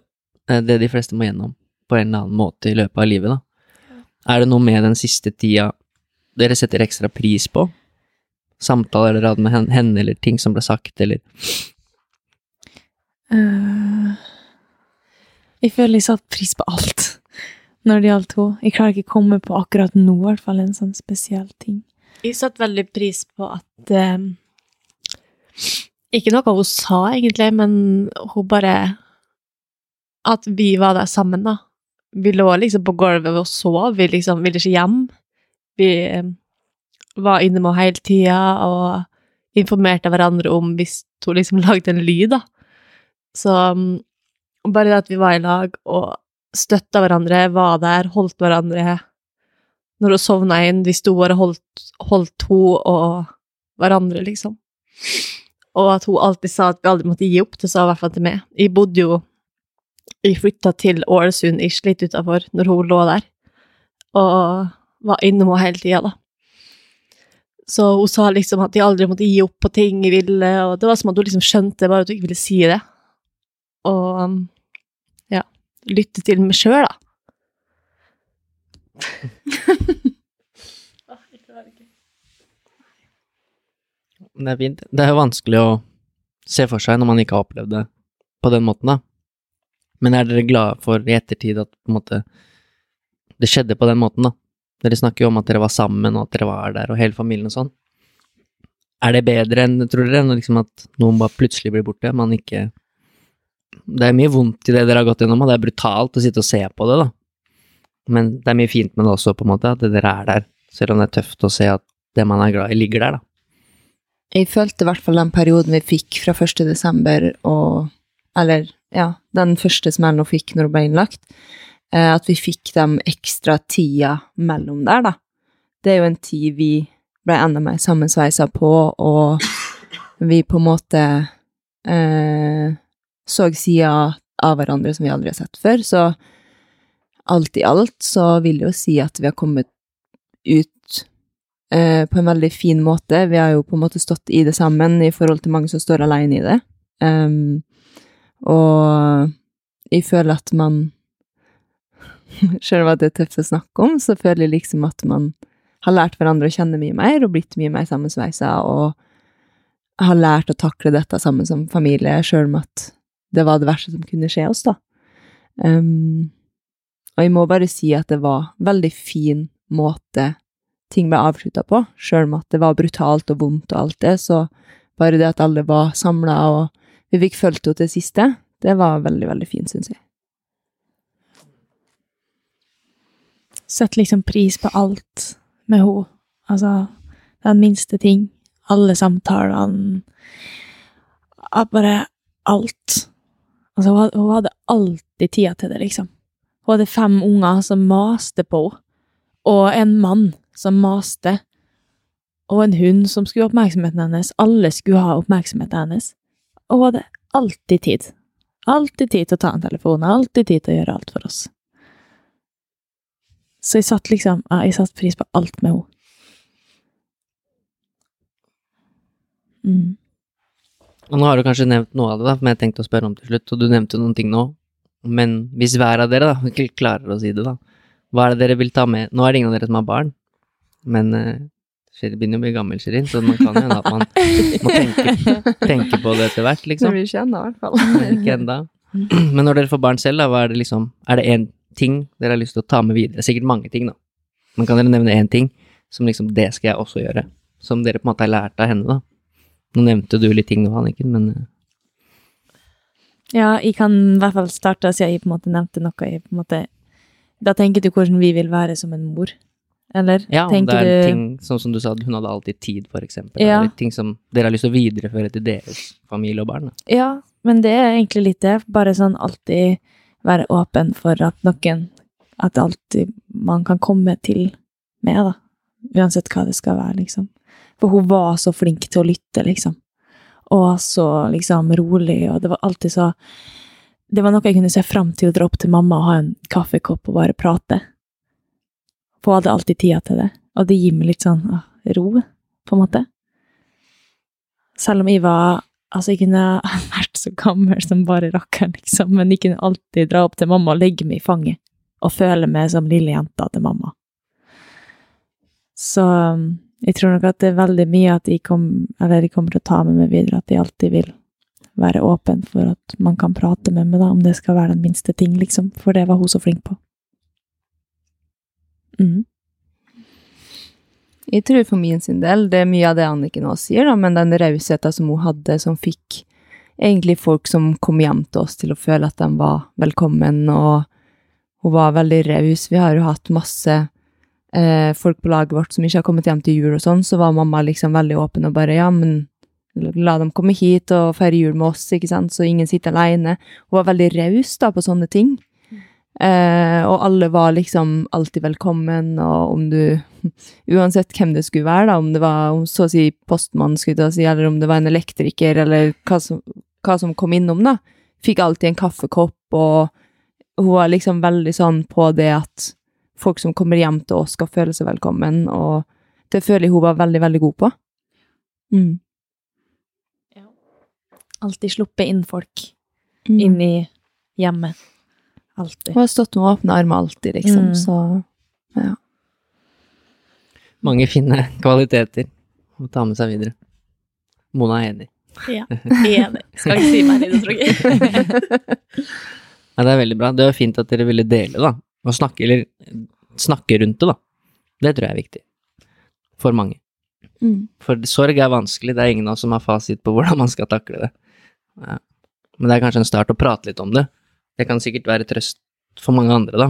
eh, det de fleste må gjennom på en eller annen måte i løpet av livet, da. Er det noe med den siste tida dere setter ekstra pris på? Samtaler dere hadde med henne, eller ting som ble sagt, eller jeg føler jeg satte pris på alt når det gjaldt henne. Jeg klarer ikke å komme på akkurat nå, i hvert fall, en sånn spesiell ting. Jeg satte veldig pris på at eh, Ikke noe hun sa, egentlig, men hun bare At vi var der sammen, da. Vi lå liksom på gulvet og sov. Vi liksom ville ikke hjem. Vi eh, var inne med henne hele tida og informerte hverandre om hvis hun liksom *laughs* lagde en lyd, da. Så mm, bare det at vi var i lag og støtta hverandre, var der, holdt hverandre når hun sovna inn, vi sto bare holdt, holdt hun og hverandre, liksom. Og at hun alltid sa at vi aldri måtte gi opp, det sa i hvert fall til meg. Jeg bodde jo Jeg flytta til Ålesund, ish, litt utafor, når hun lå der, og var innom henne hele tida, da. Så hun sa liksom at jeg aldri måtte gi opp på ting jeg ville, og det var som at hun liksom skjønte bare at hun ikke ville si det. Og um, ja, lytte til meg sjøl, da. Det er fint. Det er jo vanskelig å se for seg når man ikke har opplevd det på den måten, da. Men er dere glade for i ettertid at på en måte det skjedde på den måten, da? Dere snakker jo om at dere var sammen, og at dere var der, og hele familien og sånn. Er det bedre enn, tror dere, enn liksom at noen bare plutselig blir borte? Man ikke Det er mye vondt i det dere har gått gjennom, og det er brutalt å sitte og se på det, da. Men det er mye fint med det også, på en måte, at dere er der, selv om det er tøft å se at det man er glad i, ligger der, da. Jeg følte i hvert fall den perioden vi fikk fra 1. desember og Eller, ja, den første smellen hun fikk når hun ble innlagt, eh, at vi fikk de ekstra tida mellom der, da. Det er jo en tid vi ble enda mer sammensveisa på, og vi på en måte eh, så sider av hverandre som vi aldri har sett før, så alt i alt så vil jeg jo si at vi har kommet ut eh, på en veldig fin måte. Vi har jo på en måte stått i det sammen i forhold til mange som står alene i det. Um, og jeg føler at man *laughs* Selv om det er tøft å snakke om, så føler jeg liksom at man har lært hverandre å kjenne mye mer og blitt mye mer sammensveisa og har lært å takle dette sammen som familie, sjøl om at det var det verste som kunne skje oss, da. Um, og jeg må bare si at det var veldig fin måte ting ble avslutta på, sjøl om at det var brutalt og vondt og alt det, så bare det at alle var samla og vi fikk fulgt henne til siste, det var veldig, veldig fint, syns jeg. Sett liksom pris på alt med henne. Altså, den minste ting. Alle samtalene. Bare alt. Altså, hun hadde, alltid tida til det, liksom. Hun hadde fem unger som maste på henne, og en mann som maste, og en hund som skulle ha oppmerksomheten hennes. Alle skulle ha oppmerksomheten hennes. Og hun hadde alltid tid. Alltid tid til å ta en telefon, alltid tid til å gjøre alt for oss. Så jeg satt liksom Ja, jeg satte pris på alt med henne. Mm. Og nå har du kanskje nevnt noe av det, da, som jeg tenkte å spørre om til slutt, og du nevnte noen ting nå. Men hvis hver av dere da, *laughs* ikke klarer å si det, da, hva er det dere vil ta med? Nå er det ingen av dere som har barn, men uh, Sherry begynner å bli gammel, Sherin, så man kan jo hende at man må tenke, tenke på det etter hvert, liksom. blir ikke ennå, i hvert fall. Ikke enda. Men når dere får barn selv, da, hva er det liksom Er det én ting dere har lyst til å ta med videre? Sikkert mange ting, da. Men kan dere nevne én ting som liksom Det skal jeg også gjøre. Som dere på en måte har lært av henne, da. Nå nevnte du litt ting nå, Anniken, men eh, Ja, jeg kan i hvert fall starte siden jeg på en måte nevnte noe. Jeg på en måte, da tenker du hvordan vi vil være som en mor. Eller Ja, om det er du ting sånn som du sa, hun hadde alltid tid, for eksempel. Ja. Eller ting som dere har lyst til å videreføre til deres familie og barn. Da. Ja, men det er egentlig litt det. Bare sånn alltid være åpen for at noen At alltid man kan komme til med, da. Uansett hva det skal være, liksom. For hun var så flink til å lytte, liksom. Og så liksom rolig, og det var alltid så Det var noe jeg kunne se fram til å dra opp til mamma og ha en kaffekopp og bare prate. For hun hadde alltid tida til det. Og det gir meg litt sånn ah, ro, på en måte. Selv om jeg var Altså, jeg kunne *laughs* vært så gammel som bare rakkeren, liksom, men jeg kunne alltid dra opp til mamma og legge meg i fanget og føle meg som lille jenta til mamma. Så jeg tror nok at det er veldig mye at de, kom, jeg kommer til å ta med meg videre, at de alltid vil være åpen for at man kan prate med meg, da, om det skal være den minste ting, liksom, for det var hun så flink på. Mm. Jeg tror for min sin del, det er mye av det Anniken også sier, da, men den rausheten som hun hadde, som fikk egentlig folk som kom hjem til oss til å føle at de var velkommen, og hun var veldig raus. Vi har jo hatt masse eh, folk på laget vårt som ikke har kommet hjem til jul og sånn, så var mamma liksom veldig åpen og bare ja, men la dem komme hit og feire jul med oss, ikke sant, så ingen sitter alene. Hun var veldig raus da på sånne ting. Eh, og alle var liksom alltid velkommen, og om du *laughs* Uansett hvem det skulle være, da, om det var så å si postmann, skulle si, eller om det var en elektriker, eller hva som, hva som kom innom, da, fikk alltid en kaffekopp, og hun var liksom veldig sånn på det at folk som kommer hjem til oss, skal føle seg velkommen, og det føler jeg hun var veldig, veldig god på. Mm. Alltid sluppet inn folk Mm. inn i hjemmet. Alltid. Hun har stått med åpne armer alltid, liksom, Mm. så ja. Mange fine kvaliteter å ta med seg videre. Mona er enig. Ja, enig. Skal ikke si meg enig, det, tror jeg. *laughs* Nei, det er veldig bra. Det er fint at dere ville dele, da. Og snakke, eller snakke rundt det, da. Det tror jeg er viktig. For mange. Mm. For sorg er vanskelig, det er ingen av oss som har fasit på hvordan man skal takle det. Ja. Men det er kanskje en start å prate litt om det. Det kan sikkert være trøst for mange andre, da.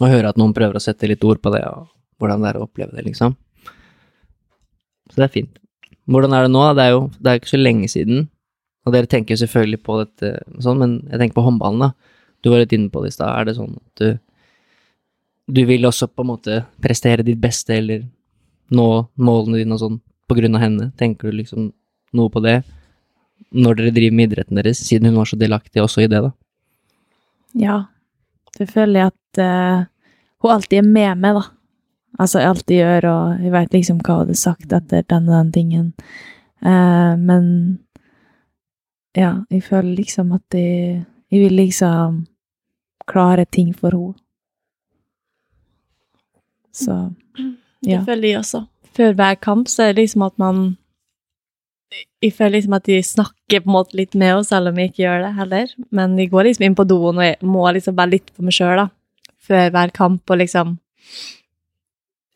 Å høre at noen prøver å sette litt ord på det, og hvordan det er å oppleve det, liksom. Så det er fint. Hvordan er det nå? Det er jo det er ikke så lenge siden, og dere tenker jo selvfølgelig på dette sånn, men jeg tenker på håndballen, da. Du var litt inne på det i stad. Er det sånn at du du vil også på en måte prestere ditt beste, eller nå målene dine og sånn på grunn av henne? Tenker du liksom noe på det når dere driver med idretten deres, siden hun var så delaktig også i det, da? Ja. Det føler jeg at uh, hun alltid er med meg, da. Altså, jeg alltid gjør, og jeg vet liksom hva hun hadde sagt etter den og den tingen. Uh, men ja, jeg føler liksom at jeg, jeg vil liksom klare ting for henne. Så Det føler jeg også. Før hver kamp så er det liksom at man Jeg føler liksom at de snakker på en måte litt med oss, selv om vi ikke gjør det heller. Men jeg går liksom inn på doen, og jeg må liksom være litt for meg sjøl, da. Før hver kamp, og liksom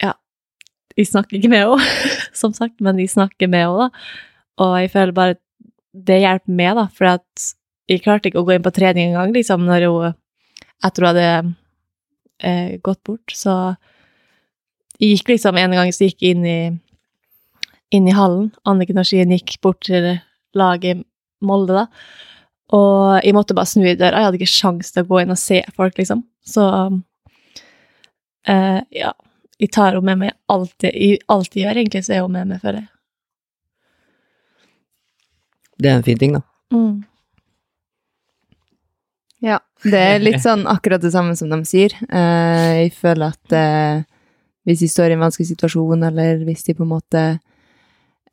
Ja. Jeg snakker ikke med henne, *laughs* som sagt, men de snakker med henne, da. Og jeg føler bare det hjelper meg, da, for at jeg klarte ikke å gå inn på trening engang, liksom, når hun Etter hun hadde eh, gått bort, så jeg gikk liksom en gang så gikk jeg inn i, inn i hallen. Anniken og Skien gikk bort til laget i Molde, da. Og jeg måtte bare snu i døra. Jeg hadde ikke sjans til å gå inn og se folk, liksom. Så eh, ja. Jeg tar henne med meg alt jeg gjør, egentlig, så er hun med meg, føler jeg. Det er en fin ting, da. Mm. Det er litt sånn akkurat det samme som de sier. Eh, jeg føler at eh, hvis de står i en vanskelig situasjon, eller hvis de på en måte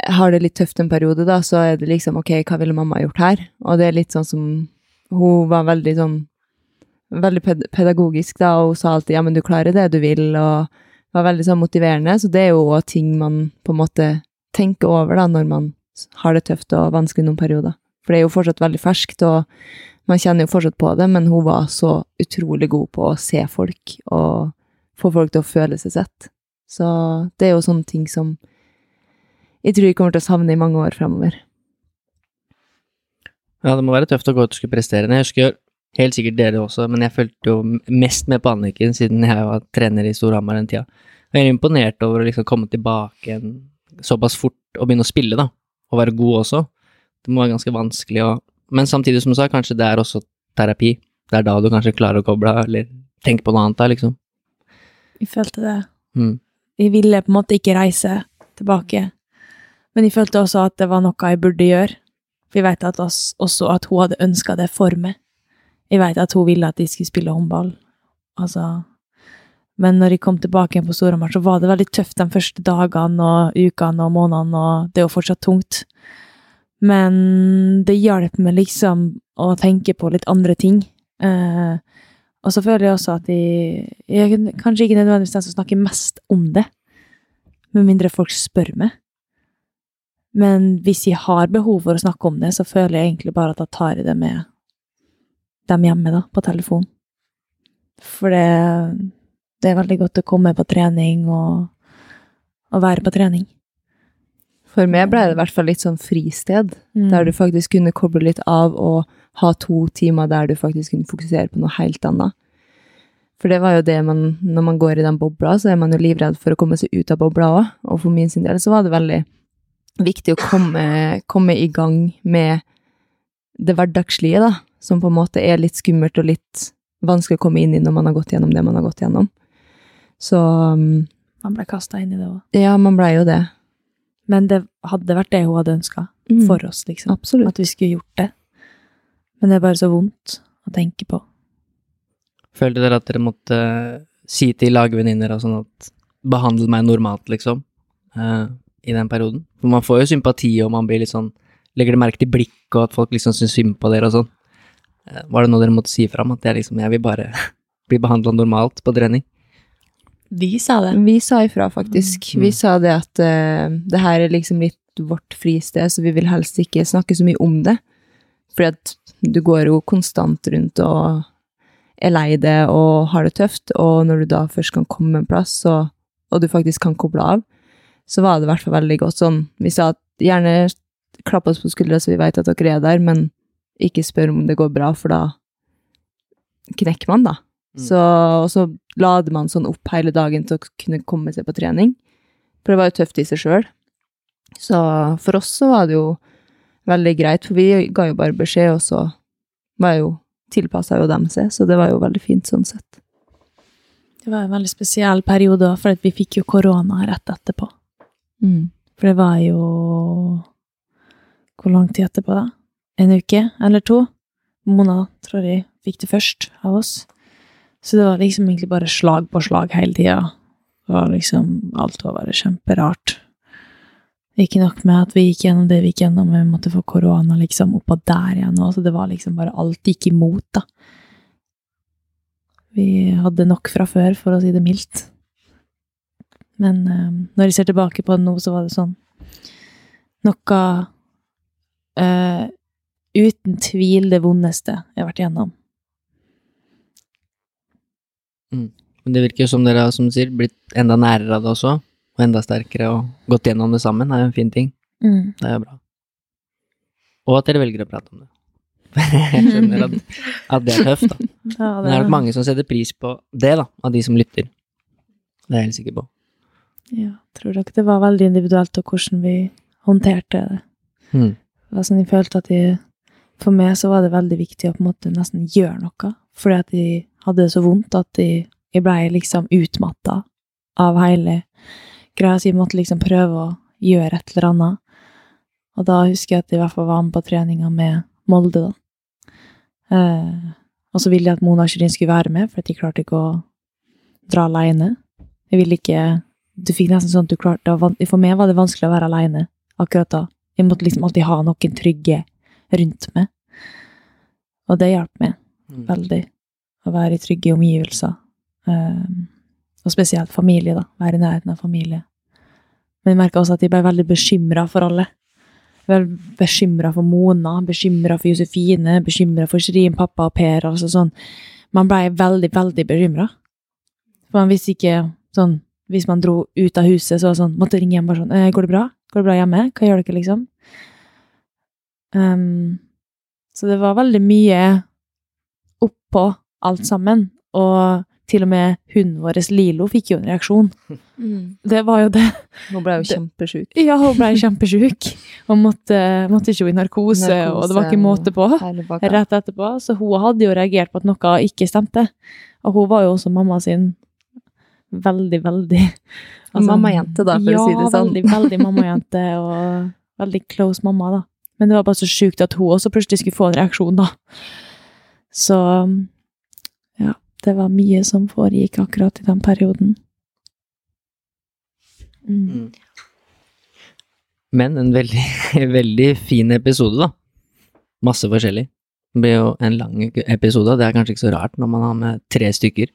har det litt tøft en periode, da, så er det liksom ok, hva ville mamma gjort her? Og det er litt sånn som Hun var veldig sånn Veldig ped pedagogisk, da, og hun sa alltid ja, men du klarer det du vil, og var veldig sånn motiverende. Så det er jo òg ting man på en måte tenker over da, når man har det tøft og vanskelig noen perioder. For det er jo fortsatt veldig ferskt, og man kjenner jo fortsatt på det, men hun var så utrolig god på å se folk og få folk til å føle seg sett. Så det er jo sånne ting som jeg tror jeg kommer til å savne i mange år framover. Ja, det må være tøft å gå ut og skulle prestere. Jeg husker Helt sikkert dere også, men jeg fulgte jo mest med på Anniken siden jeg var trener i Storhamar den tida. Jeg er imponert over å liksom komme tilbake såpass fort og begynne å spille, da. Og være god også. Det må være ganske vanskelig å Men samtidig, som du sa, kanskje det er også terapi. Det er da du kanskje klarer å koble av, eller tenke på noe annet da, liksom. Jeg følte det. Mm. Ville på en måte ikke reise tilbake. Men jeg følte også at det var noe jeg burde gjøre. For jeg vet også at hun hadde ønska det for meg. Jeg vet at hun ville at jeg skulle spille håndball. Altså Men når jeg kom tilbake igjen på Storhamar, så var det veldig tøft de første dagene og ukene og månedene, og det er jo fortsatt tungt. Men det hjalp meg liksom å tenke på litt andre ting. Eh, og så føler jeg også at jeg, jeg er kanskje ikke nødvendigvis den som snakker mest om det, med mindre folk spør meg. Men hvis jeg har behov for å snakke om det, så føler jeg egentlig bare at da tar jeg det med dem hjemme, da, på telefon. For det, det er veldig godt å komme på trening og, og være på trening. For meg ble det i hvert fall litt sånn fristed, Mm. der du faktisk kunne koble litt av og ha to timer der du faktisk kunne fokusere på noe helt annet. For det var jo det man, når man går i den bobla, så er man jo livredd for å komme seg ut av bobla òg. Og for min sin del så var det veldig viktig å komme, komme i gang med det hverdagslige, da. Som på en måte er litt skummelt og litt vanskelig å komme inn i når man har gått gjennom det man har gått gjennom. Så um, Man ble kasta inn i det òg. ja, man blei jo det. Men det hadde vært det hun hadde ønska Mm. for oss, liksom. Absolutt. At vi skulle gjort det. Men det er bare så vondt å tenke på. Følte dere at dere måtte si til lagvenninner og sånn at behandle meg normalt, liksom, Uh, i den perioden? For man får jo sympati, og man blir litt sånn Legger det merke til blikk, og at folk liksom syns synd på dere og sånn. Uh, var det noe dere måtte si fram? At jeg liksom Jeg vil bare *laughs* bli behandla normalt på trening? Vi sa det. Vi sa ifra, faktisk. Mm. Vi sa det at uh, det her er liksom litt vårt fristed, så vi vil helst ikke snakke så mye om det. Fordi at du går jo konstant rundt og er lei det og har det tøft, og når du da først kan komme en plass, så, og du faktisk kan koble av, så var det i hvert fall veldig godt sånn. Vi sa at gjerne klapp oss på skuldra så vi vet at dere er der, men ikke spør om det går bra, for da knekker man, da. Mm. Så, og så lader man sånn opp hele dagen til å kunne komme seg på trening. For det var jo tøft i seg sjøl. Så for oss så var det jo veldig greit, for vi ga jo bare beskjed, og så var jo tilpassa jo dem seg, så det var jo veldig fint sånn sett. Det var en veldig spesiell periode, òg, for vi fikk jo korona rett etterpå. For det var jo Hvor lang tid etterpå, da? En uke eller to? Mona, tror jeg, fikk det først av oss. Så det var liksom egentlig bare slag på slag hele tida. Liksom Alt var bare kjemperart. Ikke nok med at vi gikk gjennom det vi gikk gjennom, vi måtte få korona liksom oppå der igjen òg, så det var liksom bare alt gikk imot, da. Vi hadde nok fra før, for å si det mildt. Men øh, når jeg ser tilbake på det nå, så var det sånn Noe øh, uten tvil det vondeste jeg har vært igjennom. Men det virker jo som dere har, som sier, blitt enda nærere av det også, og enda sterkere, og gått gjennom det sammen. Det er jo en fin ting. Det er jo bra. Og at dere velger å prate om det. *laughs* Jeg skjønner at, at det er tøft, da. *laughs* Ja, Men det er nok mange som setter pris på det, da, av de som lytter. Det er jeg helt sikker på. Ja, tror nok det var veldig individuelt, og hvordan vi håndterte det. Mm. Det var sånn jeg følte at jeg, For meg så var det veldig viktig å på en måte nesten gjøre noe, fordi at jeg hadde det så vondt at jeg, jeg blei liksom utmatta av hele greia, så jeg måtte liksom prøve å gjøre et eller annet. Og da husker jeg at jeg i hvert fall var med på treninga med Molde, da. Eh, og så ville jeg at Mona Shirin skulle være med, for jeg klarte ikke å dra aleine. Jeg ville ikke Du fikk nesten sånn at du klarte For meg var det vanskelig å være aleine akkurat da. Jeg måtte liksom alltid ha noen trygge rundt meg. Og det hjalp meg Mm. veldig. Å være i trygge omgivelser. Um, og spesielt familie, da. Være i nærheten av familie. Men jeg merka også at jeg ble veldig bekymra for alle. Bekymra for Mona, bekymra for Josefine, bekymra for Shirin, pappa og Per. altså sånn. Man ble veldig, veldig bekymra. For man visste ikke sånn Hvis man dro ut av huset, så var det sånn Måtte ringe hjem bare sånn eh, 'Går det bra? Går det bra hjemme? Hva gjør dere?' liksom? Um, så det var veldig mye på alt sammen. Og til og med hunden vår, Lilo, fikk jo en reaksjon. Mm. Det var jo det. Hun ble jo kjempesjuk. Ja, hun ble kjempesjuk og måtte, måtte ikke i narkose, og det var ikke måte på. Rett etterpå, så hun hadde jo reagert på at noe ikke stemte. Og hun var jo også mamma sin veldig, veldig Mammajente, da, for ja, å si det sånn. Ja, veldig, veldig mammajente, og veldig close mamma, da. Men det var bare så sjukt at hun også plutselig skulle få en reaksjon, da. Så det var mye som foregikk akkurat i den perioden. Mm. Men en veldig, *laughs* veldig fin episode, da. Masse forskjellig. Det blir jo en lang episode, og det er kanskje ikke så rart når man har med tre stykker.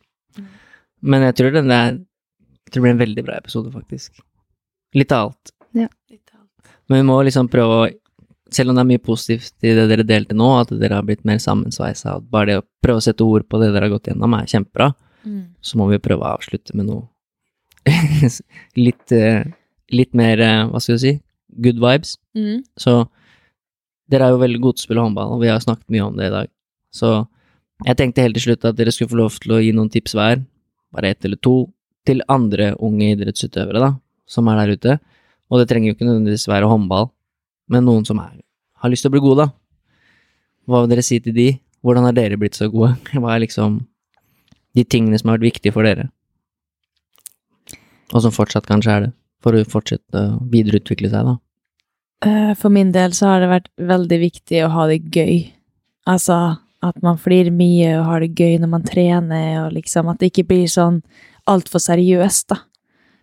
Men jeg tror den der, jeg tror det blir en veldig bra episode, faktisk. Litt av alt. Men vi må liksom prøve å Selv om det er mye positivt i det dere delte nå, at dere har blitt mer sammensveisa, og bare det å prøve å sette ord på det dere har gått gjennom, er kjempebra, Mm. så må vi prøve å avslutte med noe *laughs* litt, eh, litt mer, eh, hva skal du si, good vibes. Mm. Så dere er jo veldig gode til å spille håndball, og vi har snakket mye om det i dag. Så jeg tenkte helt til slutt at dere skulle få lov til å gi noen tips hver, bare ett eller to, til andre unge idrettsutøvere, da, som er der ute. Og det trenger jo ikke nødvendigvis være håndball, men noen som er, har lyst til å bli gode, da. Hva vil dere si til de? Hvordan har dere blitt så gode? *laughs* Hva er liksom de tingene som har vært viktige for dere? Og som fortsatt kanskje er det, for å fortsette å videreutvikle seg, da. Eh, For min del så har det vært veldig viktig å ha det gøy. Altså at man flirer mye og har det gøy når man trener, og liksom at det ikke blir sånn altfor seriøst, da.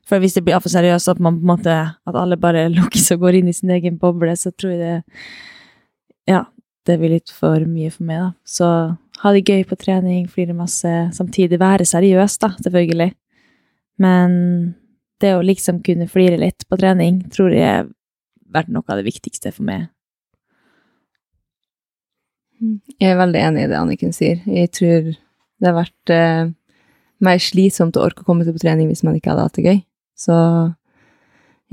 For hvis det blir altfor seriøst, at man på en måte At alle bare *laughs* lukkes og går inn i sin egen boble, så tror jeg det Ja, det blir litt for mye for meg, da. Så ha det gøy på trening, flire masse, samtidig være seriøs, da, selvfølgelig. Men det å liksom kunne flire litt på trening, tror jeg har vært noe av det viktigste for meg. Jeg er veldig enig i det Anniken sier. Jeg tror det har vært eh, mer slitsomt å orke å komme seg på trening hvis man ikke hadde hatt det gøy. Så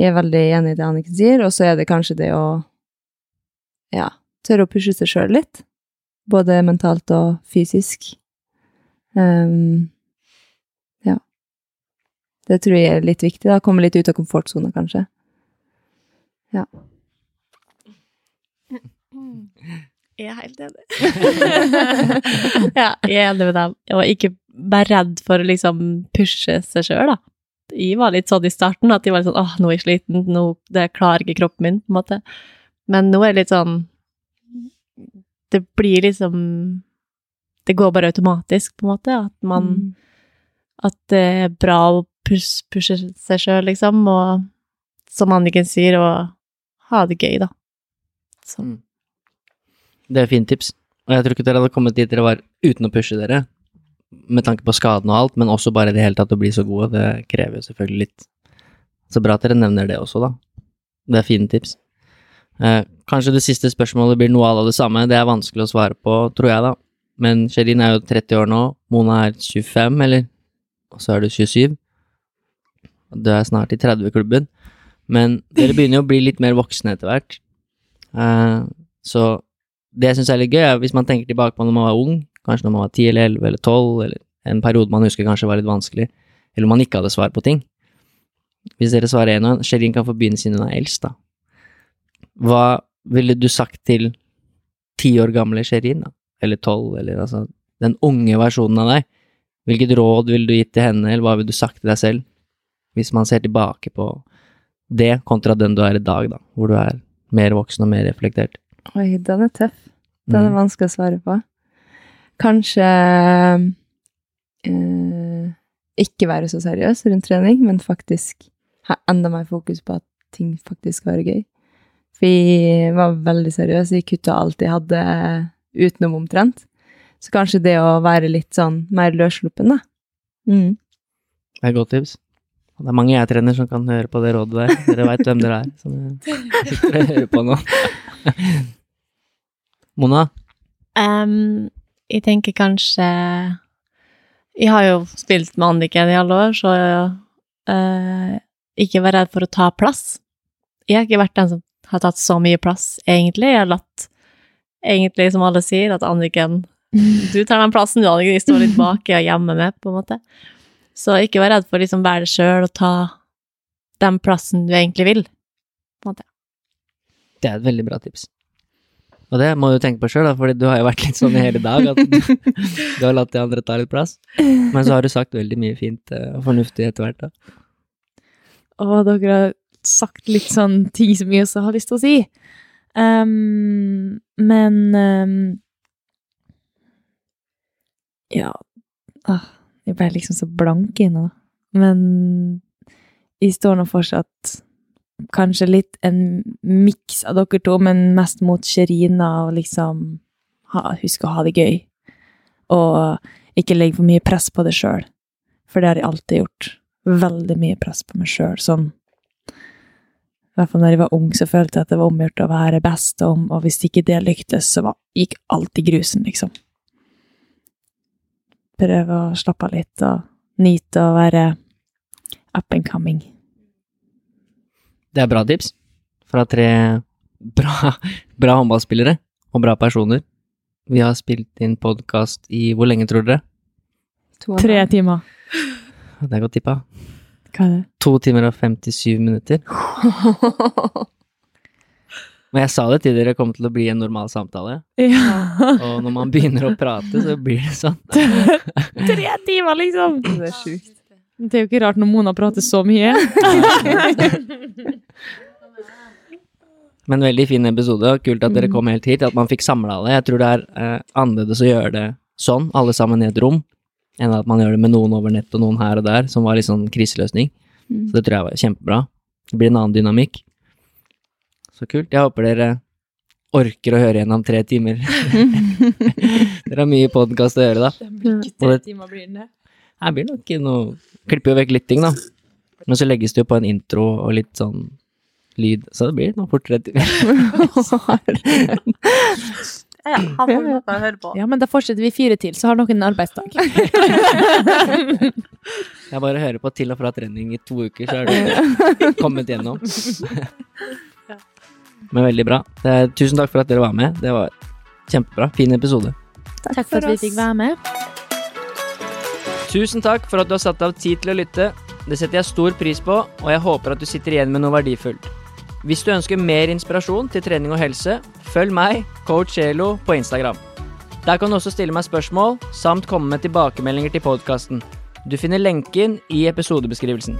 jeg er veldig enig i det Anniken sier, og så er det kanskje det å ja, tørre å pushe seg sjøl litt. Både mentalt og fysisk. Um, ja. Det tror jeg er litt viktig. da, Komme litt ut av komfortsona, kanskje. Jeg er helt enig. *laughs* ja, jeg er enig med dem. Og ikke være redd for å liksom pushe seg sjøl, da. Jeg var litt sånn i starten, at jeg var litt sånn åh, nå er jeg sliten, nå det klarer ikke kroppen min, på en måte. Men nå er det litt sånn Det blir liksom Det går bare automatisk, på en måte. At man Mm. At det er bra å pushe, pushe seg sjøl, liksom, og som Anniken sier, å ha det gøy, da. Så. Mm. Det er fint tips. Og jeg tror ikke dere hadde kommet dit dere var uten å pushe dere, med tanke på skaden og alt, men også bare i det hele tatt å bli så gode. Det krever jo selvfølgelig litt. Så bra at dere nevner det også, da. Det er fine tips. Eh, kanskje det siste spørsmålet blir noe av det samme. Det er vanskelig å svare på, tror jeg, da. Men Sherin er jo 30 år nå. Mona er 25, eller? Og så er du 27. Du er snart i 30-klubben. Men dere begynner jo å bli litt mer voksne etter hvert. Eh, så det jeg syns er litt gøy, er hvis man tenker tilbake på når man var ung, kanskje når man var 10 eller 11 eller 12, eller en periode man husker kanskje var litt vanskelig, eller man ikke hadde svar på ting. Hvis dere svarer en og en, Sherin kan få begynne siden hun er eldst, da. Hva ville du sagt til ti år gamle Sherin, da? Eller tolv, eller altså den unge versjonen av deg? Hvilket råd ville du gitt til henne, eller hva ville du sagt til deg selv? Hvis man ser tilbake på det kontra den du er i dag, da, hvor du er mer voksen og mer reflektert. Oi, den er tøff. Den er Mm. vanskelig å svare på. Kanskje eh, ikke være så seriøs rundt trening, men faktisk ha enda mer fokus på at ting faktisk skal være gøy. For jeg var veldig seriøs. Jeg kutta alt jeg hadde utenom omtrent. Så kanskje det å være litt sånn mer løssluppen, da. Mm. Det er et godt tips. Og det er mange jeg trener som kan høre på det rådet der. Dere veit hvem dere er, som dere *laughs* hører på nå. Mona? Em, jeg tenker kanskje Jeg har jo spilt med Anniken i alle år, så uh, ikke vær redd for å ta plass. Jeg har ikke vært den som har tatt så mye plass, egentlig. Jeg har latt, egentlig, som alle sier, at Anniken *laughs* Du tar den plassen du Anniken. Jeg står litt bak og hjemme med, på en måte. Så ikke vær redd for å liksom være deg sjøl og ta den plassen du egentlig vil. På en måte. Det er et veldig bra tips. Og det må du tenke på sjøl, for du har jo vært litt sånn i hele dag at du, *laughs* du har latt de andre ta litt plass. Men så har du sagt veldig mye fint eh, og fornuftig etter hvert, da. Å, dere har sagt litt sånn ting som vi også har lyst til å si. Um, men um, Ja ah, Jeg ble liksom så blank i nå. Men jeg står nå fortsatt kanskje litt en miks av dere to, men mest mot Sherina og liksom ha, huske å ha det gøy. Og ikke legge for mye press på det sjøl. For det har jeg alltid gjort. Veldig mye press på meg sjøl. Sånn I hvert fall når jeg var ung, så følte jeg at det var omgjort å være best, og, og hvis ikke det lyktes, så var, gikk alt i grusen, liksom. Prøve å slappe av litt og nyte å være up and coming. Det er bra tips fra tre bra, bra håndballspillere og bra personer. Vi har spilt inn podkast i hvor lenge, tror dere? To Tre timer. *laughs* Det er godt tippa. Hva er det? To timer og 57 minutter. *laughs* Men jeg sa det til dere kom til å bli en normal samtale. Ja. Og når man begynner å prate, så blir det sånn. *laughs* Tre timer, liksom! Det er sjukt. Det er jo ikke rart når Mona prater så mye. *laughs* Men veldig fin episode, og kult at dere kom helt hit, at man fikk samla alle. Jeg tror det er eh, annerledes å gjøre det sånn, alle sammen i et rom, enn at man gjør det med noen over nett og noen her og der, som var litt sånn kriseløsning. Så det tror jeg var kjempebra. Det blir en annen dynamikk. Så kult. Jeg håper dere orker å høre gjennom tre timer. *laughs* *laughs* dere har mye podkast å gjøre, da. Det blir ikke Tre timer blir det. Her blir det nok noe Klipper jo vekk litt ting, da. Men så legges det jo på en intro og litt sånn lyd, så det blir noe fort tre timer. Ja, han får noe å høre på. Ja, men da fortsetter vi fire til, så har noen en arbeidsdag. *laughs* Jeg bare hører på til og fra trening i to uker, så er du *laughs* kommet gjennom. *laughs* Men veldig bra. Tusen takk for at dere var med. Det var kjempebra. Fin episode. Takk for at vi fikk være med. Tusen takk for at du har satt av tid til å lytte. Det setter jeg stor pris på, og jeg håper at du sitter igjen med noe verdifullt. Hvis du ønsker mer inspirasjon til trening og helse, følg meg, coach Elo, på Instagram. Der kan du også stille meg spørsmål, samt komme med tilbakemeldinger til podkasten. Du finner lenken i episodebeskrivelsen.